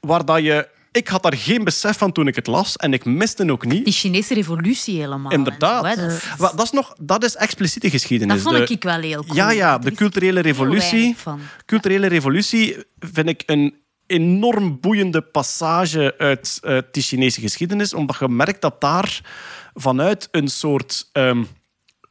waar dat je... Ik had daar geen besef van toen ik het las en ik miste ook niet. Die Chinese revolutie helemaal. Inderdaad. zo. Dat, is- Wa- dat, is nog, dat is expliciete geschiedenis. dat vond De- ik wel heel cool. Ja, ja, de culturele revolutie. Culturele revolutie vind ik een enorm boeiende passage uit eh, die Chinese geschiedenis, omdat je merkt dat daar vanuit een soort ehm,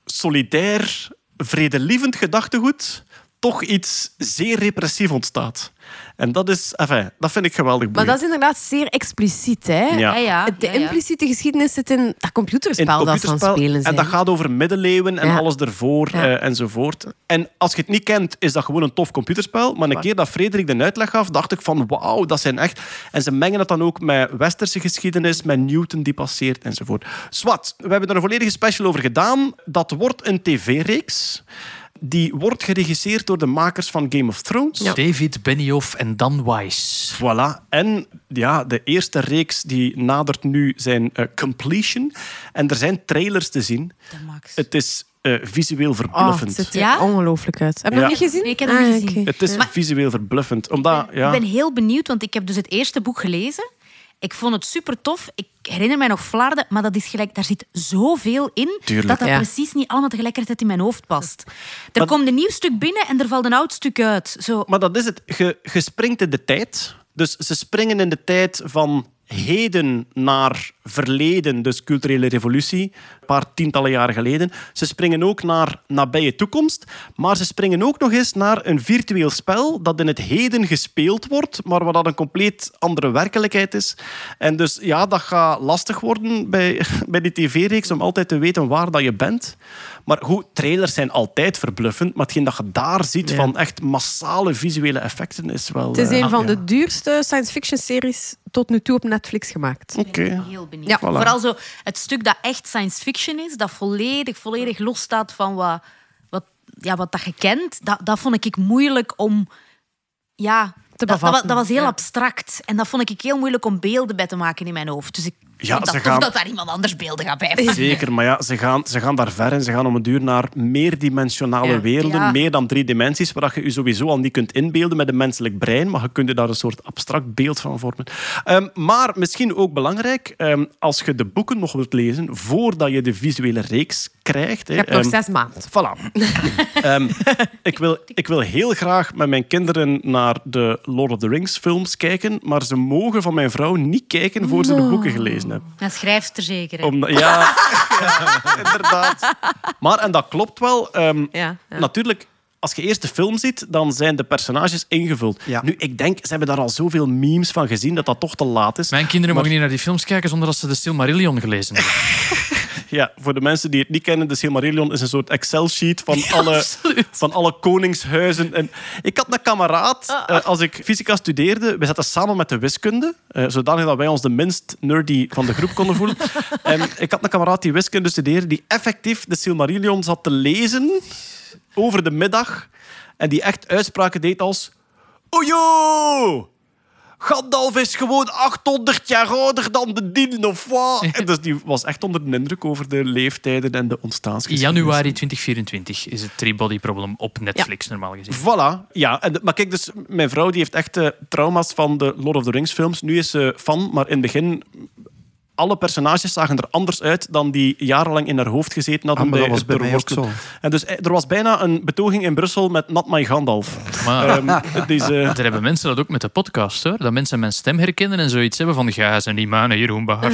solidair, vredelievend gedachtegoed toch iets zeer repressief ontstaat. En dat is, enfin, dat vind ik geweldig Maar dat is inderdaad zeer expliciet. Hè? Ja. Ja, ja. De ja, ja. impliciete geschiedenis zit in dat computerspel, dat ze aan het spelen zijn. En dat gaat over middeleeuwen en Ja. alles ervoor Ja. eh, enzovoort. En als je het niet kent, is dat gewoon een tof computerspel. Maar een keer dat Frederik de uitleg gaf, dacht ik van wauw, dat zijn echt... En ze mengen het dan ook met westerse geschiedenis, met Newton die passeert enzovoort. Swat, we hebben er een volledige special over gedaan. Dat wordt een tv-reeks die wordt geregisseerd door de makers van Game of Thrones. David Benioff en Dan Weiss. Voilà. En ja, de eerste reeks die nadert nu zijn eh, completion. En er zijn trailers te zien. De Max. Het is eh, visueel Oh, verbluffend. het ziet er Ja? ongelooflijk uit. Heb je Ja. nog niet gezien? Nee, ik heb het niet Ah, gezien. Het is Maar- visueel verbluffend. Omdat, ja, Ik ben heel benieuwd, want ik heb dus het eerste boek gelezen. Ik vond het super tof. Ik herinner mij nog Vlaarden, maar dat is gelijk, daar zit zoveel in Tuurlijk. dat dat Ja. precies niet allemaal tegelijkertijd in mijn hoofd past. Er Maar- komt een nieuw stuk binnen en er valt een oud stuk uit. Zo. Maar dat is het. Je, je springt in de tijd. Dus ze springen in de tijd van heden naar verleden, dus culturele revolutie, een paar tientallen jaren geleden. Ze springen ook naar nabije toekomst, maar ze springen ook nog eens naar een virtueel spel dat in het heden gespeeld wordt, maar waar dat een compleet andere werkelijkheid is. En dus ja, dat gaat lastig worden bij, bij die tv-reeks om altijd te weten waar dat je bent. Maar goed, trailers zijn altijd verbluffend, maar hetgeen dat je daar ziet Ja. van echt massale visuele effecten is wel... Het is eh, een van ja. de duurste science fiction series tot nu toe op Netflix gemaakt. Oké. Ik ben heel benieuwd. Ja. Voilà. Vooral zo het stuk dat echt science fiction is, dat volledig, volledig losstaat van wat, wat, ja, wat dat je kent. Dat, dat vond ik moeilijk om... Ja, Te dat, dat, dat was heel Ja. abstract. En dat vond ik heel moeilijk om beelden bij te maken in mijn hoofd. Dus ik Ja, ze dat tof gaan- dat daar iemand anders beelden gaat bij hebben. Zeker, maar ja, ze gaan, ze gaan daar ver en ze gaan om een duur naar meerdimensionale Ja. werelden, Ja. meer dan drie dimensies, waar je je sowieso al niet kunt inbeelden met een menselijk brein, maar je kunt er daar een soort abstract beeld van vormen. Ehm, maar misschien ook belangrijk, ehm, als je de boeken nog wilt lezen voordat je de visuele reeks krijgt. Je hebt nog ehm, zes maanden. Voilà. Ehm, ik, wil, ik wil heel graag met mijn kinderen naar de Lord of the Rings films kijken, maar ze mogen van mijn vrouw niet kijken voor ze de boeken gelezen hebben. Dat schrijft er zeker. hè. Ja, ja, inderdaad. Maar, en dat klopt wel, ehm, Ja, ja. natuurlijk... Als je eerst de film ziet, dan zijn de personages ingevuld. Ja. Nu, ik denk, ze hebben daar al zoveel memes van gezien dat dat toch te laat is. Mijn kinderen mogen niet naar die films kijken zonder dat ze de Silmarillion gelezen hebben. Ja, voor de mensen die het niet kennen, de Silmarillion is een soort Excel-sheet van, alle, van alle koningshuizen. En ik had een kameraad, eh, als ik fysica studeerde, we zaten samen met de wiskunde, eh, zodanig dat wij ons de minst nerdy van de groep konden voelen. en ik had een kameraad die wiskunde studeerde, die effectief de Silmarillion zat te lezen over de middag. En die echt uitspraken deed als... Ojo! Gandalf is gewoon 800 jaar ouder dan de dien, of wat? En dus die was echt onder de indruk over de leeftijden en de In ontstaansgeschiedenis. januari 2024 is het Three-Body Problem op Netflix, normaal gezien. Voilà, ja. En, maar kijk, dus mijn vrouw die heeft echt eh, trauma's van de Lord of the Rings films. Nu is ze fan, maar in het begin... Alle personages zagen er anders uit dan die jarenlang in haar hoofd gezeten hadden. Ah, maar dat was bij mij ook doorworstelen. zo. En dus eh, er was bijna een betoging in Brussel met Not My Gandalf. Maar Ehm, het is, eh, er hebben mensen dat ook met de podcast, hoor. Dat mensen mijn stem herkennen en zoiets hebben van... Ja, zijn die manen Jeroen Baar.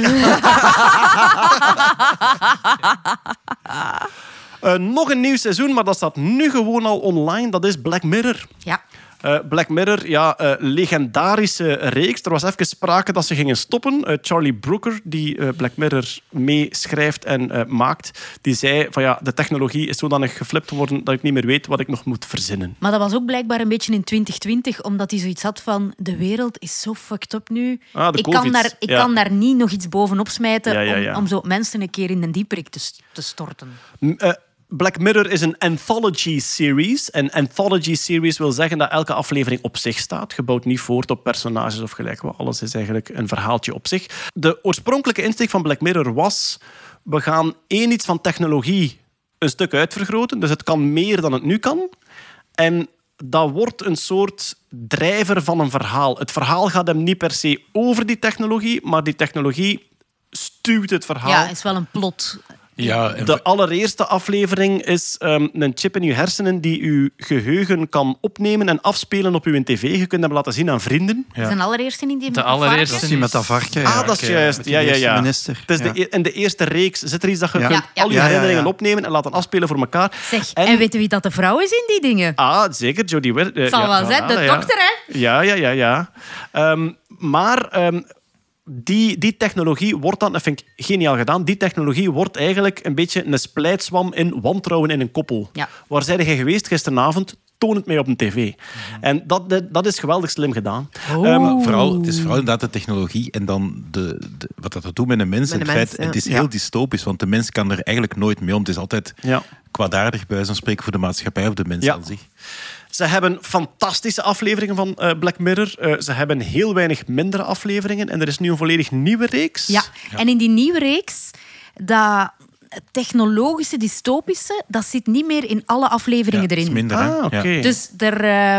eh, nog een nieuw seizoen, maar dat staat nu gewoon al online. Dat is Black Mirror. Ja. Eh, Black Mirror, ja, eh, legendarische reeks. Er was even sprake dat ze gingen stoppen. Eh, Charlie Brooker, die Black Mirror meeschrijft en maakt, die zei van ja, de technologie is zodanig geflipt geworden dat ik niet meer weet wat ik nog moet verzinnen. Maar dat was ook blijkbaar een beetje in 2020, omdat hij zoiets had van de wereld is zo fucked up nu. Ah, ik kan, daar, ik ja. kan daar niet nog iets bovenop smijten Ja, ja, ja. Om, om zo mensen een keer in een dieperik te, te storten. M- Black Mirror is een anthology series. En anthology series wil zeggen dat elke aflevering op zich staat. Gebouwd niet voort op personages of gelijk wat. Alles is eigenlijk een verhaaltje op zich. De oorspronkelijke insteek van Black Mirror was... We gaan één iets van technologie een stuk uitvergroten. Dus het kan meer dan het nu kan. En dat wordt een soort drijver van een verhaal. Het verhaal gaat hem niet per se over die technologie, maar die technologie stuwt het verhaal. Ja, is wel een plot. Ja, en De allereerste aflevering is ehm, een chip in uw hersenen die uw geheugen kan opnemen en afspelen op uw tv. Je kunt hem laten zien aan vrienden. Ja. Zijn allereerste in die De allereerste Dat is die met dat varken. ah, ja. dat is juist. Ja, ja, ja. minister. Het is Ja. de, e- in de eerste reeks zit er iets dat je Ja. kunt Ja, al je herinneringen Ja, ja, ja. opnemen en laten afspelen voor elkaar. Zeg, En- en, weten wie dat de vrouw is in die dingen? Ah, zeker. Jodie Whitt. eh, Het zal ja, wel zijn, de ja. dokter, hè? Ja, ja, ja, ja. Ehm, maar ehm, die, die technologie wordt dan, dat vind ik geniaal gedaan, die technologie wordt eigenlijk een beetje een splijtswam in wantrouwen in een koppel. Ja. Waar zijn jij geweest gisteravond? toon het mij op een tv. En dat, dat, dat is geweldig slim gedaan. Oh. Ehm, vooral, het is vooral inderdaad de technologie en dan de, de- wat dat doet met een mens. Met en een het, mens, feit, ja. het is Ja. heel dystopisch, want de mens kan er eigenlijk nooit mee om. Het is altijd ja. kwaadaardig bij spreken voor de maatschappij of de mens Ja. aan zich. Ze hebben fantastische afleveringen van eh, Black Mirror. Eh, ze hebben heel weinig mindere afleveringen. En er is nu een volledig nieuwe reeks. Ja. en in die nieuwe reeks, dat technologische, dystopische, dat zit niet meer in alle afleveringen Ja, het is erin. minder, hè? Ah. Dus er, eh,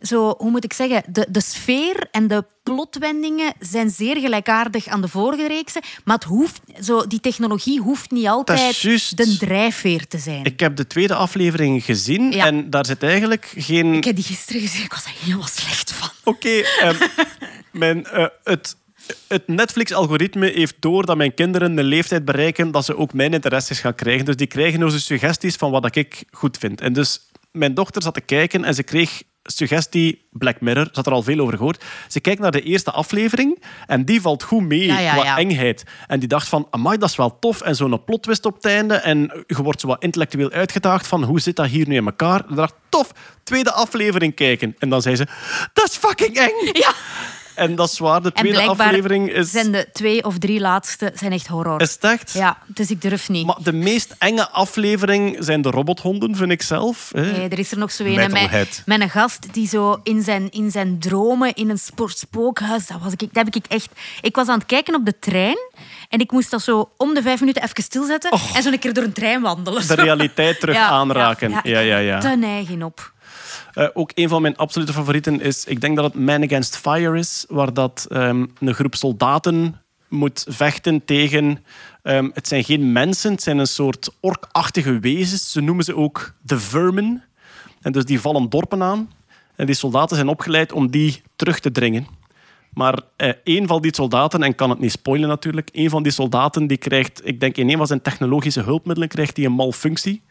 zo, hoe moet ik zeggen, de, de sfeer en de plotwendingen zijn zeer gelijkaardig aan de vorige reeksen. Maar het hoeft, zo, die technologie hoeft niet altijd de drijfveer te zijn. Ik, Ik heb de tweede aflevering gezien. Ja. En daar zit eigenlijk geen... heb die gisteren gezien, ik was er helemaal slecht van. Oké, ehm, mijn, eh, het, het Netflix-algoritme heeft door dat mijn kinderen een leeftijd bereiken dat ze ook mijn interesses gaan krijgen. Dus die krijgen dus suggesties van wat ik goed vind. En dus mijn dochter zat te kijken en ze kreeg suggestie Black Mirror. Ze had er al veel over gehoord. Ze kijkt naar de eerste aflevering en die valt goed mee Ja, ja, qua ja. engheid. En die dacht van, amai, dat is wel tof. En zo'n plot twist op het einde. En je wordt zo wat intellectueel uitgedaagd van, hoe zit dat hier nu in elkaar? En dacht, tof, tweede aflevering kijken. En dan zei ze, dat is fucking eng. Ja. En dat is waar, de tweede aflevering is... zijn de twee of drie laatste zijn echt horror. Is het echt? Ja, dus ik durf niet. Maar de meest enge aflevering zijn de robothonden, vind ik zelf. hè. Nee, er is er nog zo een met een gast die zo in zijn, in zijn dromen in een spo- spookhuis. Dat, was ik, dat heb ik echt. Ik was aan het kijken op de trein en ik moest dat zo om de vijf minuten even stilzetten en zo een keer door een trein wandelen. De realiteit terug Ja, aanraken. Ja, Ja, ja, ja. Te neiging op. Eh, ook een van mijn absolute favorieten is, ik denk dat het Man Against Fire is, waar dat ehm, een groep soldaten moet vechten tegen... ehm, het zijn geen mensen, het zijn een soort orkachtige wezens. Ze noemen ze ook de vermin. En dus die vallen dorpen aan. En die soldaten zijn opgeleid om die terug te dringen. Maar eh, een van die soldaten, en kan het niet spoilen natuurlijk, een van die soldaten die krijgt, ik denk in een van zijn technologische hulpmiddelen, krijgt die een malfunctie,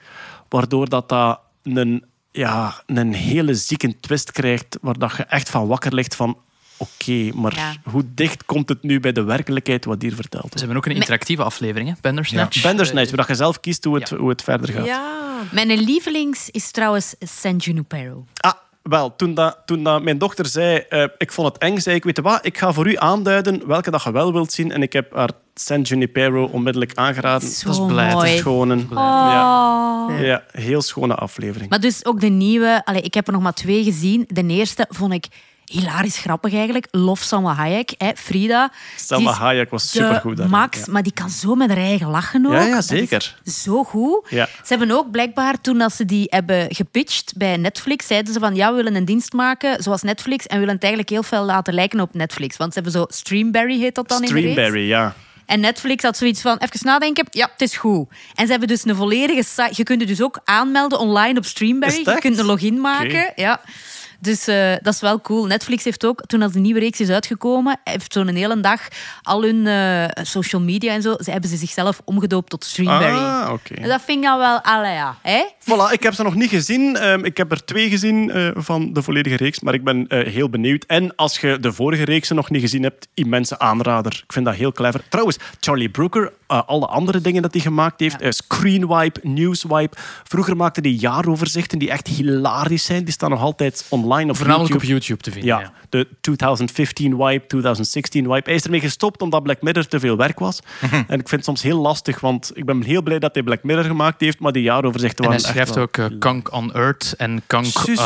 waardoor dat, dat een, ja, een hele zieke twist krijgt, waar dat je echt van wakker ligt van oké, maar Ja. hoe dicht komt het nu bij de werkelijkheid wat hier verteld Ze wordt? hebben ook een interactieve aflevering, hè? Bandersnatch. Bandersnatch, waar dat je zelf kiest hoe het, Ja. hoe het verder gaat. Ja. Mijn lievelings is trouwens San Junipero. Ah, wel, toen, dat, toen dat mijn dochter zei, eh, ik vond het eng, zei ik, weet je wat, ik ga voor u aanduiden welke dat je wel wilt zien. En ik heb haar San Junipero onmiddellijk aangeraden. Zo Dat is blij, mooi. Een- ja, Oh. ja, heel schone aflevering. Maar dus ook de nieuwe, allee, ik heb er nog maar twee gezien. De eerste vond ik hilarisch grappig eigenlijk. Love Salma Hayek, hè, Frida. Is Hayek was supergoed daarin, Max, ja. maar die kan zo met haar eigen lachen ook. Ja, ja, zeker. Zo goed. Ja. Ze hebben ook blijkbaar, toen dat ze die hebben gepitcht bij Netflix, zeiden ze van ja, we willen een dienst maken zoals Netflix en we willen het eigenlijk heel veel laten lijken op Netflix. Want ze hebben zo Streamberry heet dat dan in. Streamberry, ja. En Netflix had zoiets van, even nadenken, ja, het is goed. En ze hebben dus een volledige site. Je kunt je dus ook aanmelden online op Streamberry. Je kunt een login maken. Ja. Dus eh, dat is wel cool. Netflix heeft ook, toen als de nieuwe reeks is uitgekomen, heeft zo'n hele dag al hun eh, social media en zo, ze hebben ze zichzelf omgedoopt tot Streamberry. Ah, oké. En dat vind ik dan wel, allee ja. Hè? Voilà, ik heb ze nog niet gezien. Ehm, ik heb er twee gezien eh, van de volledige reeks, maar ik ben heel benieuwd. En als je de vorige reeksen nog niet gezien hebt, immense aanrader. Ik vind dat heel clever. Trouwens, Charlie Brooker, alle andere dingen dat hij gemaakt heeft, Screenwipe, Newswipe. Vroeger maakte hij jaaroverzichten die echt hilarisch zijn. Die staan nog altijd online op Voornamelijk YouTube. op YouTube te vinden. Ja, Ja. de 2015 wipe, 2016 wipe. Hij is ermee gestopt omdat Black Mirror te veel werk was. en ik vind het soms heel lastig, want ik ben heel blij dat hij Black Mirror gemaakt heeft, maar die jaaroverzichten En hij waren echt schrijft ook eh, Kank on Earth en Kank on,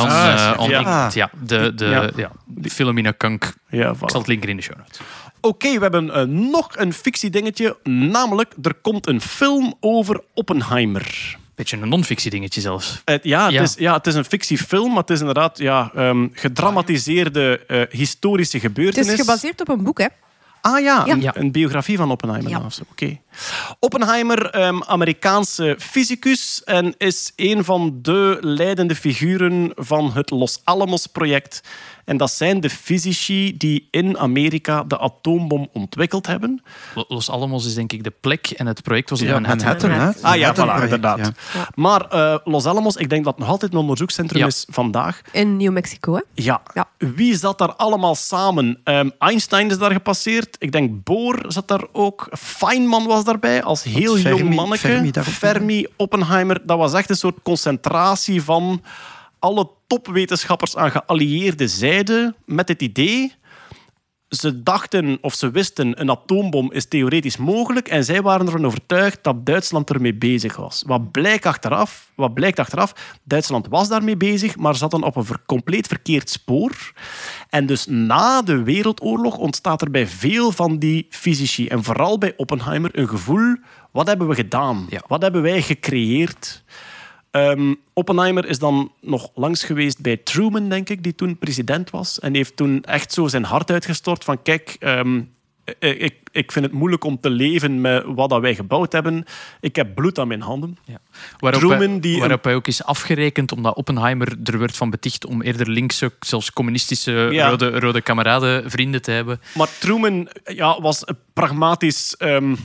on ja. De, de, Ja. ja. de film in een Kank. Ja, Ik zal het linken in de show notes. Oké, we hebben eh, nog een fictiedingetje. Namelijk, er komt een film over Oppenheimer. Beetje een non-fictie dingetje zelfs. Eh, ja, het Ja. Is, ja, het is een fictiefilm, maar het is inderdaad ja, ehm, gedramatiseerde eh, historische Het gebeurtenis. is gebaseerd op een boek, hè? Ah ja, Ja. Een, biografie van Oppenheimer. Ja. Oké. Oppenheimer, ehm, Amerikaanse fysicus en is een van de leidende figuren van het Los Alamos-project. En dat zijn de fysici die in Amerika de atoombom ontwikkeld hebben. Lo- Los Alamos is denk ik de plek en het project was in Ja, Manhattan. Manhattan, hè? Ah ja, Manhattan voilà, inderdaad. ja. Maar eh, Los Alamos, ik denk dat het nog altijd een onderzoekscentrum Ja. is vandaag. In New Mexico, hè? Ja. Ja. Wie zat daar allemaal samen? Ehm, Einstein is daar gepasseerd. Ik denk Bohr zat daar ook. Feynman was daarbij als heel Fermi- jong manneke. Fermi Fermi, Oppenheimer. Dat was echt een soort concentratie van alle topwetenschappers aan geallieerde zijde met het idee ze dachten of ze wisten een atoombom is theoretisch mogelijk en zij waren ervan overtuigd dat Duitsland ermee bezig was. Wat blijkt achteraf? Wat blijkt achteraf? Duitsland was daarmee bezig, maar zat dan op een compleet verkeerd spoor. En dus na de Wereldoorlog ontstaat er bij veel van die fysici en vooral bij Oppenheimer een gevoel: wat hebben we gedaan? Ja. Wat hebben wij gecreëerd? Ehm, Oppenheimer is dan nog langs geweest bij Truman, denk ik, die toen president was. En heeft toen echt zo zijn hart uitgestort van kijk, ehm, ik, ik, vind het moeilijk om te leven met wat dat wij gebouwd hebben. Ik heb bloed aan mijn handen. Ja. Waarop, Truman hij, die waarop hij ook is afgerekend omdat Oppenheimer er werd van beticht om eerder linkse, zelfs communistische Ja. rode, rode kameraden, vrienden te hebben. Maar Truman ja, was een pragmatisch, ehm,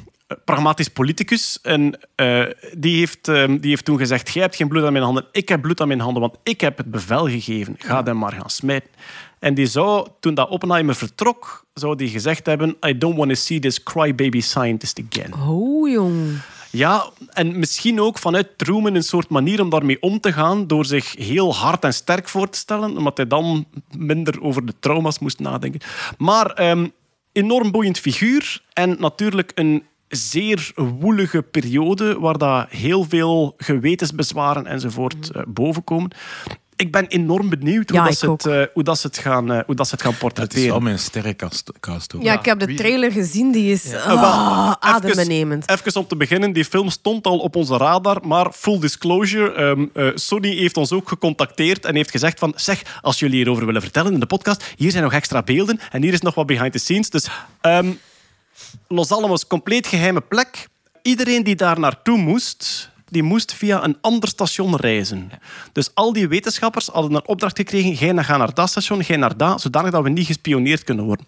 pragmatisch politicus. En eh, die, heeft, ehm, die heeft toen gezegd: Jij hebt geen bloed aan mijn handen, ik heb bloed aan mijn handen, want ik heb het bevel gegeven. Ga hem maar gaan smijten. En die zou, toen dat Oppenheimer vertrok, zou die gezegd hebben: I don't want to see this crybaby scientist again. Oh, jong. Ja, en misschien ook vanuit Truman een soort manier om daarmee om te gaan door zich heel hard en sterk voor te stellen, omdat hij dan minder over de trauma's moest nadenken. Maar ehm, enorm boeiend figuur en natuurlijk een zeer woelige periode waar dat heel veel gewetensbezwaren enzovoort eh, bovenkomen. Ik ben enorm benieuwd hoe, Ja, dat ze, het, eh, hoe, dat ze het gaan, eh, hoe dat ze het gaan Het is portretteren. wel mijn sterrenkast cast ook. Ja, ik heb de trailer gezien. Die is ah, wel, adembenemend. Even, even om te beginnen, die film stond al op onze radar, maar full disclosure, ehm, eh, Sony heeft ons ook gecontacteerd en heeft gezegd van, zeg, als jullie hierover willen vertellen in de podcast, hier zijn nog extra beelden en hier is nog wat behind the scenes. Dus ehm, Los Alamos, compleet geheime plek. Iedereen die daar naartoe moest, die moest via een ander station reizen. Dus al die wetenschappers hadden een opdracht gekregen, jij gaat naar dat station, jij naar dat, zodanig dat we niet gespioneerd kunnen worden.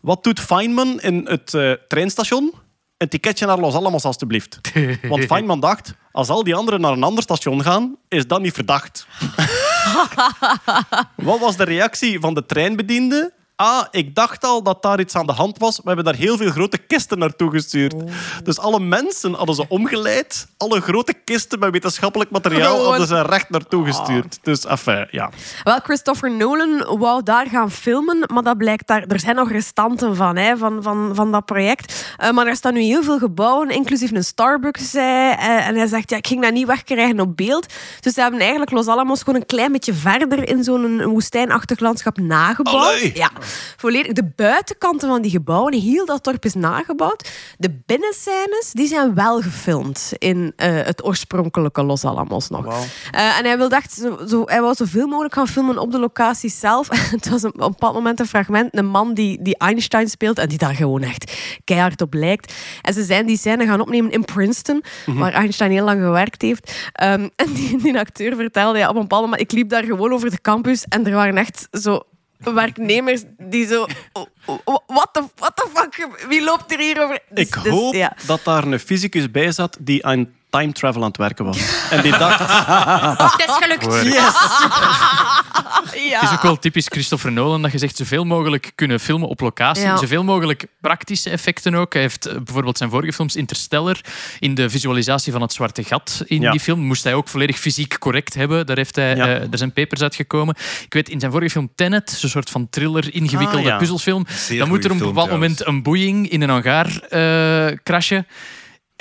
Wat doet Feynman in het eh, treinstation? Een ticketje naar Los Alamos, alstublieft. Want Feynman dacht, als al die anderen naar een ander station gaan, is dat niet verdacht. Wat was de reactie van de treinbediende? Ah, ik dacht al dat daar iets aan de hand was. We hebben daar heel veel grote kisten naartoe gestuurd. Dus alle mensen hadden ze omgeleid. Alle grote kisten met wetenschappelijk materiaal hadden ze recht naartoe gestuurd. Dus enfin, ja. Wel, Christopher Nolan wou daar gaan filmen, maar dat blijkt daar... Er zijn nog restanten van, hè, van, van, van dat project. Eh, maar er staan nu heel veel gebouwen, inclusief een Starbucks. Zei, eh, en hij zegt, ja, ik ging dat niet wegkrijgen op beeld. Dus ze hebben eigenlijk Los Alamos gewoon een klein beetje verder in zo'n woestijnachtig landschap nagebouwd. Allee. Ja, volledig. De buitenkanten van die gebouwen, heel dat dorp is nagebouwd. De binnenscènes, die zijn wel gefilmd in eh, het oorspronkelijke Los Alamos nog. Eh, en hij wilde echt zo, zo, hij wou zoveel mogelijk gaan filmen op de locatie zelf. het was een, op een bepaald moment een fragment, een man die, die Einstein speelt en die daar gewoon echt keihard op lijkt. En ze zijn die scène gaan opnemen in Princeton, waar Einstein heel lang gewerkt heeft. Ehm, en die, die acteur vertelde, ja, op een bepaald moment, ik liep daar gewoon over de campus en er waren echt zo werknemers die zo... oh, oh, What the, what the fuck? Wie loopt er hier over? Dus- Ik dus, hoop ja. dat daar een fysicus bij zat die aan time travel aan het werken was. En die dacht... Dat is gelukt. Ja. Het is ook wel typisch Christopher Nolan dat je zegt zoveel mogelijk kunnen filmen op locatie. Ja. Zoveel mogelijk praktische effecten ook. Hij heeft eh, bijvoorbeeld zijn vorige films Interstellar. In de visualisatie van het zwarte gat in Ja. die film moest hij ook volledig fysiek correct hebben. Daar, heeft hij, Ja. eh, daar zijn papers uitgekomen. Ik weet, in zijn vorige film Tenet, zo'n soort van thriller, ingewikkelde Ah, ja. puzzelfilm. Dan moet er op een bepaald moment een boeing in een hangar eh, crashen.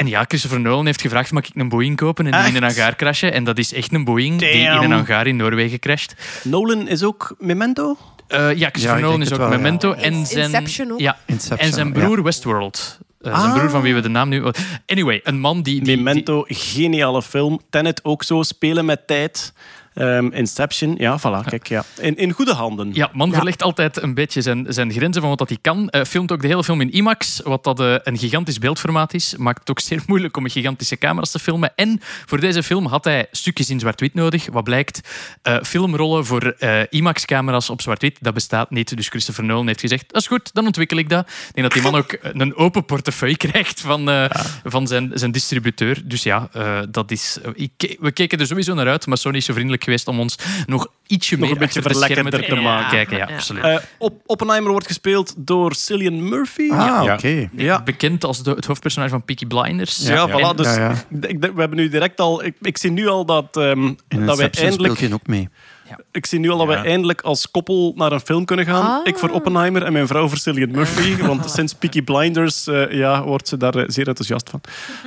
En ja, Christopher Nolan heeft gevraagd, mag ik een Boeing kopen en die in een hangar crashen? En dat is echt een Boeing die in een hangar in Noorwegen crasht. Nolan is ook Memento? Eh, ja, Christopher Ja, Nolan is ook wel, ja. Memento. En zijn, Inception ook. Ja, Inception, en zijn ja. broer Westworld. Eh, Zijn Ah. broer van wie we de naam nu... Anyway, een man die... die, die- Memento, geniale film. Tenet ook zo, spelen met tijd. Ehm, Inception, ja, voilà, kijk, ja. In, in goede handen. ja, man Ja. verlegt altijd een beetje zijn, zijn grenzen van wat dat hij kan. Eh, filmt ook de hele film in IMAX, wat dat eh, een gigantisch beeldformaat is. Maakt het ook zeer moeilijk om met gigantische camera's te filmen. En voor deze film had hij stukjes in zwart-wit nodig. Wat blijkt, eh, filmrollen voor eh, IMAX-camera's op zwart-wit, dat bestaat niet. Dus Christopher Nolan heeft gezegd, dat is goed, dan ontwikkel ik dat. Ik denk dat die man ook een open portefeuille krijgt van, eh, van zijn, zijn distributeur. Dus ja, eh, dat is, ik, we keken er sowieso naar uit, maar Sony is zo vriendelijk geweest om ons nog ietsje Nog meer een beetje te verlekkender te maken. kijken. Ja, Ja. absoluut. Eh, Op- Oppenheimer wordt gespeeld door Cillian Murphy. Ah, Ja. oké. Ja. Bekend als de, het hoofdpersonage van Peaky Blinders. Ja, Ja. voilà. Dus Ja, ja. Ik, we hebben nu direct al... Ik, ik zie nu al dat, ehm, In dat wij eindelijk... speelt ook mee. Ja. Ik zie nu al dat wij Ja. eindelijk als koppel naar een film kunnen gaan. Ah. Ik voor Oppenheimer en mijn vrouw voor Cillian Murphy. Want sinds Peaky Blinders eh, ja, wordt ze daar eh, zeer enthousiast van.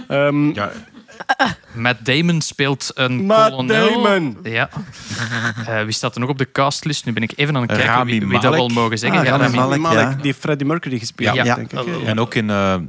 Ehm, Ja, Matt Damon speelt een Matt kolonel. Damon. Ja. Eh, wie staat er nog op de castlist? Nu ben ik even aan het kijken Rami wie, wie dat wel mogen zeggen. Ah, ja, Rami Rami Malek. Malek, ja. die Freddie Mercury gespeeld Ja. heeft, Ja. denk ik. En ook in... eh, eh,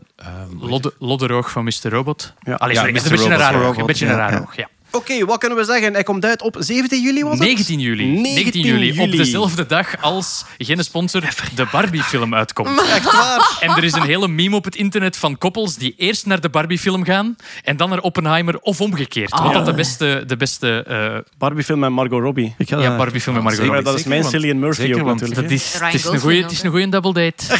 Lodde, Lodderoog van Mr. Robot. Ja. Allee, Ja, sorry, Mr. dat is een beetje een Robot. raar oog. Een beetje een ja, raar ja. oog, ja. Oké, wat kunnen we zeggen? Hij komt uit op 17 juli, was het? 19 juli. 19 juli. Op dezelfde dag als, geen sponsor, de Barbie-film uitkomt. Echt waar? En er is een hele meme op het internet van koppels die eerst naar de Barbie-film gaan en dan naar Oppenheimer of omgekeerd. Wat dat de beste, de beste eh, Barbie-film met Margot Robbie. Ik ga ja, dat- Barbie-film met Margot Robbie. dat is mijn want- Cillian Murphy zeker, ook natuurlijk. Dat is, het, is een goeie, het is een goede double date.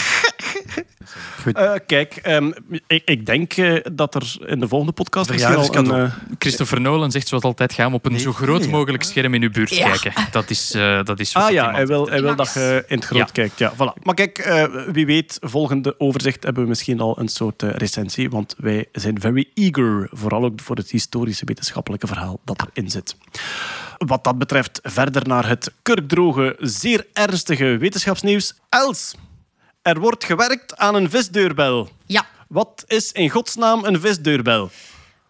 Eh, kijk, ehm, ik, ik denk eh, dat er in de volgende podcast misschien al een... Eh, Christopher Nolan zegt zoals altijd, ga op een zo groot nee. mogelijk scherm in uw buurt Ja. kijken. Dat is, eh, dat is wat Ah ja, hij wil, hij wil dat je in het groot Ja. kijkt. Ja, voilà. Maar kijk, eh, wie weet, volgende overzicht hebben we misschien al een soort recensie. Want wij zijn very eager, vooral ook voor het historische wetenschappelijke verhaal dat erin zit. Wat dat betreft, verder naar het kurkdroge, zeer ernstige wetenschapsnieuws. Els, er wordt gewerkt aan een visdeurbel. Ja, Wat is in godsnaam een visdeurbel?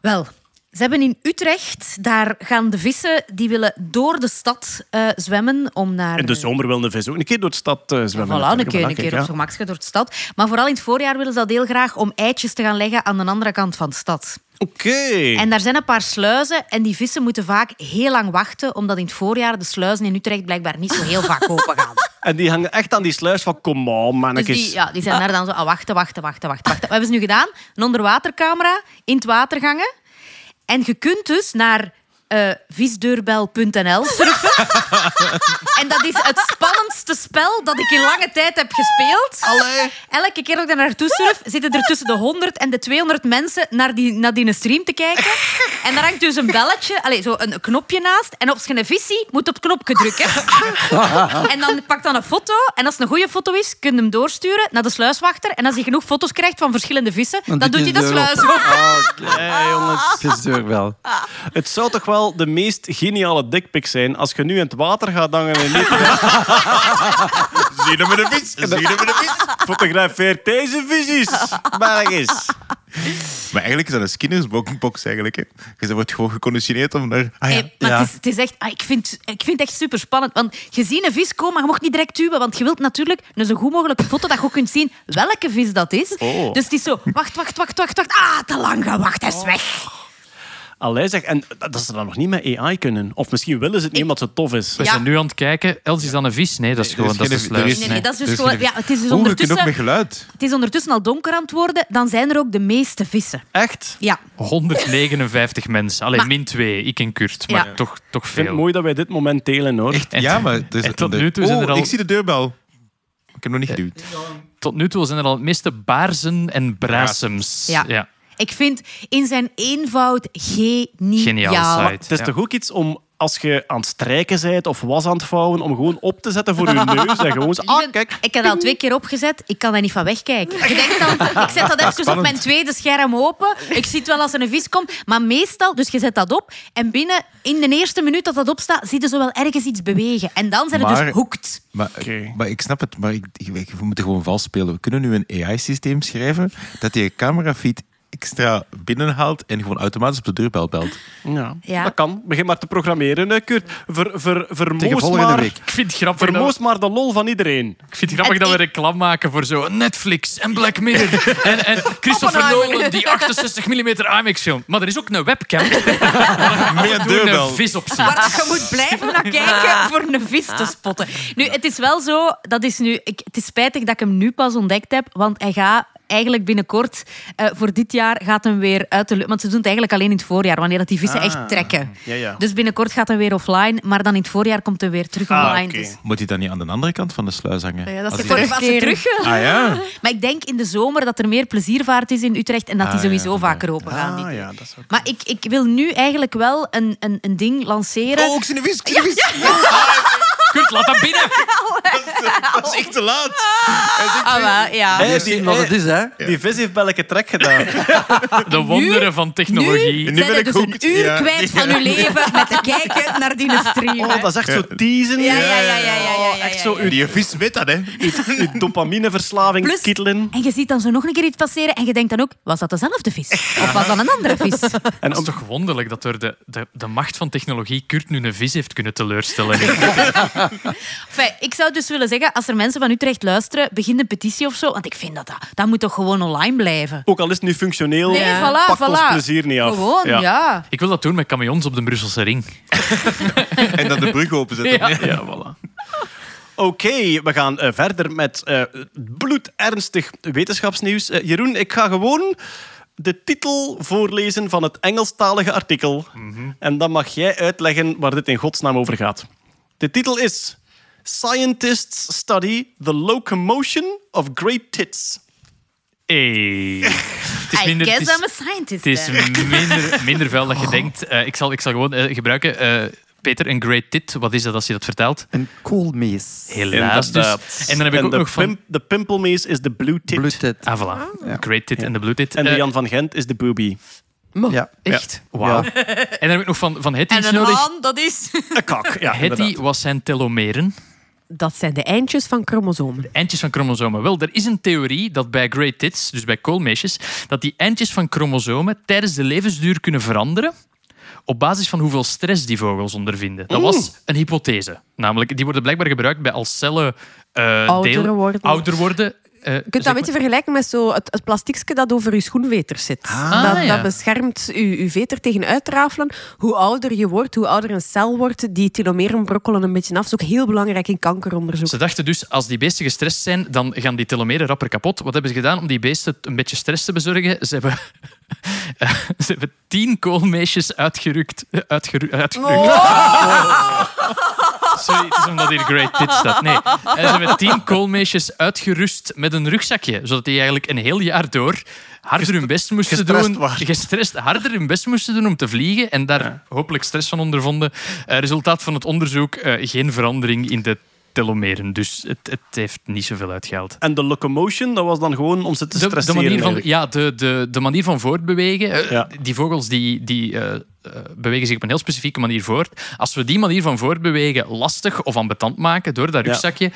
wel. Ze hebben in Utrecht, daar gaan de vissen, die willen door de stad eh, zwemmen om naar... In de zomer wil een vis ook een keer door de stad eh, zwemmen. Voilà, een keer, een keer op zijn gemakske door de stad. Maar vooral in het voorjaar willen ze dat heel graag om eitjes te gaan leggen aan de andere kant van de stad. Oké. En daar zijn een paar sluizen en die vissen moeten vaak heel lang wachten, omdat in het voorjaar de sluizen in Utrecht blijkbaar niet zo heel vaak open gaan. En die hangen echt aan die sluis van kom on, Dus mannetjes. die, ja, die zijn daar dan zo, ah, wachten, wachten, wachten, wachten, wachten. Wat hebben ze nu gedaan? Een onderwatercamera in het water gangen. En je kunt dus naar eh, visdeurbel.nl surfen. en dat is het spannendste spel dat ik in lange tijd heb gespeeld. Elke keer dat ik daar naartoe surf, zitten er tussen de 100 en de 200 mensen naar die, naar die stream te kijken. En daar hangt dus een belletje, allez, zo een knopje naast. En je een visie moet op het knopje drukken. en dan pak dan een foto. En als het een goede foto is, kun je hem doorsturen naar de sluiswachter. En als hij genoeg foto's krijgt van verschillende vissen, dan, doet hij de doet hij sluis de open. Hey, jongens. Visdeurbel. Het zou toch wel de meest geniale dikpik zijn als je nu in het water gaat hangen en niet Zie je met een vis? Zie je met een vis? fotografeert deze visies. Eens. Maar eigenlijk is dat een skinnersbox eigenlijk. Hè. Je wordt gewoon geconditioneerd om naar... Ah ja, Hey, maar Ja. het, is, het is echt, ah, ik, vind, ik vind het echt super spannend. Want je ziet een vis komen, maar je mocht niet direct duwen. Want je wilt natuurlijk een zo goed mogelijke foto dat je ook kunt zien welke vis dat is. Oh. Dus het is zo, wacht, wacht, wacht, wacht, wacht. Ah, te lang gewacht, hij is weg. Allee, zeg, en dat ze dat nog niet met AI kunnen. Of misschien willen ze het niet omdat het tof is. We Ja. zijn nu aan het kijken. Els is dan een vis? Nee, dat is gewoon dat is Nee, nee, dat is dus gewoon... Ja, het is dus ook ondertussen... met geluid. Het is ondertussen al donker aan het worden. Dan zijn er ook de meeste vissen. Echt? Ja. 159 mensen. Alleen min 2, ik en Kurt. Maar Ja. toch, toch Ik vind het veel. mooi dat wij dit moment delen, hoor. Echt, ja, maar... is en tot de- nu toe zijn Oh, er al- ik zie de deurbel. Ik heb nog niet geduwd. Tot nu toe zijn er al het meeste baarzen en brasems. Ja. Ik vind in zijn eenvoud geniaal. Geniaal site. Het is ja. toch ook iets om, als je aan het strijken bent of was aan het vouwen, om gewoon op te zetten voor je neus en gewoon zo, ah, kijk. Ik heb dat al twee keer opgezet. Ik kan daar niet van wegkijken. Je denkt dan, ik zet dat even op mijn tweede scherm open. Ik zie het wel als er een vis komt. Maar meestal, dus je zet dat op. En binnen, in de eerste minuut dat dat opstaat, zie je zo wel ergens iets bewegen. En dan zijn het dus hoekt. Maar, maar ik snap het, maar ik, ik- we moeten gewoon vals spelen. We kunnen nu een AI-systeem schrijven dat die camerafeed extra binnenhaalt en gewoon automatisch op de deurbel belt. Ja, Ja. dat kan. Begin maar te programmeren, hè, Kurt. Ver, ver, vermoos, maar, week. Ik vind het grappig, dat, vermoos maar de lol van iedereen. ik vind het grappig En dat we reclame maken voor zo Netflix en Black Mirror. en, en Christopher. Nolan die 68 mm IMAX film. Maar er is ook een webcam. Met een deurbel. een vis op zien. Waar je moet blijven naar kijken voor een vis te spotten. Nu, het is wel zo, dat is nu, ik, het is spijtig dat ik hem nu pas ontdekt heb, want hij gaat eigenlijk binnenkort, eh, voor dit jaar, gaat hem weer uit de lucht. Want ze doen het eigenlijk alleen in het voorjaar, wanneer dat die vissen Ah. echt trekken. Ja, ja. Dus binnenkort gaat hij weer offline, maar dan in het voorjaar komt hij weer terug Ah, online. oké. Dus- Moet hij dan niet aan de andere kant van de sluis hangen? Ja, dat is de Voor als ze terug. Ah ja? Maar ik denk in de zomer dat er meer pleziervaart is in Utrecht en dat die Ah, sowieso ja, vaker open gaan. die Ah, ja, dat is ook... Maar ik, ik wil nu eigenlijk wel een, een, een ding lanceren. Oh, ik zie een vis, ik zie een vis. Kurt, laat dat binnen. Dat is echt te laat. Ah, maar, ja. Ziet wat het is, hè? Die vis heeft welke trek gedaan. De wonderen van technologie. Nu Zijn ben je ik dus hooked. een uur Ja. kwijt van uw leven met te kijken naar die stream. Oh, dat is echt zo teasen. Ja, ja, ja, ja, ja, ja, ja, Echt ja, zo uw, Die vis weet dat, hè. uw dopamineverslaving Plus- kietelen. En je ziet dan zo nog een keer iets passeren en je denkt dan ook, was dat dezelfde vis? Of was dat een andere vis? En Het is toch wonderlijk dat door de, de, de macht van technologie Kurt nu een vis heeft kunnen teleurstellen. Enfin, ik zou dus willen zeggen, als er mensen van Utrecht luisteren, begin een petitie of zo. Want ik vind dat dat, dat moet toch gewoon online blijven. Ook al is het nu functioneel, Nee, voilà, pakt ons voilà. plezier niet af. Gewoon, ja. Ik wil dat doen met camions op de Brusselse ring. En dan de brug openzetten. Ja. Ja, voilà. Oké, we gaan eh, verder met eh, bloedernstig wetenschapsnieuws. Eh, Jeroen, ik ga gewoon de titel voorlezen van het Engelstalige artikel. En dan mag jij uitleggen waar dit in godsnaam over gaat. De titel is... Scientists study the locomotion of great tits. Hey. Het is I minder, guess het I'm a scientist. is, het is minder, minder vuil dat je denkt. Eh, ik, zal, ik zal gewoon eh, gebruiken. eh, Peter, een great tit. Wat is dat als je dat vertelt? Een koolmees. Helaas dus. Inderdaad. En dan heb ik ook de nog van... pimp- de pimpelmees is de blue tit. Bloedtit. Ah, voilà. Great tit en de blue tit. En de Jan van Gent is de boobie. Ja. Echt? Wauw. Ja. En dan heb ik nog van, van Hetty En iets een nodig. haan, dat is... Een kak, ja, Hetty zijn telomeren. Dat zijn de eindjes van chromosomen. eindjes van chromosomen. Wel, er is een theorie dat bij great tits, dus bij koolmeisjes, dat die eindjes van chromosomen tijdens de levensduur kunnen veranderen op basis van hoeveel stress die vogels ondervinden. Dat was een hypothese. Namelijk, die worden blijkbaar gebruikt bij als cellen eh, Ouder deel- worden. ouder worden. Eh, Je kunt dat een beetje vergelijken met zo het, het plastiekje dat over je schoenveter zit. Ah, dat, ja. dat beschermt je, je veter tegen uitrafelen. Hoe ouder je wordt, hoe ouder een cel wordt, die telomeren brokkelen een beetje af. Dat is ook heel belangrijk in kankeronderzoek. Ze dachten dus, als die beesten gestrest zijn, dan gaan die telomeren rapper kapot. Wat hebben ze gedaan om die beesten een beetje stress te bezorgen? Ze hebben, ze hebben tien koolmeisjes uitgerukt. eh, Uitgeru uitgerukt. Sorry, het is omdat hier Great Tit staat. Nee, Eh, ze hebben tien koolmeisjes uitgerust met een rugzakje. Zodat die eigenlijk een heel jaar door harder hun best moesten gestrest doen. waren. Gestrest, harder hun best moesten doen om te vliegen. En daar hopelijk stress van ondervonden. Eh, resultaat van het onderzoek, eh, geen verandering in de telomeren. Dus het, het heeft niet zoveel uitgehaald. En de locomotion, dat was dan gewoon om ze te De, de stresseren. manier van, eigenlijk. ja, de, de, de manier van voortbewegen. eh, Ja. Die vogels die, die, bewegen zich op een heel specifieke manier voort. Als we die manier van voortbewegen lastig of ambetant maken door dat Ja. rugzakje.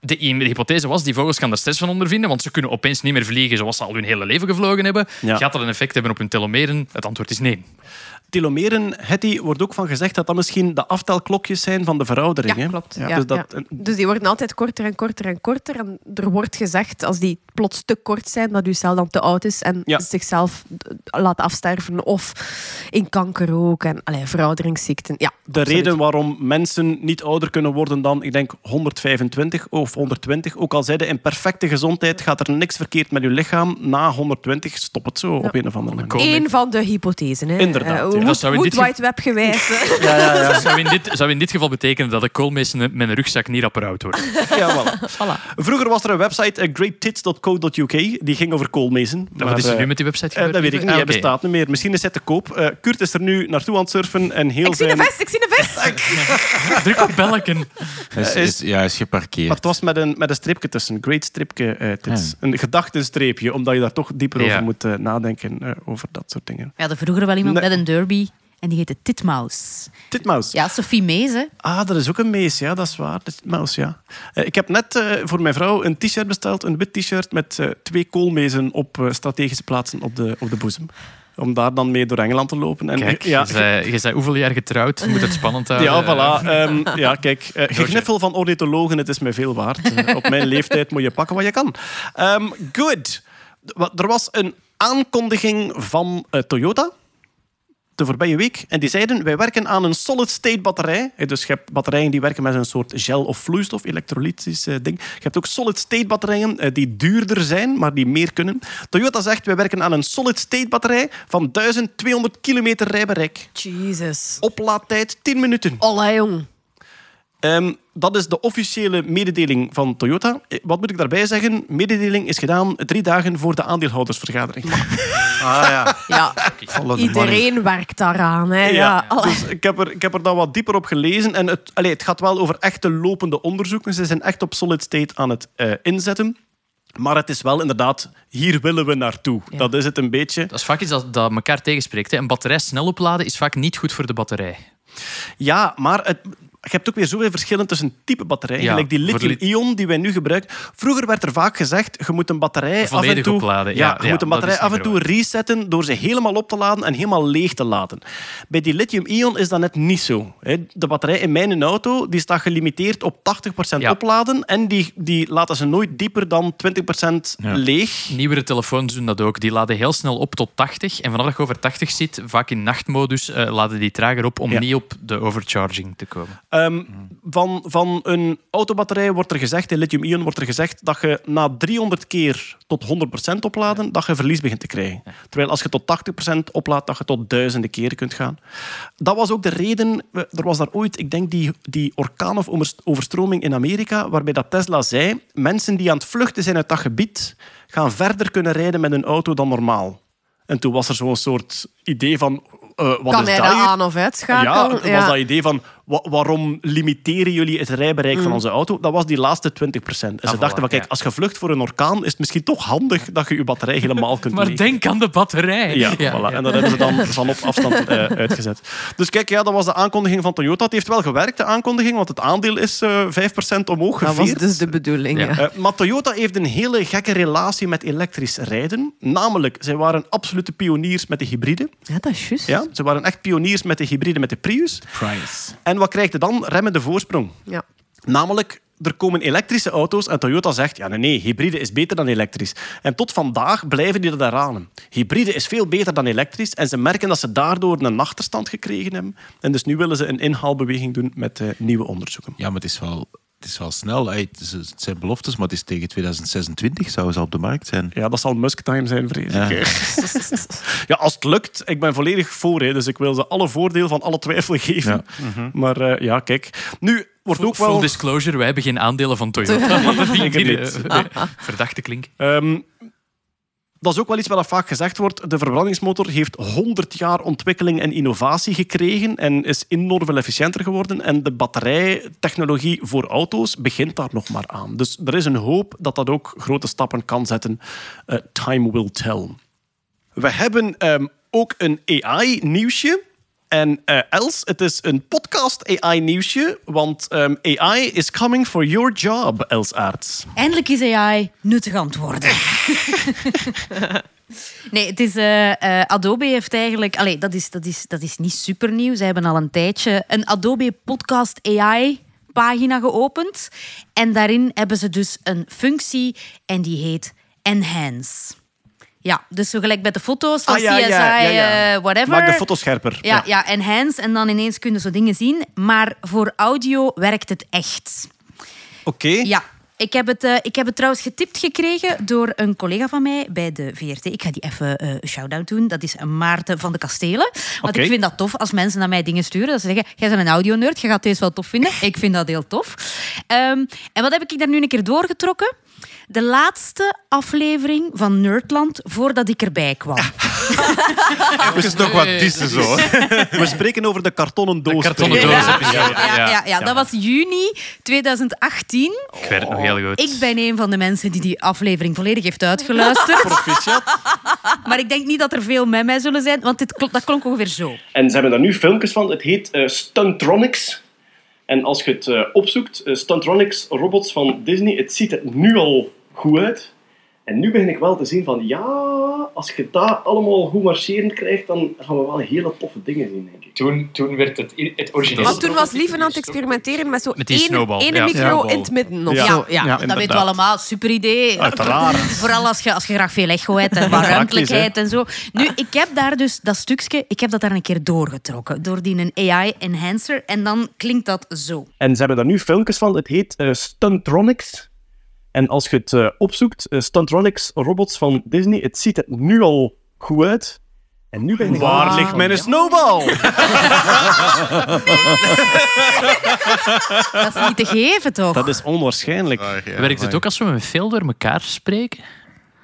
De, de hypothese was, die vogels gaan er stress van ondervinden, want ze kunnen opeens niet meer vliegen zoals ze al hun hele leven gevlogen hebben. Ja. Gaat dat een effect hebben op hun telomeren? Het antwoord is nee. Telomeren, Hetty, wordt ook van gezegd dat dat misschien de aftelklokjes zijn van de veroudering. Ja, hè? klopt. Ja. Ja, Dus dat- ja. Dus die worden altijd korter en korter en korter. En er wordt gezegd, als die plots te kort zijn, dat uw cel dan te oud is en Ja. zichzelf eh, laat afsterven. Of in kanker ook. En allee, verouderingsziekten. Ja, De absoluut. reden waarom mensen niet ouder kunnen worden dan, ik denk, 125 of 120, ook al zeiden in perfecte gezondheid, gaat er niks verkeerd met je lichaam. Na 120 stopt het zo op een of andere manier. Eén van de hypothesen. Hè. Inderdaad, Eh, ja. Dat zou in dit Web gewijs. Ja, ja, ja. Dat zou in dit, zou in dit geval betekenen dat de koolmees met een rugzak niet oud wordt. ja voilà. Vroeger was er een website, eh, greattits.co.uk, die ging over koolmezen. Wat is er eh, nu met die website eh, gebeurd? dat weet ik niet, Ah, hij oké. bestaat niet meer. Misschien is hij te koop. Eh, Kurt is er nu naartoe aan het surfen en heel Ik zie zijn... een vest, ik zie een vest. Druk op belleken. Is, is, ja, is geparkeerd. Maar het was met een, met een streepje tussen. Great streepje eh, tits. Ja. Een gedachtenstreepje, omdat je daar toch dieper Ja. over moet eh, nadenken eh, over dat soort dingen. We hadden vroeger wel iemand Nee. met een derby en die heette Titmaus. Titmaus. Ja, Sophie Mees, hè. Ah, dat is ook een mees, ja, dat is waar. De Titmaus, ja. Eh, ik heb net eh, voor mijn vrouw een t-shirt besteld, een wit t-shirt met eh, twee koolmezen op eh, strategische plaatsen op de, op de boezem. Om daar dan mee door Engeland te lopen. En, Kijk, ja, je, zei, je zei hoeveel jaar getrouwd, je moet het spannend houden. Ja, voilà. Ehm, ja, kijk, eh, gegniffel van ornithologen, het is mij veel waard. Op mijn leeftijd moet je pakken wat je kan. Ehm good. Er was een aankondiging van eh, Toyota de voorbije week. En die zeiden, wij werken aan een solid-state batterij. Dus je hebt batterijen die werken met een soort gel of vloeistof, elektrolytisch eh, ding. Je hebt ook solid-state batterijen eh, die duurder zijn, maar die meer kunnen. Toyota zegt, wij werken aan een solid-state batterij van 1200 kilometer rijbereik. Jesus. Oplaadtijd 10 minuten. Allee, jong. Ehm, dat is de officiële mededeling van Toyota. Eh, Wat moet ik daarbij zeggen? Mededeling is gedaan drie dagen voor de aandeelhoudersvergadering. Ah ja, Ja, iedereen werkt daaraan. Hè. Ja. Dus ik heb, er, ik heb er dan wat dieper op gelezen. En het, allee, het gaat wel over echte lopende onderzoeken. Ze zijn echt op solid state aan het eh, inzetten. Maar het is wel inderdaad, hier willen we naartoe. Dat is het een beetje. Dat is vaak iets dat, dat elkaar tegenspreekt. Hè. Een batterij snel opladen is vaak niet goed voor de batterij. Ja, maar het, je hebt ook weer zoveel verschillen tussen type batterijen. Ja, Gelijk die lithium-ion die wij nu gebruiken. Vroeger werd er vaak gezegd, je moet een batterij af en toe... opladen, Ja, ja, je ja, moet een batterij af en toe resetten door ze helemaal op te laden en helemaal leeg te laten. Bij die lithium-ion is dat net niet zo. hè. De batterij in mijn auto die staat gelimiteerd op 80% Ja. opladen en die, die laten ze nooit dieper dan 20% leeg. Nieuwere telefoons doen dat ook. Die laden heel snel op tot 80. En vanaf dat je over 80 zit, vaak in nachtmodus, eh, laden die trager op om Ja. niet op de overcharging te komen. Ehm, van, van een autobatterij wordt er gezegd, in lithium-ion wordt er gezegd, dat je na 300 keer tot 100% opladen, dat je verlies begint te krijgen. Terwijl als je tot 80% oplaadt, dat je tot duizenden keren kunt gaan. Dat was ook de reden, er was daar ooit, ik denk die, die orkaan of overs- overstroming in Amerika, waarbij dat Tesla zei, mensen die aan het vluchten zijn uit dat gebied, gaan verder kunnen rijden met een auto dan normaal. En toen was er zo'n soort idee van, eh, wat Kan is hij dat aan of uitschakelen? Ja, was dat idee van wa- waarom limiteren jullie het rijbereik Mm. van onze auto? Dat was die laatste 20%. En ze Ah, dachten van kijk, ja. als je vlucht voor een orkaan, is het misschien toch handig dat je je batterij helemaal kunt Maar denk aan de batterij. Ja, voilà. En dat hebben ze dan van op afstand eh, uitgezet. Dus kijk, ja, dat was de aankondiging van Toyota. Het heeft wel gewerkt, de aankondiging, want het aandeel is eh 5% omhoog Dat was dus de bedoeling. Ja. Ja. Eh, maar Toyota heeft een hele gekke relatie met elektrisch rijden. Namelijk, zij waren absolute pioniers met de hybride. Ja, dat is juist. Ja, ze waren echt pioniers met de hybride met de Prius. En wat krijg je dan? Remmende voorsprong. Ja. Namelijk, er komen elektrische auto's en Toyota zegt, ja nee, nee, hybride is beter dan elektrisch. En tot vandaag blijven die dat herhalen. Hybride is veel beter dan elektrisch en ze merken dat ze daardoor een achterstand gekregen hebben. En dus nu willen ze een inhaalbeweging doen met eh, nieuwe onderzoeken. Ja, maar het is wel, het is wel snel. Het, zijn beloftes, maar het is tegen 2026 zouden ze op de markt zijn. Ja, dat zal Musk-time zijn, vrees Ja. ik. Ja, als het lukt, ik ben volledig voor. Hè, dus ik wil ze alle voordeel van alle twijfel geven. Maar eh, ja, kijk. Nu wordt ook Full wel... disclosure, wij hebben geen aandelen van Toyota. Want dat Zeker die, niet. eh, verdachte klinken. Ehm, dat is ook wel iets wat vaak gezegd wordt. De verbrandingsmotor heeft 100 jaar ontwikkeling en innovatie gekregen en is enorm veel efficiënter geworden. En de batterijtechnologie voor auto's begint daar nog maar aan. Dus er is een hoop dat dat ook grote stappen kan zetten. Eh, time will tell. We hebben ehm, ook een AI-nieuwsje. En eh, Els, het is een podcast AI-nieuwsje, want ehm, AI is coming for your job, Els Aerts. Eindelijk is AI nuttig antwoorden. Nee, het is, eh, eh, Adobe heeft eigenlijk... Allee, dat, is, dat, is, dat is niet super nieuw. Ze hebben al een tijdje een Adobe Podcast AI pagina geopend. En daarin hebben ze dus een functie en die heet Enhance. Ja, dus zo gelijk bij de foto's van Ah, ja, CSI, ja, ja, ja. eh, whatever. Maak de foto scherper. Ja, ja, enhance. En dan ineens kunnen zo dingen zien. Maar voor audio werkt het echt. Oké. Ja. Ik heb, het, eh, ik heb het trouwens getipt gekregen door een collega van mij bij de VRT. Ik ga die even eh, een shout-out doen. Dat is Maarten van de Kastelen. Want ik vind dat tof als mensen naar mij dingen sturen. Dat ze zeggen, jij bent een audionerd, je gaat deze wel tof vinden. Ik vind dat heel tof. Ehm, en wat heb ik daar nu een keer doorgetrokken? De laatste aflevering van Nerdland voordat ik erbij kwam. Even nog wat dissen zo. We spreken over de kartonnen doos. kartonnen Peter. doos. Ja, ja, ja, ja. ja, dat was juni 2018. Ik weet het nog heel goed. Ik ben een van de mensen die die aflevering volledig heeft uitgeluisterd. Proficiat. Maar ik denk niet dat er veel met mij zullen zijn, want dit, dat klonk ongeveer zo. En ze hebben daar nu filmpjes van. Het heet eh, Stuntronics. En als je het eh, opzoekt, eh, Stuntronics robots van Disney, het ziet er nu al goed uit. En nu begin ik wel te zien van, ja, als je dat allemaal goed marcherend krijgt, dan gaan we wel hele toffe dingen zien, denk ik. Toen, toen werd het, het origineel. Maar toen was Lieven aan het experimenteren met zo Met die één, één ja. micro in het midden. Of Ja. Ja. Ja. dat weten we allemaal. Super idee. Uiteraard. Vooral als je, als je graag veel echo hebt en wat ruimtelijkheid en zo. Nu, ik heb daar dus dat stukje, ik heb dat daar een keer doorgetrokken. Door die een AI-enhancer. En dan klinkt dat zo. En ze hebben daar nu filmpjes van. Het heet eh, Stuntronics. En als je het eh, opzoekt, eh, Stuntronics robots van Disney, het ziet er nu al goed uit. En nu ben ik... Waar ligt mijn snowball? Dat is niet te geven, toch? Dat is onwaarschijnlijk. Werkt het ook als we met veel door elkaar spreken?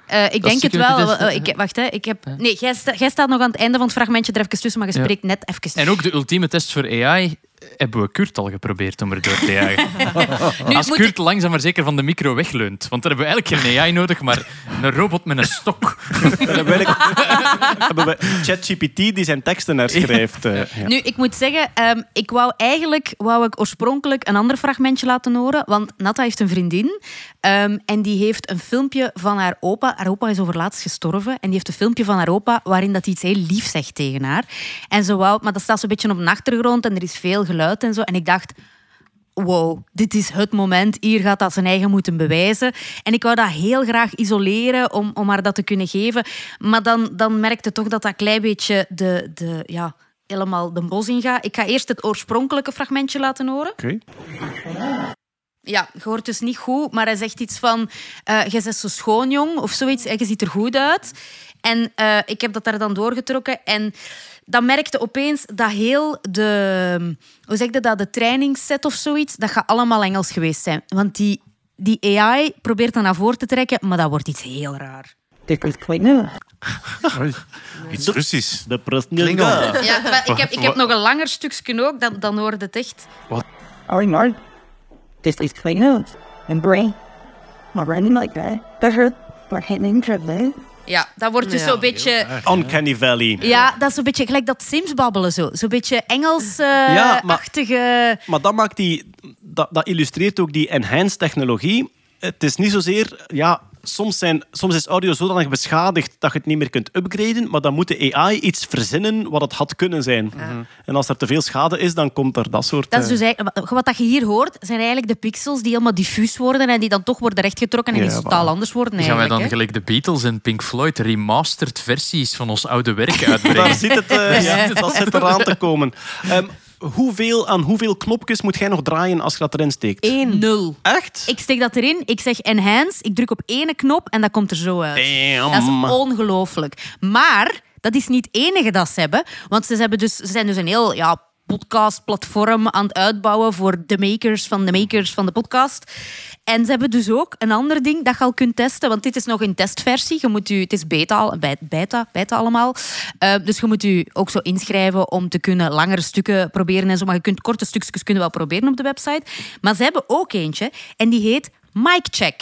Eh, ik Dat denk het wel. hè? ik, wacht, hè. Ik heb, nee, jij, sta- jij staat nog aan het einde van het fragmentje er even tussen, maar je Ja. spreekt net even. En ook de ultieme test voor AI hebben we Kurt al geprobeerd om er door te jagen. Nu Als Kurt langzaam maar zeker van de micro wegleunt. Want dan hebben we eigenlijk geen AI nodig, maar een robot met een stok. Dan hebben we, eigenlijk- hebben we ChatGPT die zijn teksten herschrijft. eh, ja. Nu, ik moet zeggen, ehm, ik wou eigenlijk wou ik oorspronkelijk een ander fragmentje laten horen. Want Natta heeft een vriendin. ehm, en die heeft een filmpje van haar opa. Haar opa is overlaatst gestorven. En die heeft een filmpje van haar opa waarin dat hij iets heel lief zegt tegen haar. En ze wou, maar dat staat zo'n beetje op de achtergrond en er is veel geluid en zo. En ik dacht, wow, dit is het moment. Hier gaat dat zijn eigen moeten bewijzen. En ik wou dat heel graag isoleren om, om haar dat te kunnen geven. Maar dan, dan merkte toch dat dat klein beetje de, de, ja, helemaal de bos ingaat. Ik ga eerst het oorspronkelijke fragmentje laten horen. Oké. Ja, je hoort dus niet goed, maar hij zegt iets van... eh je bent zo schoon, jong, of zoiets. En je ziet er goed uit. En eh, ik heb dat daar dan doorgetrokken. En dan merkte opeens dat heel de... Hoe zeg je dat? De trainingsset of zoiets, dat gaat allemaal Engels geweest zijn. Want die, die AI probeert dat naar voren te trekken, maar dat wordt iets heel raar. Iets Russisch. De Klingon. Ja, maar ik heb, ik heb nog een langer stukje ook, dan, dan hoorde het echt. Oh, Mark. This is clean and brain. Maar running like that. Dat hurt. Maar geen trouble. Ja, dat wordt dus Ja. zo'n beetje... Uncanny Valley. Ja, dat is een beetje gelijk dat Sims babbelen zo. Zo'n beetje Ja, maar- Engels-achtige... Maar dat, maakt die, dat, dat illustreert ook die enhanced technologie. Het is niet zozeer... Ja, soms, zijn, soms is audio zodanig beschadigd dat je het niet meer kunt upgraden, maar dan moet de AI iets verzinnen wat het had kunnen zijn. En als er te veel schade is, dan komt er dat soort... Dat is eh, dus eigenlijk, wat- dat je hier hoort, zijn eigenlijk de pixels die helemaal diffuus worden en die dan toch worden rechtgetrokken en Ja, iets totaal anders worden Gaan wij dan hè. gelijk de Beatles en Pink Floyd remastered versies van ons oude werk uitbrengen? Daar zit het, eh, ja, dat zit eraan te komen. Ehm, hoeveel, aan hoeveel knopjes moet jij nog draaien als je dat erin steekt? Eén. Nul. Echt? Ik steek dat erin, ik zeg enhance, ik druk op ene knop en dat komt er zo uit. Damn. Dat is ongelooflijk. Maar dat is niet het enige dat ze hebben. Want ze, hebben dus, ze zijn dus een heel ja, podcastplatform aan het uitbouwen voor de makers van de makers van de podcast. En ze hebben dus ook een ander ding dat je al kunt testen. Want dit is nog een testversie. Je moet u, het is beta, beta, beta allemaal. Eh, dus je moet u ook zo inschrijven om te kunnen langere stukken proberen en zo. Maar je kunt korte stukjes kunnen wel proberen op de website. Maar ze hebben ook eentje en die heet Mic Check.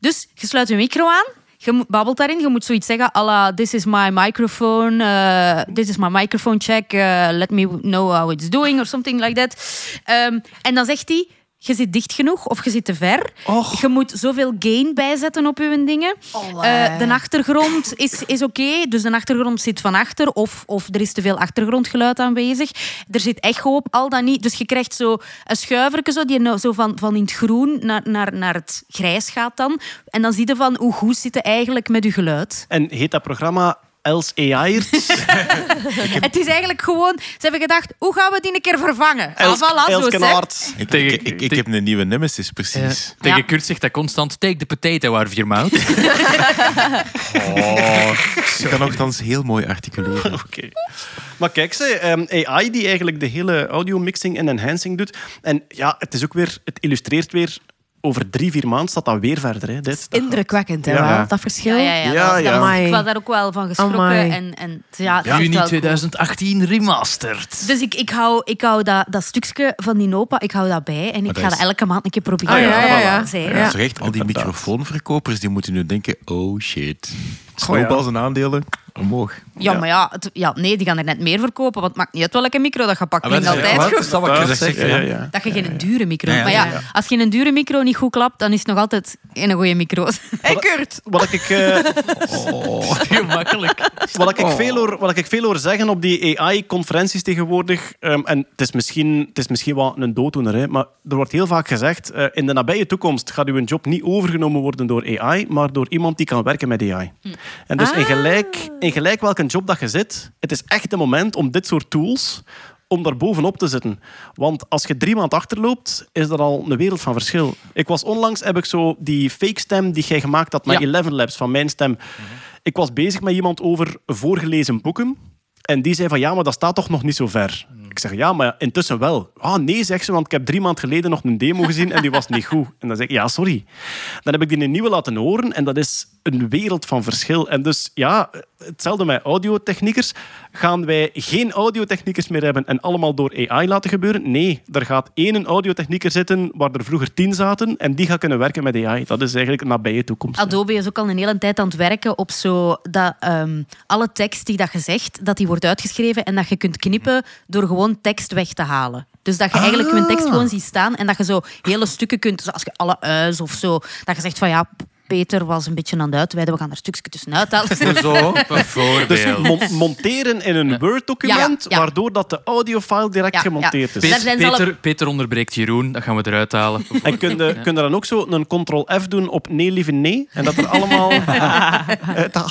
Dus je sluit je micro aan. Je babbelt daarin. Je moet zoiets zeggen. Alla, this is my microphone. eh, this is my microphone check. eh, let me know how it's doing. Or something like that. Ehm, en dan zegt hij... Je zit dicht genoeg of je zit te ver. Je moet zoveel gain bijzetten op je dingen. Eh, de achtergrond is, is oké. Dus de achtergrond zit van achter. Of, of er is te veel achtergrondgeluid aanwezig. Er zit echo op, al dan niet. Dus je krijgt zo een schuiverke zo, die nou zo van, van in het groen naar, naar, naar het grijs gaat dan. En dan zie je van hoe goed zit het eigenlijk met je geluid. En heet dat programma Els AI'ers? Het is eigenlijk gewoon... Ze hebben gedacht, hoe gaan we die een keer vervangen? Ah, voilà, zo. Ik, ik, ik, ik heb een nieuwe nemesis, precies. Tegen Ja. Kurt zegt dat constant, take the potato out of your mouth. Oh, ik kan nogthans heel mooi articuleren. Oké. Maar kijk, ze, ehm, AI die eigenlijk de hele audio mixing en enhancing doet. En ja, het is ook weer, het illustreert weer. Over drie, vier maanden staat dat weer verder. Hè. Dit, dat- Indrukwekkend, hè, Ja. wel, dat verschil. Ja, ja, ja. Ja, was-. Ik was daar ook wel van geschrokken. Amai. En, en, ja, is Juni wel cool. 2018 remastered. Dus ik, ik hou, ik hou dat, dat stukje van die Nopa, ik hou dat bij. En ik dat ga is- dat elke maand een keer proberen. Ah, ja, ja, ja. Echt, al die microfoonverkopers die moeten nu denken, oh shit. Ja. Snowballs en aandelen, omhoog. Ja, maar ja, het- ja, nee, die gaan er net meer verkopen. Want het maakt niet uit welke micro dat je pakt. Ah, ja, altijd goed. Is dat wat ik ja, Ja, ja. Dat je geen dure micro Ja, ja, Maar ja, ja. als je een dure micro niet goed klapt, dan is het nog altijd een goede micro. Hey Kurt! Wat ik, eh, Gemakkelijk. wat, ik veel hoor, wat ik veel hoor zeggen op die AI-conferenties tegenwoordig, ehm, en het is, misschien, het is misschien wel een dooddoener, hè, maar er wordt heel vaak gezegd, eh, in de nabije toekomst gaat uw job niet overgenomen worden door AI, maar door iemand die kan werken met AI. En dus in, gelijk, in gelijk welke job dat je zit, het is echt het moment om dit soort tools om daar bovenop te zitten. Want als je drie maanden achterloopt, is dat al een wereld van verschil. Ik was onlangs, heb ik zo die fake stem die jij gemaakt had met Ja. Eleven Labs van mijn stem. Ik was bezig met iemand over voorgelezen boeken. En die zei van, ja, maar dat staat toch nog niet zo ver. Ik zeg, ja, maar intussen wel. Ah, nee, zegt ze, want ik heb drie maanden geleden nog een demo gezien en die was niet goed. En dan zeg ik, ja, sorry. Dan heb ik die een nieuwe laten horen en dat is een wereld van verschil. En dus, ja, hetzelfde met audiotechniekers. Gaan wij geen audiotechniekers meer hebben en allemaal door AI laten gebeuren? Nee, er gaat één audiotechnieker zitten waar er vroeger tien zaten en die gaat kunnen werken met AI. Dat is eigenlijk een nabije toekomst. Adobe is ook al een hele tijd aan het werken op zo dat ehm, alle tekst die dat je zegt, dat die wordt uitgeschreven en dat je kunt knippen door gewoon tekst weg te halen. Dus dat je eigenlijk Ah. een tekst gewoon ziet staan en dat je zo hele stukken kunt, zoals je alle uis of zo, dat je zegt van ja, Peter was een beetje aan het uitweiden, we gaan er stukjes tussenuit halen. Zo, Dus bijvoorbeeld. mon- monteren in een Word-document, Ja, ja. waardoor dat de audiofile direct Ja, ja. gemonteerd is. Peter, Peter onderbreekt Jeroen, dat gaan we eruit halen. En kun je, kun je dan ook zo een ctrl-f doen op nee, lieve nee? En dat er allemaal... uithalen.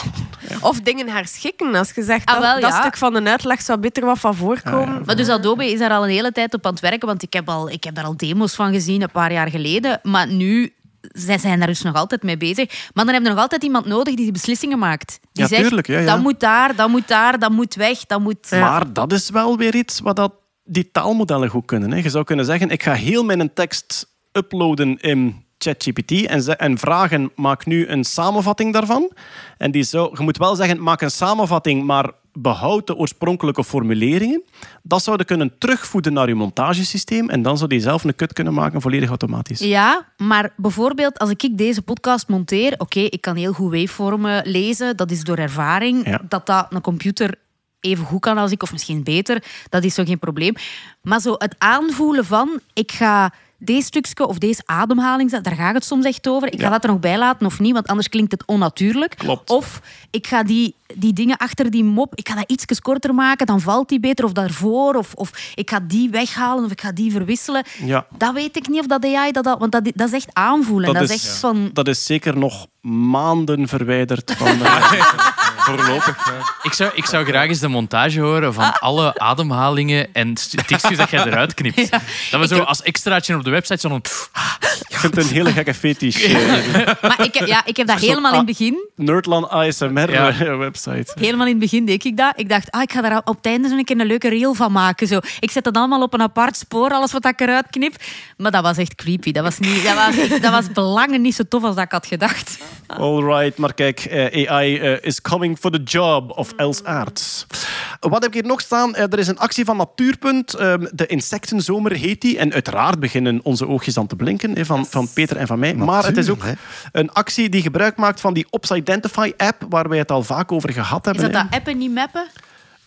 Of dingen herschikken. Als je zegt Ah, dat, wel, dat ja. stuk van de uitleg zou beter wat van voorkomen. Maar dus Adobe is daar al een hele tijd op aan het werken, want ik heb, al, ik heb daar al demo's van gezien een paar jaar geleden. Maar nu zij zijn daar dus nog altijd mee bezig. Maar dan hebben we nog altijd iemand nodig die die beslissingen maakt. Die Ja, zegt, tuurlijk, ja, ja. dat moet daar, dat moet daar, dat moet weg, dat moet... Maar dat is wel weer iets wat dat die taalmodellen goed kunnen. Hè. Je zou kunnen zeggen, ik ga heel mijn tekst uploaden in ChatGPT en, en vragen, maak nu een samenvatting daarvan. En die zou, je moet wel zeggen, maak een samenvatting, maar behoud de oorspronkelijke formuleringen. Dat zouden kunnen terugvoeden naar je montagesysteem en dan zou die zelf een kut kunnen maken, volledig automatisch. Ja, maar bijvoorbeeld als ik deze podcast monteer, oké, ik kan heel goed wavevormen lezen, dat is door ervaring. Ja. Dat dat een computer even goed kan als ik, of misschien beter, dat is zo geen probleem. Maar zo het aanvoelen van, ik ga deze stukje of deze ademhaling, daar gaat het soms echt over. Ik ga Ja. dat er nog bij laten of niet, want anders klinkt het onnatuurlijk. Klopt. Of ik ga die, die dingen achter die mop, ik ga dat iets korter maken, dan valt die beter, of daarvoor, of, of ik ga die weghalen, of ik ga die verwisselen. Ja. Dat weet ik niet of dat AI dat... al- Want dat, dat is echt aanvoelen. Dat, is echt van... dat is zeker nog maanden verwijderd van de... Voorlopig, ja. Ik zou, ik zou graag eens de montage horen van alle ademhalingen en st- tekstjes dat jij eruit knipt. Dat we zo als extraatje op de website zo'n... Ik vind het een hele gekke fetish. eh, Maar ik, heb- ja, ik heb dat Zo- helemaal in het begin... Nerdland ASMR Ja. eh, website. Helemaal in het begin deed ik dat. Ik dacht, ah, ik ga daar op het einde zo een keer een leuke reel van maken. Zo. Ik zet dat allemaal op een apart spoor, alles wat ik eruit knip. Maar dat was echt creepy. Dat was, niet, dat was, dat was belangen niet zo tof als dat ik had gedacht. Alright, maar kijk, eh, AI eh, is coming for the job of else aards. Wat heb ik hier nog staan? Eh, er is een actie van Natuurpunt. ehm, de Insectenzomer heet die. En uiteraard beginnen onze oogjes dan te blinken van, van Peter en van mij. Maar het is ook een actie die gebruik maakt van die Ops Identify app, waar wij het al vaak over gehad Is hebben. dat hè. dat appen niet mappen?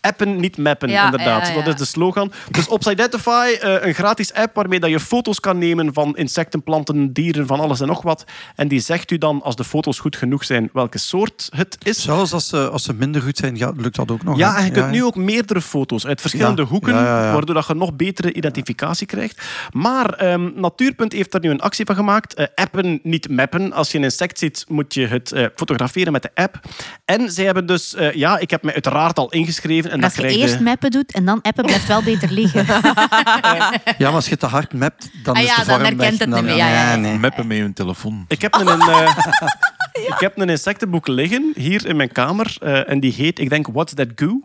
Appen, niet mappen, Ja, inderdaad. ja, ja. Dat is de slogan. Dus Ops Identify, eh, een gratis app waarmee dat je foto's kan nemen van insecten, planten, dieren, van alles en nog wat. En die zegt u dan, als de foto's goed genoeg zijn, welke soort het is. Zelfs als ze, als ze minder goed zijn, ja, lukt dat ook nog. Ja, en je kunt nu ook meerdere foto's uit verschillende Ja. hoeken, Ja, ja, ja. waardoor dat je nog betere identificatie krijgt. Maar ehm, Natuurpunt heeft daar nu een actie van gemaakt. Eh, appen, niet mappen. Als je een insect ziet, moet je het eh, fotograferen met de app. En zij hebben dus... eh, ja, ik heb me uiteraard al ingeschreven. En als je krijg eerst mappen doet en dan appen, blijft wel beter liggen. Ja, maar als je te hard mapt, dan Ah is ja, de dan vorm herkent weg. het niet meer. Ja, ja, ja. nee. Meppen met je telefoon. Ik heb een, eh, ik heb een insectenboek liggen hier in mijn kamer. eh, en die heet, ik denk, What's That Goo?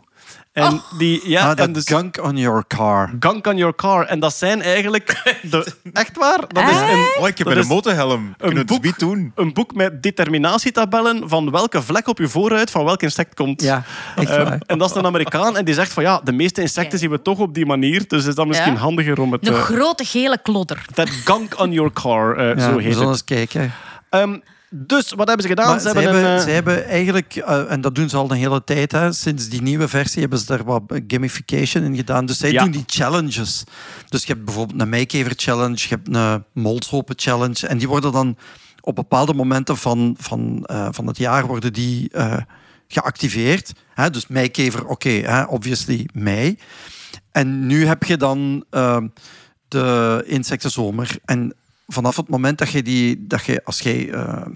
En die, ja, Ah, en dat dus, gunk on your car. Gunk on your car. En dat zijn eigenlijk... De, echt waar? Dat is een, Oh, ik heb dat een motorhelm. We het boek. niet doen? een boek met determinatietabellen van welke vlek op je vooruit van welk insect komt. Ja, echt Eh, waar. en dat is een Amerikaan en die zegt van ja, de meeste insecten zien we toch op die manier, dus is dat misschien Ja. handiger om het... Een eh, grote gele klodder. that gunk on your car, eh, Ja, zo we heet zullen het. eens kijken. Ehm, dus, wat hebben ze gedaan? Ze ze hebben hebben, een... eh, ze hebben eigenlijk, eh, en dat doen ze al een hele tijd, hè, sinds die nieuwe versie hebben ze daar wat gamification in gedaan. Dus zij Ja. doen die challenges. Dus je hebt bijvoorbeeld een Meikever challenge, je hebt een Molshopen challenge. En die worden dan op bepaalde momenten van, van, eh, van het jaar worden die, geactiveerd. Hè? Dus Meikever, oké, obviously mei. En nu heb je dan de insectenzomer. En vanaf het moment dat je die, dat je, als jij eh,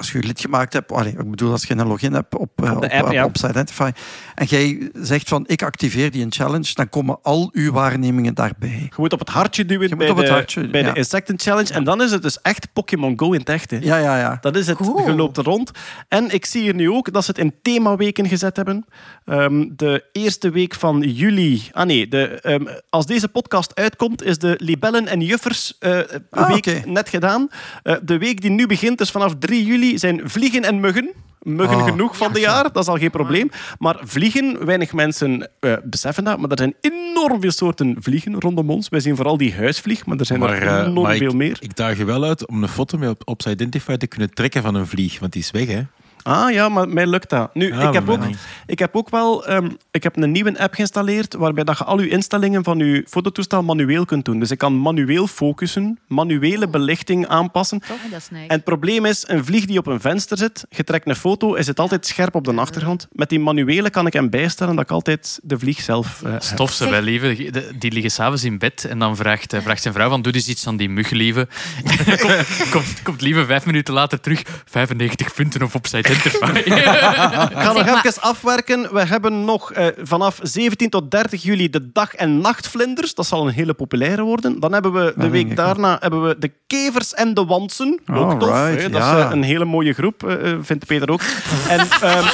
als je je lid gemaakt hebt, allee, ik bedoel als je een login hebt op, eh, Op de op, app, op, ja. op Identify, en jij zegt van ik activeer die een challenge, dan komen al uw waarnemingen daarbij. Je moet op het hartje duwen moet bij, op het de, hartje, bij ja. de Insecten Challenge. En dan is het dus echt Pokémon Go in het echt. hè. Ja, ja, ja. Dat is het. Cool. Je loopt er rond. En ik zie hier nu ook dat ze het in themaweken gezet hebben. Ehm, de eerste week van juli. Ah nee, de, ehm, als deze podcast uitkomt, is de Libellen en Juffers eh, Ah, week net gedaan. Eh, de week die nu begint, dus vanaf 3 juli, zijn vliegen en muggen. Muggen Ah, genoeg van de jaar, dat is al geen probleem. Maar vliegen, weinig mensen eh, beseffen dat, maar er zijn enorm veel soorten vliegen rondom ons. Wij zien vooral die huisvlieg, maar er zijn Maar, er eh, enorm maar veel ik, meer. ik daag je wel uit om een foto mee op, op Identify te kunnen trekken van een vlieg, want die is weg, hè? Ah ja, maar mij lukt dat. Nu, ik, heb ook, niet. ik heb ook wel ehm, ik heb een nieuwe app geïnstalleerd waarbij dat je al je instellingen van je fototoestel manueel kunt doen. Dus ik kan manueel focussen, manuele belichting aanpassen. Oh, dat is nice. En het probleem is, een vlieg die op een venster zit, je trekt een foto, is het altijd scherp op de achtergrond. Met die manuele kan ik hem bijstellen dat ik altijd de vlieg zelf eh. Stof ze wel, lieve. Die liggen s'avonds in bed en dan vraagt, eh, vraagt zijn vrouw van doe eens iets aan die mug, lieve. Komt, komt, komt lieve vijf minuten later terug. 95 punten op Opside Identify. Ik ga nog even afwerken. We hebben nog eh, vanaf 17 tot 30 juli de dag- en nachtvlinders. Dat zal een hele populaire worden. Dan hebben we de denk week ik daarna hebben we de kevers en de wansen. Ook tof. Alright, hè. Dat ja. is eh, een hele mooie groep, eh, eh, vindt Peter ook. En, ehm,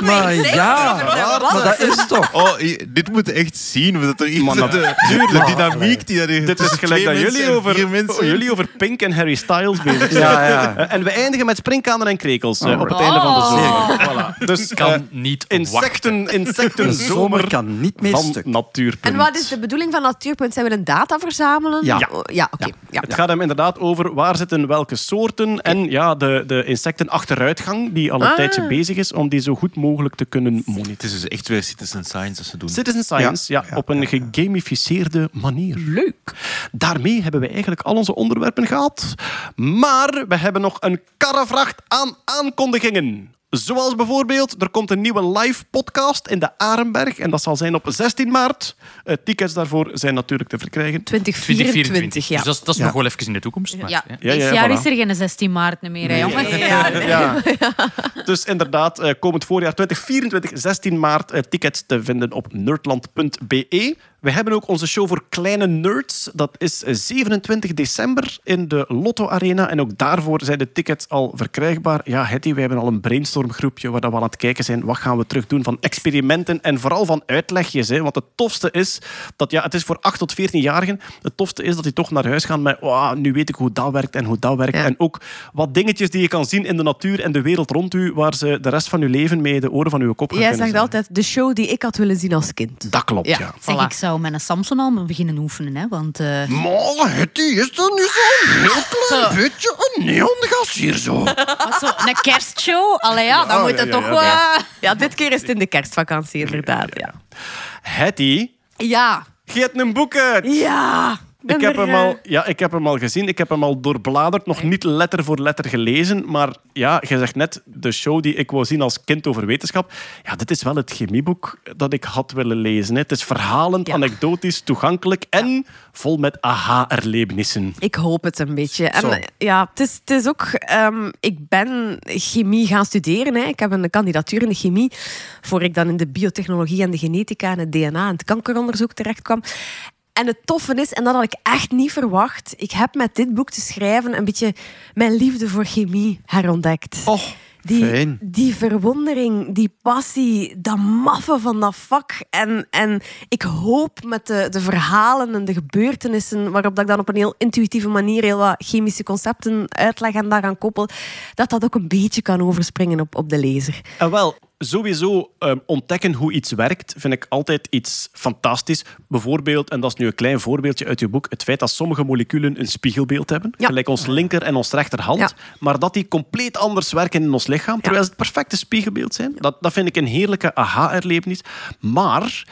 Maar ja, maar dat is toch... Oh, dit moet echt zien. Dat er iets Maar de, de dynamiek die er dit is tussen gelijk twee dat mensen jullie en over, mensen- oh, jullie over Pink en Harry Styles bezig zijn. Ja, ja. Eh, En we eindigen met springkanen en krekels eh, op het einde van de Oh. zomer. Voilà. Dus kan eh, niet wachten. insecten, insecten zomer zomer kan niet meer van stuk. Natuurpunt. En wat is de bedoeling van Natuurpunt? Zij willen data verzamelen? Ja. Oh, ja oké. Ja. Het gaat hem inderdaad over waar zitten welke soorten en ja, de, de insecten achteruitgang die al een Ah. tijdje bezig is om die zo goed mogelijk te kunnen Het monitoren. is dus echt weer citizen science dat ze doen. Citizen Science, ja, Ja, ja, op een ja, ja. gegamificeerde manier. Leuk. Daarmee hebben we eigenlijk al onze onderwerpen gehad. Maar we hebben nog een aan aankondigingen. Zoals bijvoorbeeld, er komt een nieuwe live podcast in de Arenberg. En dat zal zijn op 16 maart. Eh, tickets daarvoor zijn natuurlijk te verkrijgen. 2024, 2024. ja. Dus dat, is- dat is Ja. nog wel even in de toekomst. Maar, Ja, ja. Ja, ja, dit jaar voilà. is er geen 16 maart meer, hè, jongens. Ja. Dus inderdaad, eh, komend voorjaar 2024, 16 maart, eh, tickets te vinden op nerdland.be. We hebben ook onze show voor kleine nerds. Dat is eh, 27 december in de Lotto Arena. En ook daarvoor zijn de tickets al verkrijgbaar. Ja, Hetty, we hebben al een brainstormgroepje waar we aan het kijken zijn. Wat gaan we terug doen van experimenten en vooral van uitlegjes. Hè? Want het tofste is dat ja, het is voor 8 tot 14-jarigen. Het tofste is dat die toch naar huis gaan met "Wauw, nu weet ik hoe dat werkt en hoe dat werkt. Ja. En ook wat dingetjes die je kan zien in de natuur en de wereld rond u, waar ze de rest van uw leven mee de oren van uw kop gaan Jij kunnen zegt zijn. altijd de show die ik had willen zien als kind. Dat klopt, ja. Ja. Zeg, Voilà. ik zou met een Samson al beginnen oefenen, hè, want... eh, Maar Hetty, is dat nu zo'n heel klein Zo. beetje een neongas hier zo? wat zo, een kerstshow? Allee, ja, dan Ja, moet het ja, toch ja. wel... Ja. ja, dit keer is het in de kerstvakantie, inderdaad. Ja. Hetty, Ja. je hebt een boek uit. Ja. Ik heb, hem eh, al, ja, ik heb hem al gezien, ik heb hem al doorbladerd, nog niet letter voor letter gelezen. Maar ja, je zegt net, de show die ik wou zien als kind over wetenschap. Ja, dit is wel het chemieboek dat ik had willen lezen. hè. Het is verhalend, Ja. anekdotisch, toegankelijk en vol met aha-erlebnissen. Ik hoop het een beetje. En Zo. eh, ja, het is, het is ook... ehm, ik ben chemie gaan studeren. Hè. Ik heb een kandidatuur in de chemie, voor ik dan in de biotechnologie en de genetica en het DNA en het kankeronderzoek terecht kwam. En het toffe is, en dat had ik echt niet verwacht, ik heb met dit boek te schrijven een beetje mijn liefde voor chemie herontdekt. Oh, Die, Fijn. die verwondering, die passie, dat maffe van dat vak. En, en ik hoop met de, de verhalen en de gebeurtenissen, waarop dat ik dan op een heel intuïtieve manier heel wat chemische concepten uitleg en daaraan koppel, dat dat ook een beetje kan overspringen op, op de lezer. En wel, sowieso ehm, ontdekken hoe iets werkt, vind ik altijd iets fantastisch. Bijvoorbeeld, en dat is nu een klein voorbeeldje uit je boek, het feit dat sommige moleculen een spiegelbeeld hebben, Ja. gelijk ons linker en ons rechterhand, Ja. maar dat die compleet anders werken in ons lichaam, terwijl ze het perfecte spiegelbeeld zijn. Dat, dat vind ik een heerlijke aha-erlevenis. Maar...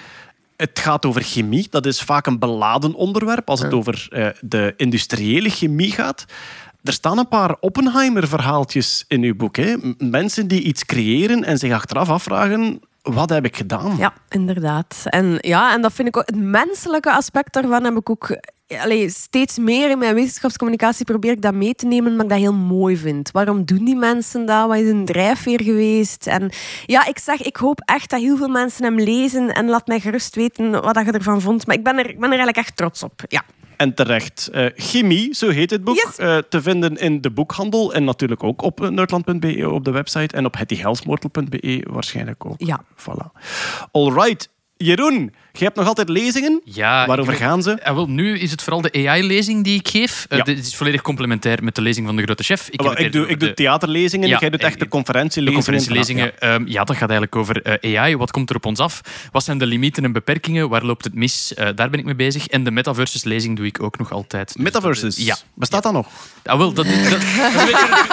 Het gaat over chemie. Dat is vaak een beladen onderwerp als het over eh, de industriële chemie gaat. Er staan een paar Oppenheimer-verhaaltjes in uw boek. Hè? Mensen die iets creëren en zich achteraf afvragen... Wat heb ik gedaan? Ja, inderdaad. En, ja, en dat vind ik ook, het menselijke aspect daarvan heb ik ook steeds meer in mijn wetenschapscommunicatie probeer ik dat mee te nemen, maar ik dat heel mooi vind. Waarom doen die mensen dat? Wat is een drijfveer geweest? En ja, ik zeg, ik hoop echt dat heel veel mensen hem lezen en laat mij gerust weten wat je ervan vond. Maar ik ben er, ik ben er eigenlijk echt trots op. Ja. En terecht. Eh, Chemie, zo heet het boek. Yes. eh, te vinden in de boekhandel. En natuurlijk ook op eh, nerdland.be op de website. En op hettyhelsmortel.be waarschijnlijk ook. Ja. Voilà. All right. Jeroen, je hebt nog altijd lezingen. Ja, Waarover ik- gaan ze? Ah, wel, nu is het vooral de AI-lezing die ik geef. Eh, Ja. dit is volledig complementair met de lezing van de grote chef. Ik, ik, doe, ik doe theaterlezingen. Ja, jij doet en- echt de de conferentielezingen. conferentielezingen. ehm, Ja, dat gaat eigenlijk over eh, AI. Wat komt er op ons af? Wat zijn de limieten en beperkingen? Waar loopt het mis? Eh, daar ben ik mee bezig. En de Metaversus-lezing doe ik ook nog altijd. Dus Metaversus. dat is- Ja. Bestaat dat nog? Ah, wel, dat, dat, dat is een beetje,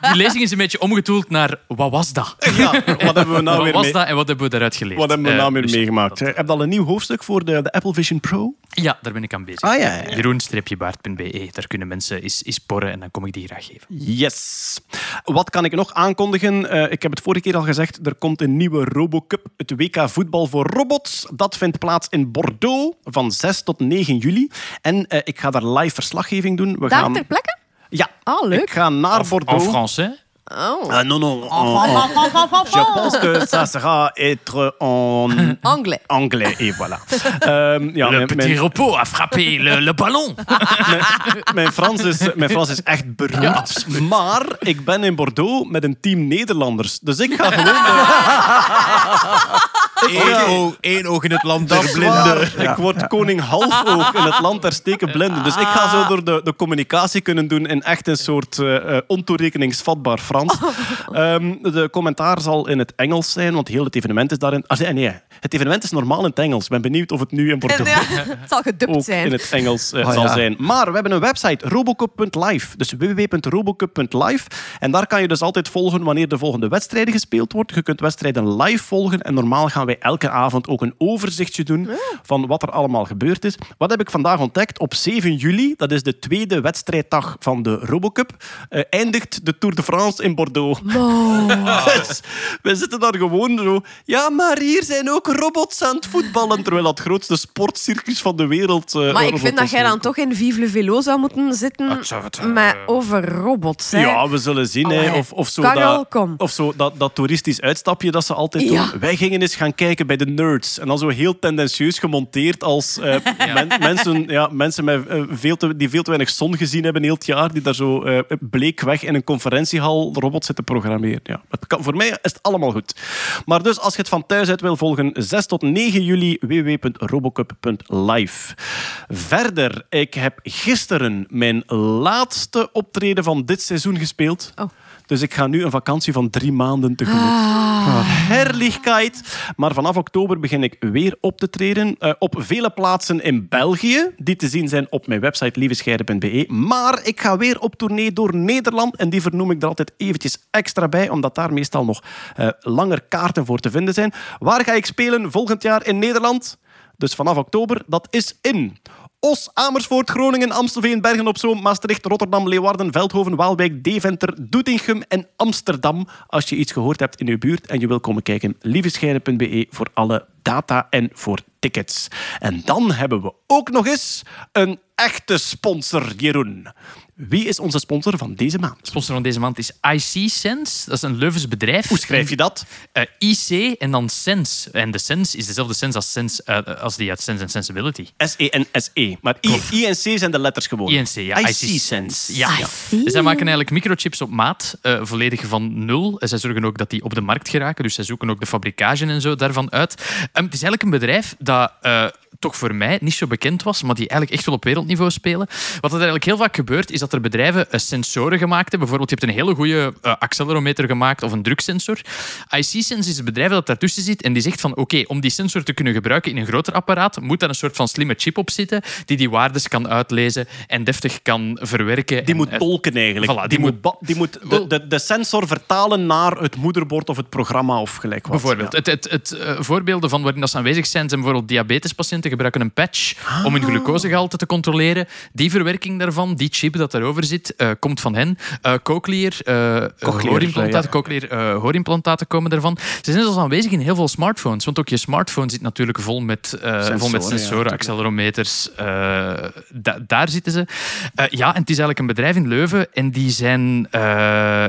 die lezing is een beetje omgetoeld naar wat was dat? Ja, wat hebben we nou wat weer was mee- dat en wat hebben we daaruit geleerd? Wat hebben we Eh, nou weer dus meegemaakt? Heb je al een nieuw hoofdstuk voor de, de Apple Vision Pro? Ja, daar ben ik aan bezig. Ah, ja, ja, ja. Jeroen-baard.be. Daar kunnen mensen eens, eens porren en dan kom ik die graag geven. Yes. Wat kan ik nog aankondigen? Eh, ik heb het vorige keer al gezegd. Er komt een nieuwe RoboCup, het WK voetbal voor robots. Dat vindt plaats in Bordeaux van 6 tot 9 juli. En eh, ik ga daar live verslaggeving doen. We Daar gaan... ter plekke? Ja, Ah, leuk. ik ga naar En Bordeaux. Oh. Ah, non, non. en- en- Je pense que ça sera être en Anglais. anglais. Et voilà. Ehm, ja, Le mijn- petit mijn- repos a frappé le, le ballon. mijn, Frans is, mijn Frans is echt beroerd. maar ik ben in Bordeaux met een team Nederlanders. Dus ik ga gewoon... Eén oog, één oog in het land der blinden. Ik word koning halfoog in het land der steken blinden. Dus ik ga zo door de, de communicatie kunnen doen in echt een soort eh, ontoerekeningsvatbaar Frans. Ehm, de commentaar zal in het Engels zijn, want heel het evenement is daarin... Ah, nee, nee, het evenement is normaal in het Engels. Ik ben benieuwd of het nu in Bordeaux Ja, het zal gedubt zijn. in het Engels eh, Ah, zal ja. zijn. Maar we hebben een website, robocup.live. Dus www.robocup.live. En daar kan je dus altijd volgen wanneer de volgende wedstrijden gespeeld wordt. Je kunt wedstrijden live volgen. En normaal gaan wij elke avond ook een overzichtje doen van wat er allemaal gebeurd is. Wat heb ik vandaag ontdekt? Op 7 juli, dat is de tweede wedstrijddag van de Robocup, eh, eindigt de Tour de France in Bordeaux. Dus we zitten daar gewoon zo... Ja, maar hier zijn ook robots aan het voetballen. Terwijl dat grootste sportcircus van de wereld... eh, Maar ik vind dat jij dan toch in Vive le Velo zou moeten zitten Ah, zou het, eh, met over robots. Hè? Ja, we zullen zien. hè. Of, of zo, Karel, dat, kom. of zo dat, dat toeristisch uitstapje dat ze altijd Ja. doen. Wij gingen eens gaan kijken bij de nerds. En dan zo heel tendentieus gemonteerd als eh, men- mensen, ja, mensen met, eh, veel te, die veel te weinig zon gezien hebben heel het jaar. Die daar zo eh, bleek weg in een conferentiehal robots zitten programmeren. Ja, het kan, voor mij is het allemaal goed. Maar dus als je het van thuis uit wil volgen, 6 tot 9 juli www.robocup.live. Verder, ik heb gisteren mijn laatste optreden van dit seizoen gespeeld. Oh. Dus ik ga nu een vakantie van drie maanden tegemoet. Ah. Herrlichkeit. Maar vanaf oktober begin ik weer op te treden. eh, op vele plaatsen in België, die te zien zijn op mijn website lievescheiden.be. Maar ik ga weer op tournee door Nederland. En die vernoem ik er altijd eventjes extra bij, omdat daar meestal nog eh, langer kaarten voor te vinden zijn. Waar ga ik spelen volgend jaar in Nederland? Dus vanaf oktober, dat is in Os, Amersfoort, Groningen, Amstelveen, Bergen-op-Zoom, Maastricht, Rotterdam, Leeuwarden, Veldhoven, Waalwijk, Deventer, Doetinchem en Amsterdam. Als je iets gehoord hebt in uw buurt en je wil komen kijken, lievescheiden.be voor alle data en voor tickets. En dan hebben we ook nog eens een echte sponsor, Jeroen. Wie is onze sponsor van deze maand? Sponsor van deze maand is IC Sense. Dat is een Leuvens bedrijf. Hoe schrijf je dat? Eh, IC en dan Sense. En de Sense is dezelfde Sense als, sense, eh, als die uit Sense and Sensibility. S-E-N-S-E. Maar I, I en C zijn de letters gewoon. INC, ja. IC IC Sense. Ja, ja. Dus zij maken eigenlijk microchips op maat, eh, volledig van nul. En zij zorgen ook dat die op de markt geraken. Dus zij zoeken ook de fabrikage en zo daarvan uit. Ehm, het is eigenlijk een bedrijf dat eh, toch voor mij niet zo bekend was, maar die eigenlijk echt wel op wereldniveau spelen. Wat er eigenlijk heel vaak gebeurt, is dat er bedrijven eh, sensoren gemaakt hebben. Bijvoorbeeld, je hebt een hele goede eh, accelerometer gemaakt of een druksensor. IC-Sense is het bedrijf dat daartussen zit en die zegt van oké, om die sensor te kunnen gebruiken in een groter apparaat, moet daar een soort van slimme chip op zitten die die waardes kan uitlezen en deftig kan verwerken. Die en, moet eh, tolken eigenlijk. Voilà, die, die moet, die moet de, de, de sensor vertalen naar het moederbord of het programma of gelijk wat. Bijvoorbeeld. Ja. Het, het, het, voorbeelden van waarin dat ze aanwezig zijn, zijn bijvoorbeeld diabetespatiënten gebruiken een patch om hun glucosegehalte te controleren. controleren. Die verwerking daarvan, die chip dat daarover zit, eh, komt van hen. Eh cochlear, eh, Cochlear, hoorimplantaten, ja. cochlear, hoorimplantaten komen daarvan. Ze zijn zelfs aanwezig in heel veel smartphones. Want ook je smartphone zit natuurlijk vol met, eh, vol met Sensoren, ja, sensoren, accelerometers. da- daar zitten ze. Ja, en het is eigenlijk een bedrijf in Leuven. En die zijn,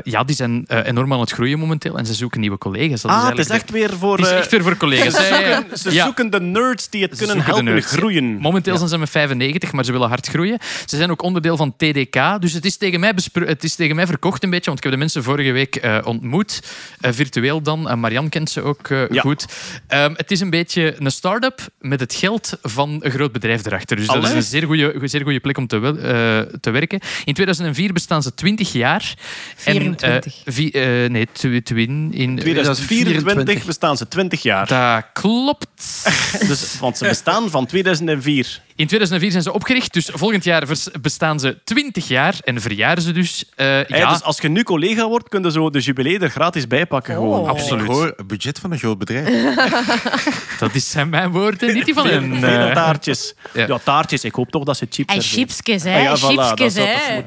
ja, die zijn enorm aan het groeien momenteel. En ze zoeken nieuwe collega's. Dat Ah, het is echt weer voor... Het is echt weer voor collega's. Ze zoeken, ze Ja. zoeken de nerds die het Ze kunnen helpen groeien. Momenteel zijn ze met 95, maar ze willen hard groeien. Ze zijn ook onderdeel van TDK. Dus het is tegen mij, het is tegen mij verkocht een beetje, want ik heb de mensen vorige week eh, ontmoet. Eh, virtueel dan. En Marian kent ze ook eh, Ja. goed. Ehm, het is een beetje een start-up met het geld van een groot bedrijf erachter. Dus dat is een zeer goede, zeer goede plek om te, wel- eh, te werken. In 2004 bestaan ze 20 jaar. En, eh, 24. vi- eh, nee, tw- twin. In 2024 bestaan ze 20 jaar. Dat klopt. Dus, want ze bestaan van 2004. In 2004 zijn ze opgericht, dus volgend jaar bestaan ze 20 jaar en verjaren ze dus. Eh, Hey, ja, Dus als je nu collega wordt, kun je zo de jubilee er gratis bij pakken. Gewoon. Oh. absoluut. Ik hoor het budget van een groot bedrijf. Dat is zijn mijn woorden, niet die van een. veel eh, taartjes. ja. Ja. taartjes. Ik hoop toch dat ze chips En serveren. chipsjes, hè? Ah ja, voilà, dat chipsjes, zou hè?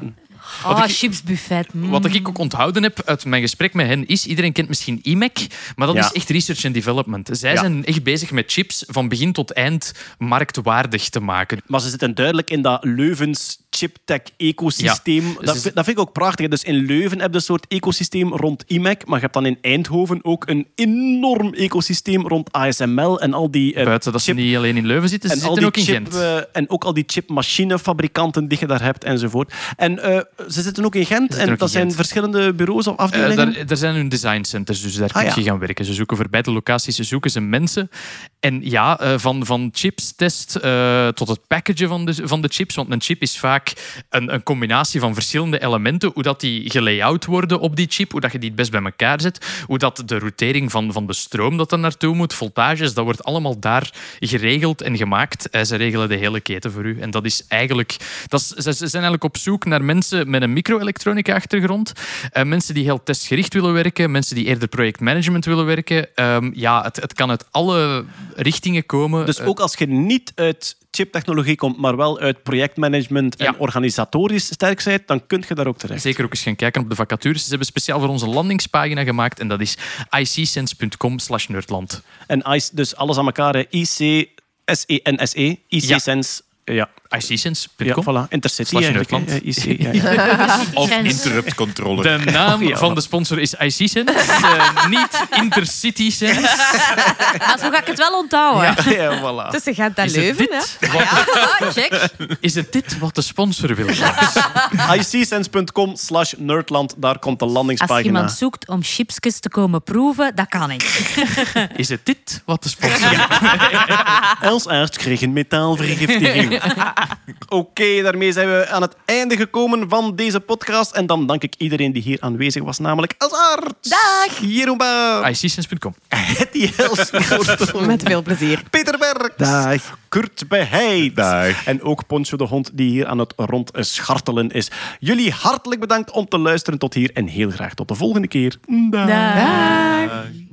Moeten. Oh, chipsbuffet. Mm. Wat ik ook onthouden heb uit mijn gesprek met hen is, iedereen kent misschien IMEC, maar dat Ja. is echt research and development. Zij Ja. zijn echt bezig met chips van begin tot eind marktwaardig te maken. Maar ze zitten duidelijk in dat Leuvens chiptech-ecosysteem. Ja, dat, dus- vind- dat vind ik ook prachtig. Dus in Leuven heb je een soort ecosysteem rond IMEC, maar je hebt dan in Eindhoven ook een enorm ecosysteem rond ASML en al die... eh, Buiten dat ze chip- niet alleen in Leuven zitten, ze en zitten ook in chip, Gent. eh, en ook al die chipmachinefabrikanten die je daar hebt enzovoort. En eh, ze zitten ook in Gent en dat zijn Gent. verschillende bureaus of afdelingen. daar, daar zijn hun designcenters, dus daar Ah, kun ja. je gaan werken. Ze zoeken voor beide locaties ze zoeken ze mensen. En ja, van, van chipstest eh tot het packagen van de, van de chips. Want een chip is vaak een, een combinatie van verschillende elementen. Hoe dat die gelayout worden op die chip, hoe dat je die het best bij elkaar zet. Hoe dat de routering van, van de stroom dat er naartoe moet, voltages, dat wordt allemaal daar geregeld en gemaakt. Eh, ze regelen de hele keten voor u. En dat is eigenlijk... Dat is, ze zijn eigenlijk op zoek naar mensen met een micro-elektronica-achtergrond. Eh, mensen die heel testgericht willen werken, mensen die eerder projectmanagement willen werken. Ehm, ja, het, het kan uit alle richtingen komen. Dus Eh, ook als je niet uit chiptechnologie komt, maar wel uit projectmanagement en Ja. organisatorisch sterk bent, dan kun je daar ook terecht. Zeker ook eens gaan kijken op de vacatures. Ze hebben speciaal voor onze landingspagina gemaakt en dat is icsense.com slash nerdland. En dus alles aan elkaar, hè. IC, S-E-N-S-E, IC Ja. Sense. Ja, ja icsense.com. voilà. Intercity Slash eigenlijk. IC, ja, ja. Of interrupt controller. De naam Ja. van de sponsor is iCsense, eh, niet Intercity Sense. Maar zo ga ik het wel onthouden. Ja, ja, voilà. Tussen Gent en Is het Leuven? Ja, check. Is het dit wat de sponsor wil? Icsense.com slash nerdland, daar komt de Als landingspagina. iemand zoekt om chipsjes te komen proeven, dat kan ik. Is het dit wat de sponsor wil? Els Aert kreeg een metaalvergiftiging. Oké, daarmee zijn we aan het einde gekomen van deze podcast. En dan dank ik iedereen die hier aanwezig was, namelijk Aert. Dag. Jeroen iCsense.com. Hetty Met veel plezier. Peter Berks. Dag. Kurt Beheid. Dag. En ook Poncho de Hond, die hier aan het rondschartelen is. Jullie hartelijk bedankt om te luisteren tot hier. En heel graag tot de volgende keer. Dag. Dag.